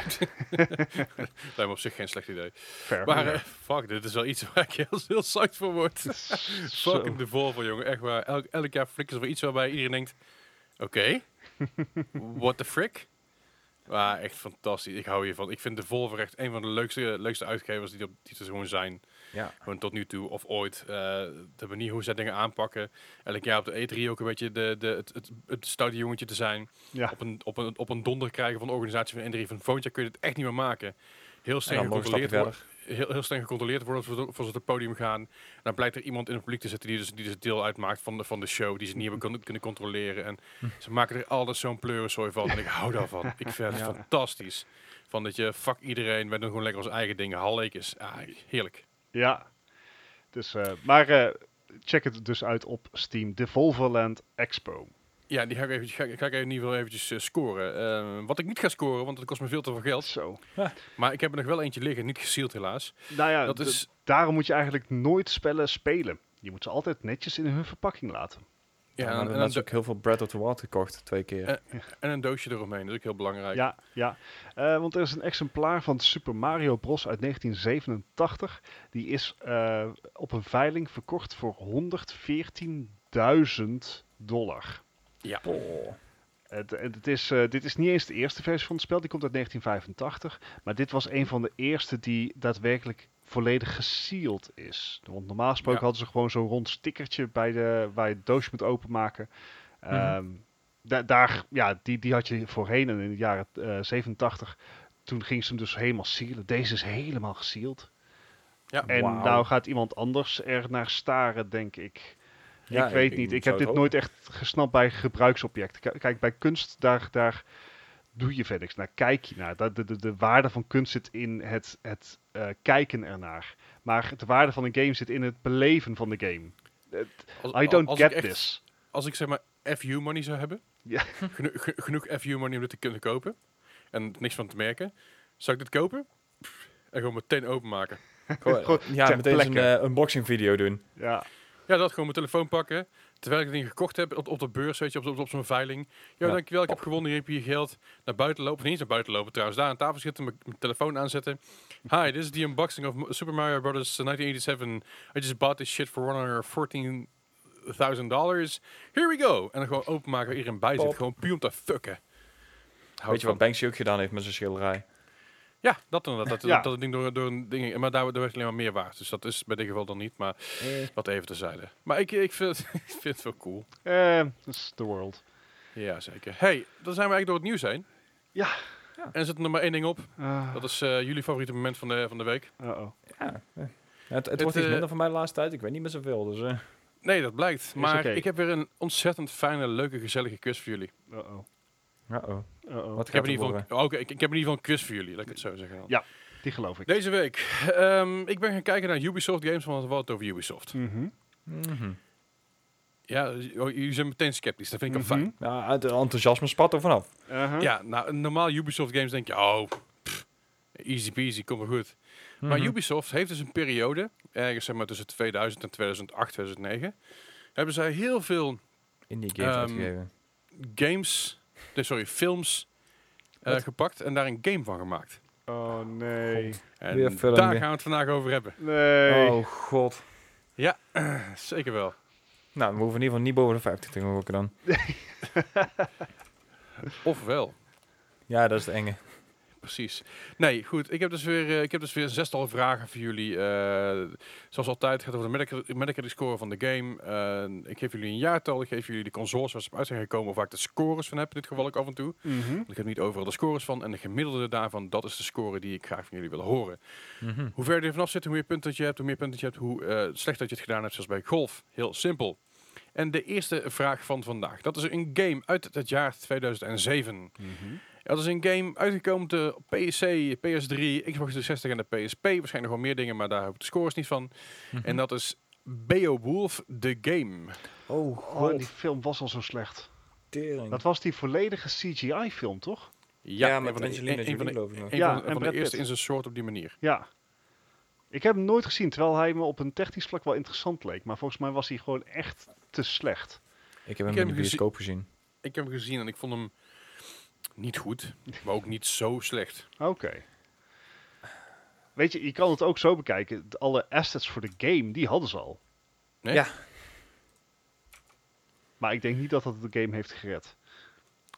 Lijkt me op zich geen slecht idee. Fair. Maar eh, fuck, dit is wel iets waar ik heel, heel psyched voor word. Fucking de Volvo, jongen. Echt waar. Elk, elk jaar flikken ze weer iets waarbij iedereen denkt... Oké, what the frick? Maar echt fantastisch. Ik hou hiervan. Ik vind de Volvo echt een van de leukste, leukste uitgevers die, op, die er gewoon zijn. Ja. Gewoon tot nu toe of ooit. Eh, de manier hoe zij dingen aanpakken. Elk jaar op de E3 ook een beetje de, de, het, het, het stoute jongetje te zijn. Ja. Op, een, op, een, op een donder krijgen van de organisatie van E3. Van volgend jaar kun je het echt niet meer maken. Heel En streng gecontroleerd worden heel, heel streng gecontroleerd worden voor ze, voor ze op het podium gaan. En dan blijkt er iemand in het publiek te zitten die dus, die dus deel uitmaakt van de, van de show, die ze niet hebben kunnen, kunnen controleren. En ze maken er altijd zo'n pleurensooi van. En ik hou daarvan. Ik vind het Ja. fantastisch. Van dat je, fuck iedereen, wij doen gewoon lekker onze eigen dingen. Hallekes. Ah, heerlijk. Ja. Dus, eh, maar eh, check het dus uit op Steam. Devolverland Expo. Ja, die ga ik, even, ga, ik- ga ik in ieder geval eventjes eh, scoren. Eh, wat ik niet ga scoren, want dat kost me veel te veel geld. Zo. Maar ik heb er nog wel eentje liggen, niet gesealed helaas. Nou ja, dat is, daarom moet je eigenlijk nooit spellen spelen. Je moet ze altijd netjes in hun verpakking laten. Ja, ja, we en, hebben en, een, ook heel veel Breath of the Wild gekocht, twee keer. En een doosje eromheen, dat is ook heel belangrijk. Ja, ja. Eh, want er is een exemplaar van Super Mario Bros. uit 1987. Die is eh, op een veiling verkocht voor 114.000 dollar. Oh. Het, het het is, eh, dit is niet eens de eerste versie van het spel, die komt uit 1985. Maar dit was een van de eerste die daadwerkelijk volledig gesealed is. Want normaal gesproken Ja. hadden ze gewoon zo'n rond stickertje bij de, waar je het doosje moet openmaken. Mhm. Ehm, da- daar, ja, die, die had je voorheen en in de jaren eh 87. Toen ging ze hem dus helemaal sealen. Deze is helemaal gesealed. Ja. En nou gaat iemand anders er naar staren, denk ik. Ja, ik weet niet. Ik heb dit nooit echt gesnapt bij gebruiksobjecten. Kijk, bij kunst, daar, daar doe je verder niks naar. Kijk je naar. Dat- De, de, de waarde van kunst zit in het, het eh, kijken ernaar. Maar de waarde van een game zit in het beleven van de game. Het- Als, I don't als get echt- this. Als ik zeg maar FU money zou hebben, Ja. geno- ge- genoeg FU money om dit te kunnen kopen en niks van te merken, zou ik dit kopen? Pff, En gewoon meteen openmaken. Gewoon, ja, meteen een eh, unboxing video doen. Ja, Ja, dat gewoon mijn telefoon pakken. Terwijl ik het ding gekocht heb op, op de beurs, weet je, op, op, op zo'n veiling. Ja, Ja. dankjewel, ik heb gewonnen, hier heb je je geld. Naar buiten lopen, of niet eens naar buiten lopen trouwens. Daar aan tafel zitten, mijn telefoon aanzetten. Hi, this is the unboxing of Super Mario Bros. 1987. I just bought this shit for $114,000. Here we go. En dan gewoon openmaken waar iedereen bij zit. Gewoon puur om te fucken. Weet je van. wat Banksy ook gedaan heeft met zijn schilderij? Ja, dat inderdaad. Dat, Ja. dat, dat het ding door, door een ding... Maar daar, daar werd alleen maar meer waard. Dus dat is bij dit geval dan niet. Maar Eh, wat even terzijde. Maar ik, ik, vind, ik vind het wel cool. eh, that's the world. Ja, zeker. Hey, dan zijn we eigenlijk door het nieuws heen. Ja. Ja. En er zit er nog maar één ding op. Uh, Dat is eh, jullie favoriete moment van de, van de week. uh-oh. ja, eh. het, het, Het, wordt iets minder van mij de laatste tijd. Ik weet niet meer zoveel. Dus, eh. Nee, dat blijkt. Maar ik heb weer een ontzettend fijne, leuke, gezellige quiz voor jullie. Uh-oh. Uh-oh. Uh-oh. Wat Ik heb, in er ieder geval, oké, ik, ik heb in ieder geval een quiz voor jullie, laat ik het zo zeggen. dan. Ja. Die geloof ik. Deze week, ehm, ik ben gaan kijken naar Ubisoft games, want we hadden het over Ubisoft. Mhm. Mhm. Ja, oh, jullie zijn meteen sceptisch, dat vind ik wel Mhm. fijn. Ja, het enthousiasme spat er vanaf. Uh-huh. Ja, nou, normaal Ubisoft games denk je, oh, pff, easy peasy, komt wel goed. Maar Mhm. Ubisoft heeft dus een periode, ergens zeg maar tussen 2000 en 2008, 2009, hebben zij heel veel Indie games Ehm, uitgegeven. games, nee, sorry, films eh, gepakt en daar een game van gemaakt. Oh nee. En Weer daar gaan we het vandaag over hebben. Nee. Oh god. Zeker wel. Nou, we hoeven in ieder geval niet boven de 50 te gokken dan. Ofwel. Ja, dat is het enge. Precies. Nee, goed. Ik heb dus weer, eh, ik heb dus weer een zestal vragen voor jullie. Eh, zoals altijd gaat het over de Metacritic- score van de game. Eh, ik geef jullie een jaartal. Ik geef jullie de consoles waar ze op uit zijn gekomen. Of waar ik de scores van heb. In dit geval ook af en toe. Mhm. Ik heb niet overal de scores van. En de gemiddelde daarvan, dat is de score die ik graag van jullie wil horen. Mhm. Hoe ver je vanaf zit, hoe meer punten je hebt, hoe meer punten je hebt, hoe slechter dat je het gedaan hebt, zoals bij golf. Heel simpel. En de eerste vraag van vandaag. Dat is een game uit het jaar 2007. Mhm. Ja, dat is een game uitgekomen op de PC, PS3, Xbox 360 en de PSP. Waarschijnlijk nog wel meer dingen, maar daar heb ik de scores niet van. Mhm. En dat is Beowulf The Game. Oh Oh, god. die film was al zo slecht. tering. Dat was die volledige CGI-film, toch? ja, een met Angelina een- een van de- Jolie geloof ik nog. Een Ja, van, en van de Brad eerste Pitt. in zijn soort op die manier. Ja. Ik heb hem nooit gezien, terwijl hij me op een technisch vlak wel interessant leek. Maar volgens mij was hij gewoon echt te slecht. Ik heb hem Ik in heb de bioscoop gezien. Ik heb hem gezien en ik vond hem niet goed, maar ook niet zo slecht. Oké. Weet je, je kan het ook zo bekijken. Alle assets voor de game, die hadden ze al. Nee? Ja. Maar ik denk niet dat dat de game heeft gered.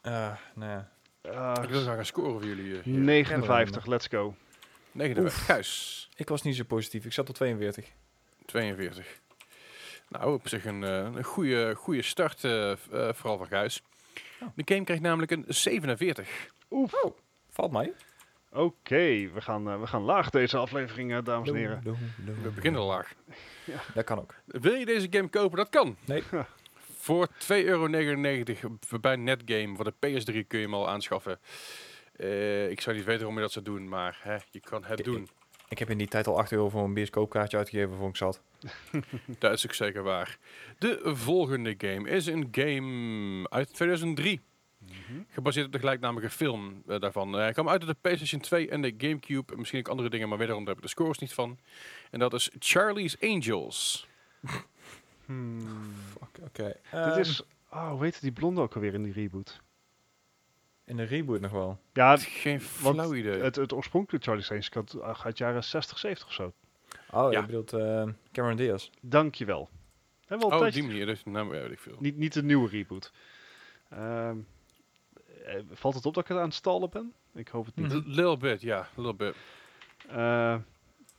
Eh, nou ja. Uh, Ik wil graag een score voor jullie. eh, hier. 59, let's go. 59. Gijs, Ik was niet zo positief. Ik zat op 42. 42. Nou, op zich een, eh, een goede, goede start, eh, eh, vooral van Gijs. Oh. De game krijgt namelijk een 47. Oef. Valt mij. Oké, we, gaan, eh, we gaan laag deze aflevering, eh, dames en heren. We beginnen laag. Dat kan ook. Wil je deze game kopen? Dat kan. Nee. Voor 2,99 euro bij Netgame voor de PS3 kun je hem al aanschaffen. Eh, ik zou niet weten hoe je dat zou doen, maar hè, je kan het Ik- doen. Ik heb in die tijd al 8 euro voor een bioscoopkaartje uitgegeven voor ik zat. Dat is ook zeker waar. De volgende game is een game uit 2003. Gebaseerd op de gelijknamige film eh, daarvan. Hij kwam uit op de PlayStation 2 en de Gamecube. Misschien ook andere dingen, maar wederom daar heb ik de scores niet van. En dat is Charlie's Angels. Hmm. Fuck, oké. Dit Ehm, is... Oh, hoe heet die blonde ook alweer in die reboot? In de reboot nog wel. Ja, Geen flauw idee. het, het oorspronkelijke Charlie's Angels gaat uh, uit jaren 60, 70 of zo. Oh, Ja. je bedoelt eh, Cameron Diaz. Dankjewel. Hebben we al oh, die manier. Dus, nou, weet ik veel. Niet, niet de nieuwe reboot. Ehm, eh, valt het op dat ik het aan het stallen ben? Ik hoop het niet. A little bit, ja. A little bit. Eh,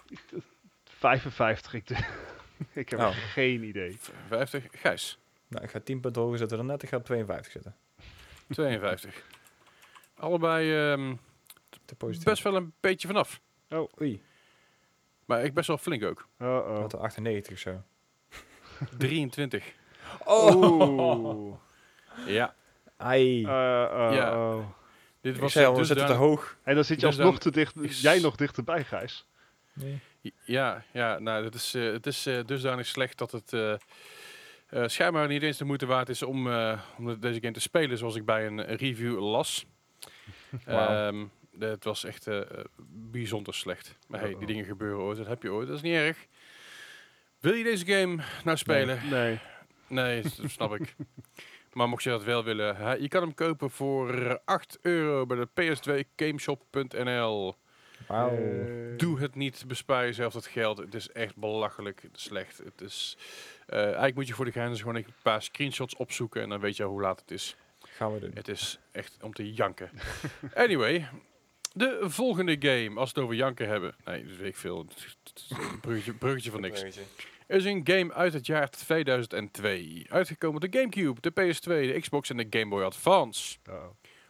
55. Ik, ik heb Oh. geen idee. 50. Gijs. Nou, ik ga 10 punten hoger zitten dan net. Ik ga op 52 zitten. 52. Allebei ehm, Te positief. best wel een beetje vanaf. Oh, oei. Maar ik best wel flink ook. Uh-oh. Wat, 98 of zo. 23. Oeh. Ja. Ai. Uh, uh, Ja. oh. Dit ik was zei al, eh, we zitten te hoog. En dan zit je Dus alsnog dan te dicht. Jij nog dichterbij, Gijs. Nee. Ja, ja nou, het is, eh, het is eh, dusdanig slecht dat het eh, eh, schijnbaar niet eens de moeite waard is om, eh, om deze game te spelen, zoals ik bij een review las. Ehm, de- het was echt eh, eh, bijzonder slecht. Maar hey, die dingen gebeuren ooit, dat heb je ooit, dat is niet erg. Wil je deze game nou spelen? Nee. Nee, dat snap ik. Maar mocht je dat wel willen, hè, je kan hem kopen voor eh, 8 euro bij de ps2gameshop.nl. Wauw. Eh, Doe het niet, bespaar jezelf dat geld. Het is echt belachelijk slecht. Het is, eh, eigenlijk moet je voor de grens gewoon een paar screenshots opzoeken en dan weet je hoe laat het is. Gaan we doen. Het is echt om te janken. anyway, de volgende game, als we het over janken hebben. Nee, dat weet ik veel. Het is een Bruggetje, bruggetje van niks. is een game uit het jaar 2002. Uitgekomen op de Gamecube, de PS2, de Xbox en de Game Boy Advance. uh-oh.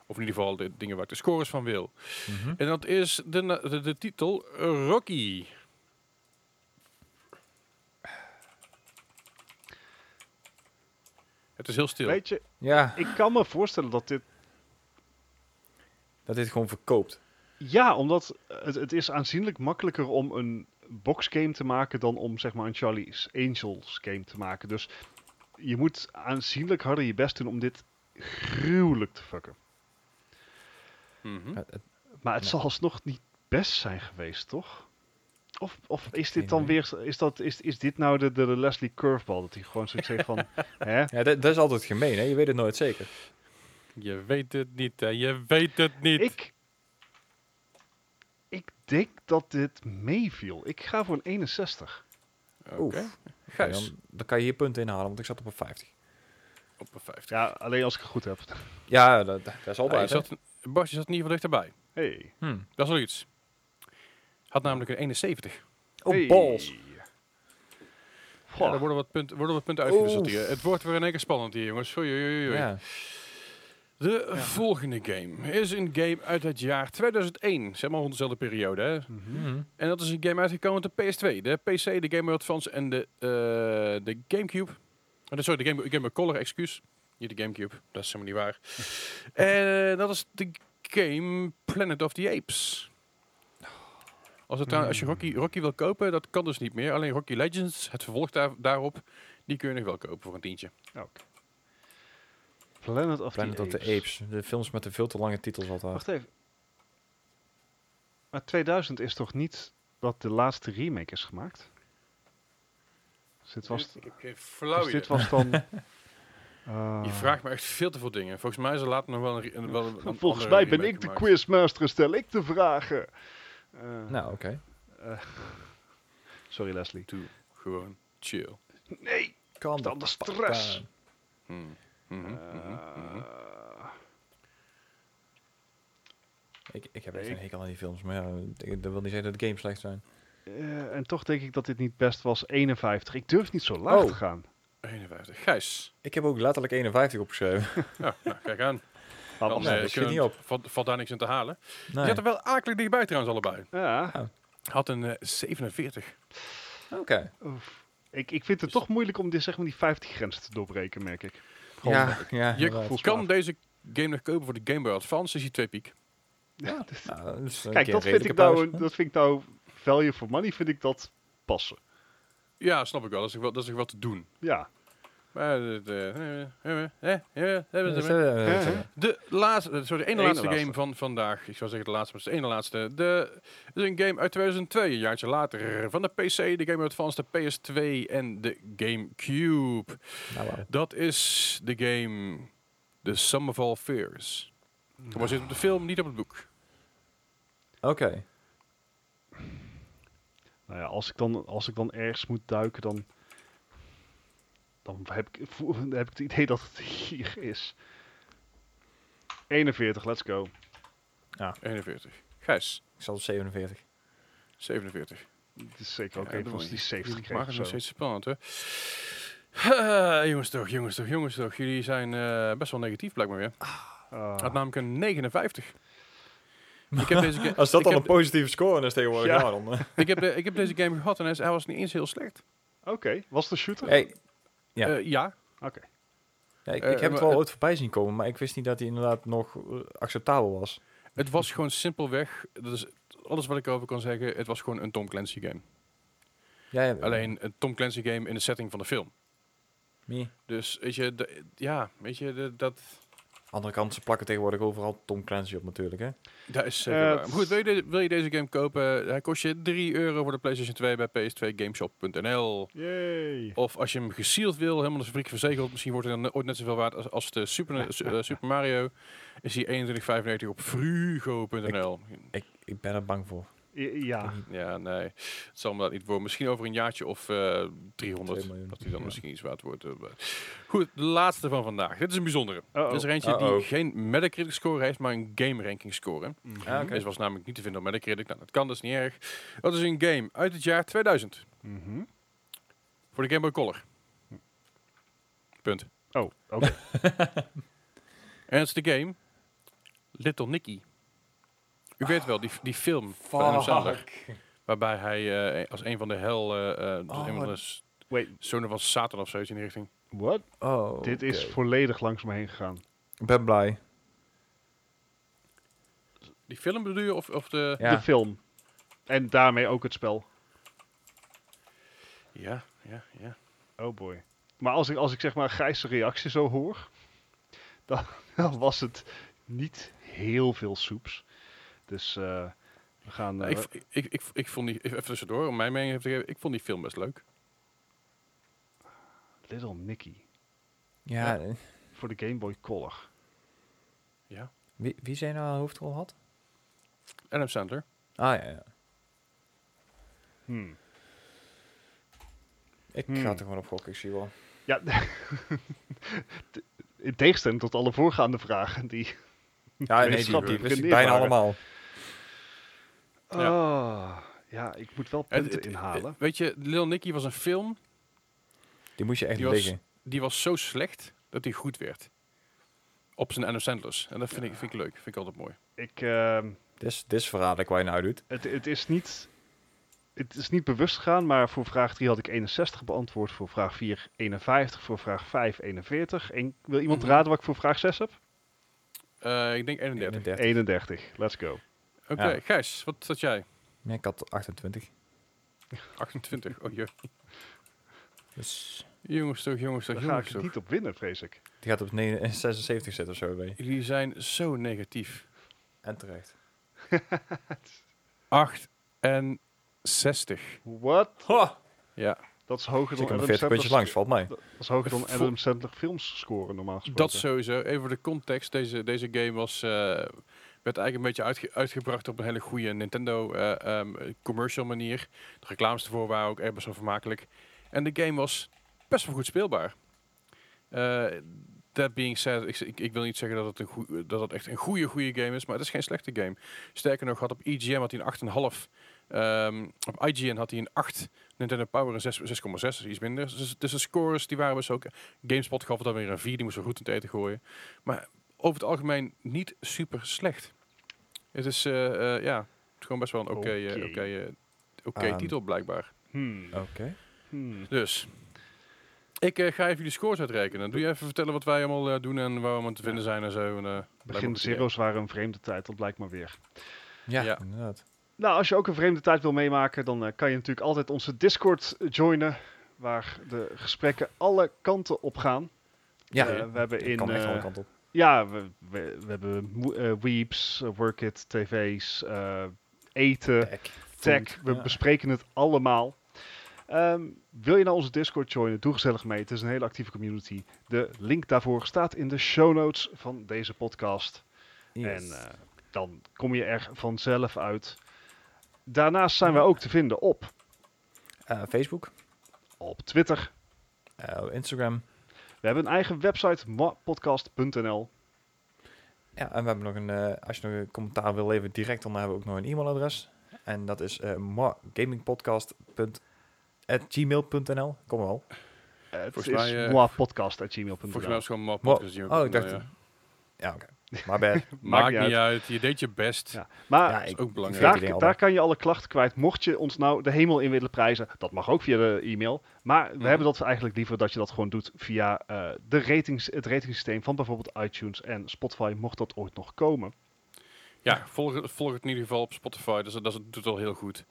Of in ieder geval de dingen waar ik de scores van wil. Mhm. En dat is de, de, de titel Rocky. Het is heel stil. Weet je, Ja, ik kan me voorstellen dat dit... dat dit gewoon verkoopt. Ja, omdat het, het is aanzienlijk makkelijker om een boxgame te maken dan om zeg maar een Charlie's Angels game te maken. Dus je moet aanzienlijk harder je best doen om dit gruwelijk te fucken. Mhm. Maar het Ja. zal alsnog niet best zijn geweest, toch? Of, of is dit dan weer, is, dat, is, is dit nou de, de, Leslie Curveball? Dat hij gewoon zoiets heeft van, hè? ja, dat, dat is altijd gemeen, hè? Je weet het nooit zeker. Je weet het niet, hè. Je weet het niet. Ik, ik denk dat dit meeviel. Ik ga voor een 61. Oké. Oef. Gijs, Dan, dan kan je hier punten inhalen, want ik zat op een 50. op een 50. Ja, alleen als ik het goed heb. Ja, dat, dat is Ah, altijd. je zat, Bas, je zat in ieder geval dichterbij. Hey. Hm. Dat is wel iets. Had namelijk een 71. Oh, Hey. balls. Ja, er worden wat punten, worden wat punten uitgewisseld hier. Het wordt weer in één keer spannend hier, jongens. Oei, oei, oei, oei. Ja. De volgende game is een game uit het jaar 2001. Zeg maar rond dezelfde periode, hè. Mhm. En dat is een game uitgekomen op de PS2, de PC, de Game Boy Advance en de, eh, de Gamecube. Oh, sorry, de Game, Boy- Game Boy Color, excuus. Niet de Gamecube, dat is helemaal niet waar. En dat is de game Planet of the Apes. Als, het als je Rocky, Rocky wil kopen, dat kan dus niet meer. Alleen Rocky Legends, het vervolg daar, daarop, die kun je nog wel kopen voor een tientje. Oké. Planet of Planet the of the Apes. De films met de veel te lange titels altijd. Wacht even. Maar 2000 is toch niet dat de laatste remake is gemaakt? Dus dit was, ik heb geen flauw dus dit was dan... Je Ah. vraagt me echt veel te veel dingen. Volgens mij is er later nog wel een, wel een Volgens mij ben ik de quizmaster stel ik de vragen. Eh, Nou, oké. eh, sorry Leslie. Doe gewoon chill. Nee, Kan dan de stress. Hmm. Mhm, mhm. Eh, Ik, ik heb echt een hekel aan die films, maar ja, ik- dat wil niet zeggen dat de games slecht zijn. eh, en toch denk ik dat dit niet best was. 51. Ik durf niet zo laag Oh. te gaan. 51. Gijs. Ik heb ook letterlijk 51 opgeschreven. Ja, nou, kijk aan. Maar was- nee, eh, niet op. Valt, valt daar niks in te halen. Je Nee. zat er wel akelig dichtbij trouwens allebei. ja, Had een eh, 47. Oké. oef. Ik, ik vind het toch moeilijk om dit, zeg maar, die 50 grens te doorbreken, merk ik. Gewoon- Ja, ja. Je kan deze game nog kopen voor de Game Boy Advance. Is die 2 piek. Ja, nou, dat is Kijk, keer dat vind, ik nou, dat vind ik nou, value for money vind ik dat passen. Ja, snap ik wel. Dat is wel, dat is wel te doen. Ja. De laatste, eh, sorry, de ene laatste laatste. game van vandaag. Ik zou zeggen de laatste, maar het is de ene laatste. De, het is een game uit 2002, een jaartje later. Van de PC, de Game Advance, de PS2 en de Gamecube. Nou. Dat is de game The Sum of All Fears. Gebaseerd op de film, niet op het boek. Oké. Nou ja, als ik dan, als ik dan ergens moet duiken, dan, dan heb, ik, dan heb ik het idee dat het hier is. 41, let's go. 41. Gijs, Ik op 47. 47. Het is zeker ook Ja, een dat van die je. 70 Maak kreeg het of nog steeds spannend, hè? Ah, jongens toch, jongens toch, jongens toch. Jullie zijn eh, best wel negatief, blijkbaar weer. Ah. Had namelijk een 59. Ik heb deze, ga- Als dat heb, een positieve score is tegenwoordig, Ja. ja. dan... eh. ik, heb, de- ik heb deze game gehad en hij, was niet eens heel slecht. Oké, was een shooter? Hey, Ja. Eh, ja. Oké. ja, ik, Eh, ik heb het maar- wel ooit voorbij zien komen, maar ik wist niet dat hij inderdaad nog eh, acceptabel was. Het was gewoon simpelweg, dat is alles wat ik erover kan zeggen, het was gewoon een Tom Clancy game. Ja, ja, Alleen een Tom Clancy game in de setting van de film. Dus weet je, de- ja, weet je, de- dat, Andere kant, ze plakken tegenwoordig overal Tom Clancy op natuurlijk, hè? dat is zeker Eh. Maar goed, wil je, de- wil je deze game kopen? Hij kost je 3 euro voor de PlayStation 2 bij ps2gameshop.nl. Yay. Of als je hem gesealed wil, helemaal als fabriek verzegeld, misschien wordt hij dan ooit net zoveel waard als, als de Super, su- eh, Super Mario. Is hij 21,95 op frugo.nl. Ik, ik ben er bang voor. Ja. Ja, nee, het zal me dat niet worden. Misschien over een jaartje of eh 300. 2 miljoen. Dat hij dan Ja. misschien iets waard wordt. eh, Goed, de laatste van vandaag. Dit is een bijzondere. Uh-oh. Dit is er eentje Uh-oh. die geen Metacritic score heeft, maar een game ranking score. Mhm. Ah, oké. Deze was namelijk niet te vinden op Metacritic. Nou, dat kan dus niet erg. Dat is een game uit het jaar 2000. Mhm. Voor de Game Boy Color. Punt. Oh, oké. En het is de game Little Nicky. U weet wel, die, die film van Adam Sandler. Waarbij hij eh, als een van de hel, eh, eh, dus Oh, een van de s- Wait, zonen van Satan of zoiets in die richting. what? Oh, Dit is volledig langs me heen gegaan. Ik ben blij. Die film bedoel je? Of, of de... Ja. De film. En daarmee ook het spel. Ja, ja, ja. Oh boy. Maar als ik, als ik zeg maar Gijs' reactie zo hoor, dan, dan was het niet heel veel soeps. Dus eh, we gaan... Nou, eh, ik, ik, ik, ik vond die, even tussendoor, om mijn mening te geven, ik vond die film best leuk. Little Nicky. Ja, Ja. eh, Voor de Game Boy Color. Ja. Wie, wie zijn nou een hoofdrol had? Adam Sandler. Ah, ja, ja. Hmm. Ik Hmm. ga er gewoon op gokken, ik zie wel. Ja, in tegenstelling tot alle voorgaande vragen die... Ja, nee, die, wist ik bijna allemaal. Ja. Ah, ja, ik moet wel punten het- inhalen. Weet je, Little Nicky was een film, Die moest je echt Die was- liggen. die was zo slecht dat die goed werd. Op zijn Adam Sandler's. En dat vind, ik, vind ik leuk, vind ik altijd mooi. Ik, ehm, Dit is, dit is verraderlijk waar je nou doet. het, het is niet... Het is niet bewust gegaan, maar voor vraag 3 had ik 61 beantwoord. Voor vraag 4 51. Voor vraag 5 41. En wil iemand Mhm. raden wat ik voor vraag 6 heb? Eh, ik denk 31. 31. 31. Let's go. Oké, Ja. Gijs, wat had jij? Ja, ik had 28. 28. Oh jee. Dus Jongens toch, jongens toch, Daar ga jongens ik toch. niet op winnen, vrees ik. die gaat op 9 76 zitten of zo bij. Jullie zijn zo negatief. En terecht. 68. What? Ja, Dat is hoger dan Adam 40 puntjes Sandler's- langs, valt mij. Dat is hoger dan Vo- Adam Sandler films scoren normaal gesproken. dat sowieso. Even voor de context. Deze, deze game was, eh, werd eigenlijk een beetje uitge- uitgebracht op een hele goede Nintendo eh, ehm, commercial manier. De reclames ervoor waren ook echt best wel vermakelijk. En de game was best wel goed speelbaar. Eh that being said, ik, ik, ik wil niet zeggen dat het, een dat het echt een goede, goede game is, maar het is geen slechte game. Sterker nog, had op EGM had hij een 8,5. Ehm op IGN had hij een 8. Nintendo Power een 6 6,6, dus iets minder. Dus, dus de scores die waren best ook. GameSpot gaf het dan weer een 4, die moest er goed in het eten gooien. Maar over het algemeen niet super slecht. Het is, eh, eh, ja, het is gewoon best wel een oké Oké. oké, eh, oké Ehm. Um, titel blijkbaar. Hmm. Oké. Hmm. Dus, ik eh, ga even jullie scores uitrekenen. Doe je even vertellen wat wij allemaal eh, doen en waar we allemaal te vinden zijn en zo. En, eh, Begin goed zero's waren een vreemde tijd, dat blijkt maar weer. Ja, Ja. inderdaad. Nou, als je ook een vreemde tijd wil meemaken, dan eh, kan je natuurlijk altijd onze Discord joinen. Waar de gesprekken alle kanten op gaan. Ja, Eh, we hebben in. kan echt alle eh, kanten op. ja, we, we, we hebben eh, Weeps, Workit, tv's, eh, eten, Tech. tech. We Ja. bespreken het allemaal. Ehm, wil je nou onze Discord joinen? Doe gezellig mee. Het is een hele actieve community. De link daarvoor staat in de show notes van deze podcast. Yes. En eh, dan kom je er vanzelf uit. Daarnaast zijn we ook te vinden op, Eh, Facebook, op Twitter. eh, Instagram. We hebben een eigen website, podcast.nl. Ja, en we hebben nog een, eh, als je nog een commentaar wil leveren direct, dan hebben we ook nog een e-mailadres. En dat is uh, gamingpodcast.gmail.nl. Kom wel. Het Volgens is mij, eh, moapodcast.gmail.nl. Volgens mij is het gewoon map. Mo- die ook- oh, ik dacht- ja. Ja, oké. Maar bad. Maakt niet niet uit. Je deed je best. Ja. Maar Ja, Dat ik, is ook belangrijk. daar, kan je alle klachten kwijt. Mocht je ons nou de hemel in willen prijzen, dat mag ook via de e-mail. Maar we Mhm. hebben dat eigenlijk liever dat je dat gewoon doet via eh, de ratings, het ratingsysteem van bijvoorbeeld iTunes en Spotify, mocht dat ooit nog komen. Ja, volg, het- volg het in ieder geval op Spotify. Dat, is, dat doet al heel goed.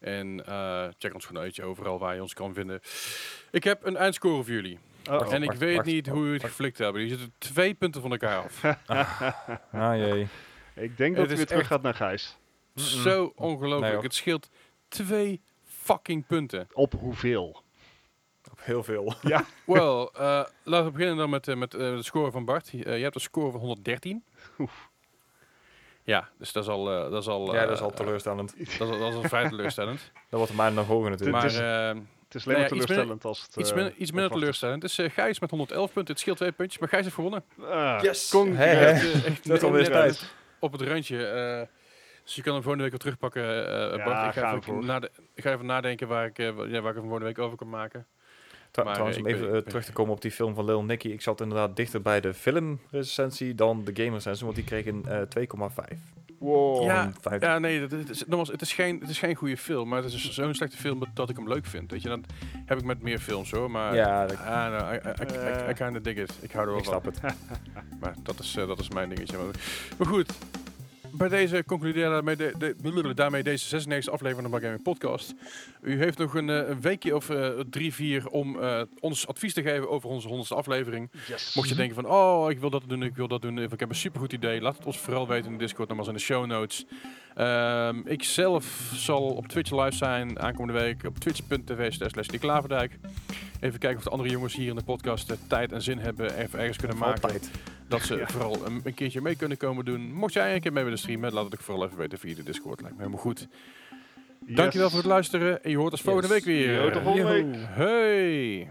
En eh, check ons gewoon uit overal waar je ons kan vinden. Ik heb een eindscore voor jullie. Uh-oh. en ik weet wacht, niet hoe jullie het geflikt hebben. Die zitten twee punten van elkaar af. ah jee. Ik denk Het dat hij weer terug gaat naar Gijs. Zo ongelooflijk. Nee, het scheelt twee fucking punten. Op hoeveel? Op heel veel. Wel, eh, laten we beginnen dan met, eh, met eh, de score van Bart. Eh, je hebt een score van 113. Oef. Ja, dus dat is al... eh, dat is al ja, dat is al teleurstellend. Dat is, al- dat is al vrij teleurstellend. Dat wordt maar nog hoger natuurlijk. maar eh, Het is alleen Nou maar ja, teleurstellend als het... iets, eh, minder, iets minder onverwacht is. teleurstellend. Dus Gijs met 111 punten. Het scheelt twee puntjes, maar Gijs heeft gewonnen. Ah, Yes! Echt, echt Dat is alweer net tijd. Op het randje. eh, dus je kan hem volgende week weer terugpakken, eh Ja, Bart. Ik ga, even nade- ik ga even nadenken waar ik, wa- ja, waar ik hem volgende week over kan maken. Tra- maar, trouwens, om even terug te komen op die film van Lil Nicky. Ik zat inderdaad dichter bij de filmrecensie dan de gamerecensie, want die kreeg een eh 2,5. Wow. Ja. Ja, nee, dat, het, is, nogmaals, het, is geen, het is geen goede film, maar het is zo'n slechte film dat- dat ik hem leuk vind. Weet je, dan heb ik met meer films hoor, maar... Ja, dat- Ah, no, I, I, I, I, I kinda dig it. Ik hou er wel ik van. snap het. Maar dat is, eh, dat is mijn dingetje. Maar, maar goed, bij deze concluderen daarmee, de, de, daarmee deze 96 aflevering van de Gaming Podcast. U heeft nog een, eh, een weekje of eh, drie, vier om eh, ons advies te geven over onze honderdste aflevering. Yes. Mocht je denken van, oh, ik wil dat doen, ik wil dat doen, ik heb een supergoed idee, laat het ons vooral weten in de Discord, nogmaals in de show notes. Ehm, ik zelf zal op Twitch live zijn aankomende week op twitch.tv slash Klaverdijk. Even kijken of de andere jongens hier in de podcast eh, tijd en zin hebben, even ergens kunnen maken. Altijd. Dat ze Ja. vooral een, een keertje mee kunnen komen doen. Mocht jij een keer mee willen streamen, laat het ook vooral even weten via de Discord. Lijkt me helemaal goed. Yes. Dankjewel voor het luisteren en je hoort ons volgende Yes. week weer. Yo, tot volgende week. Hey!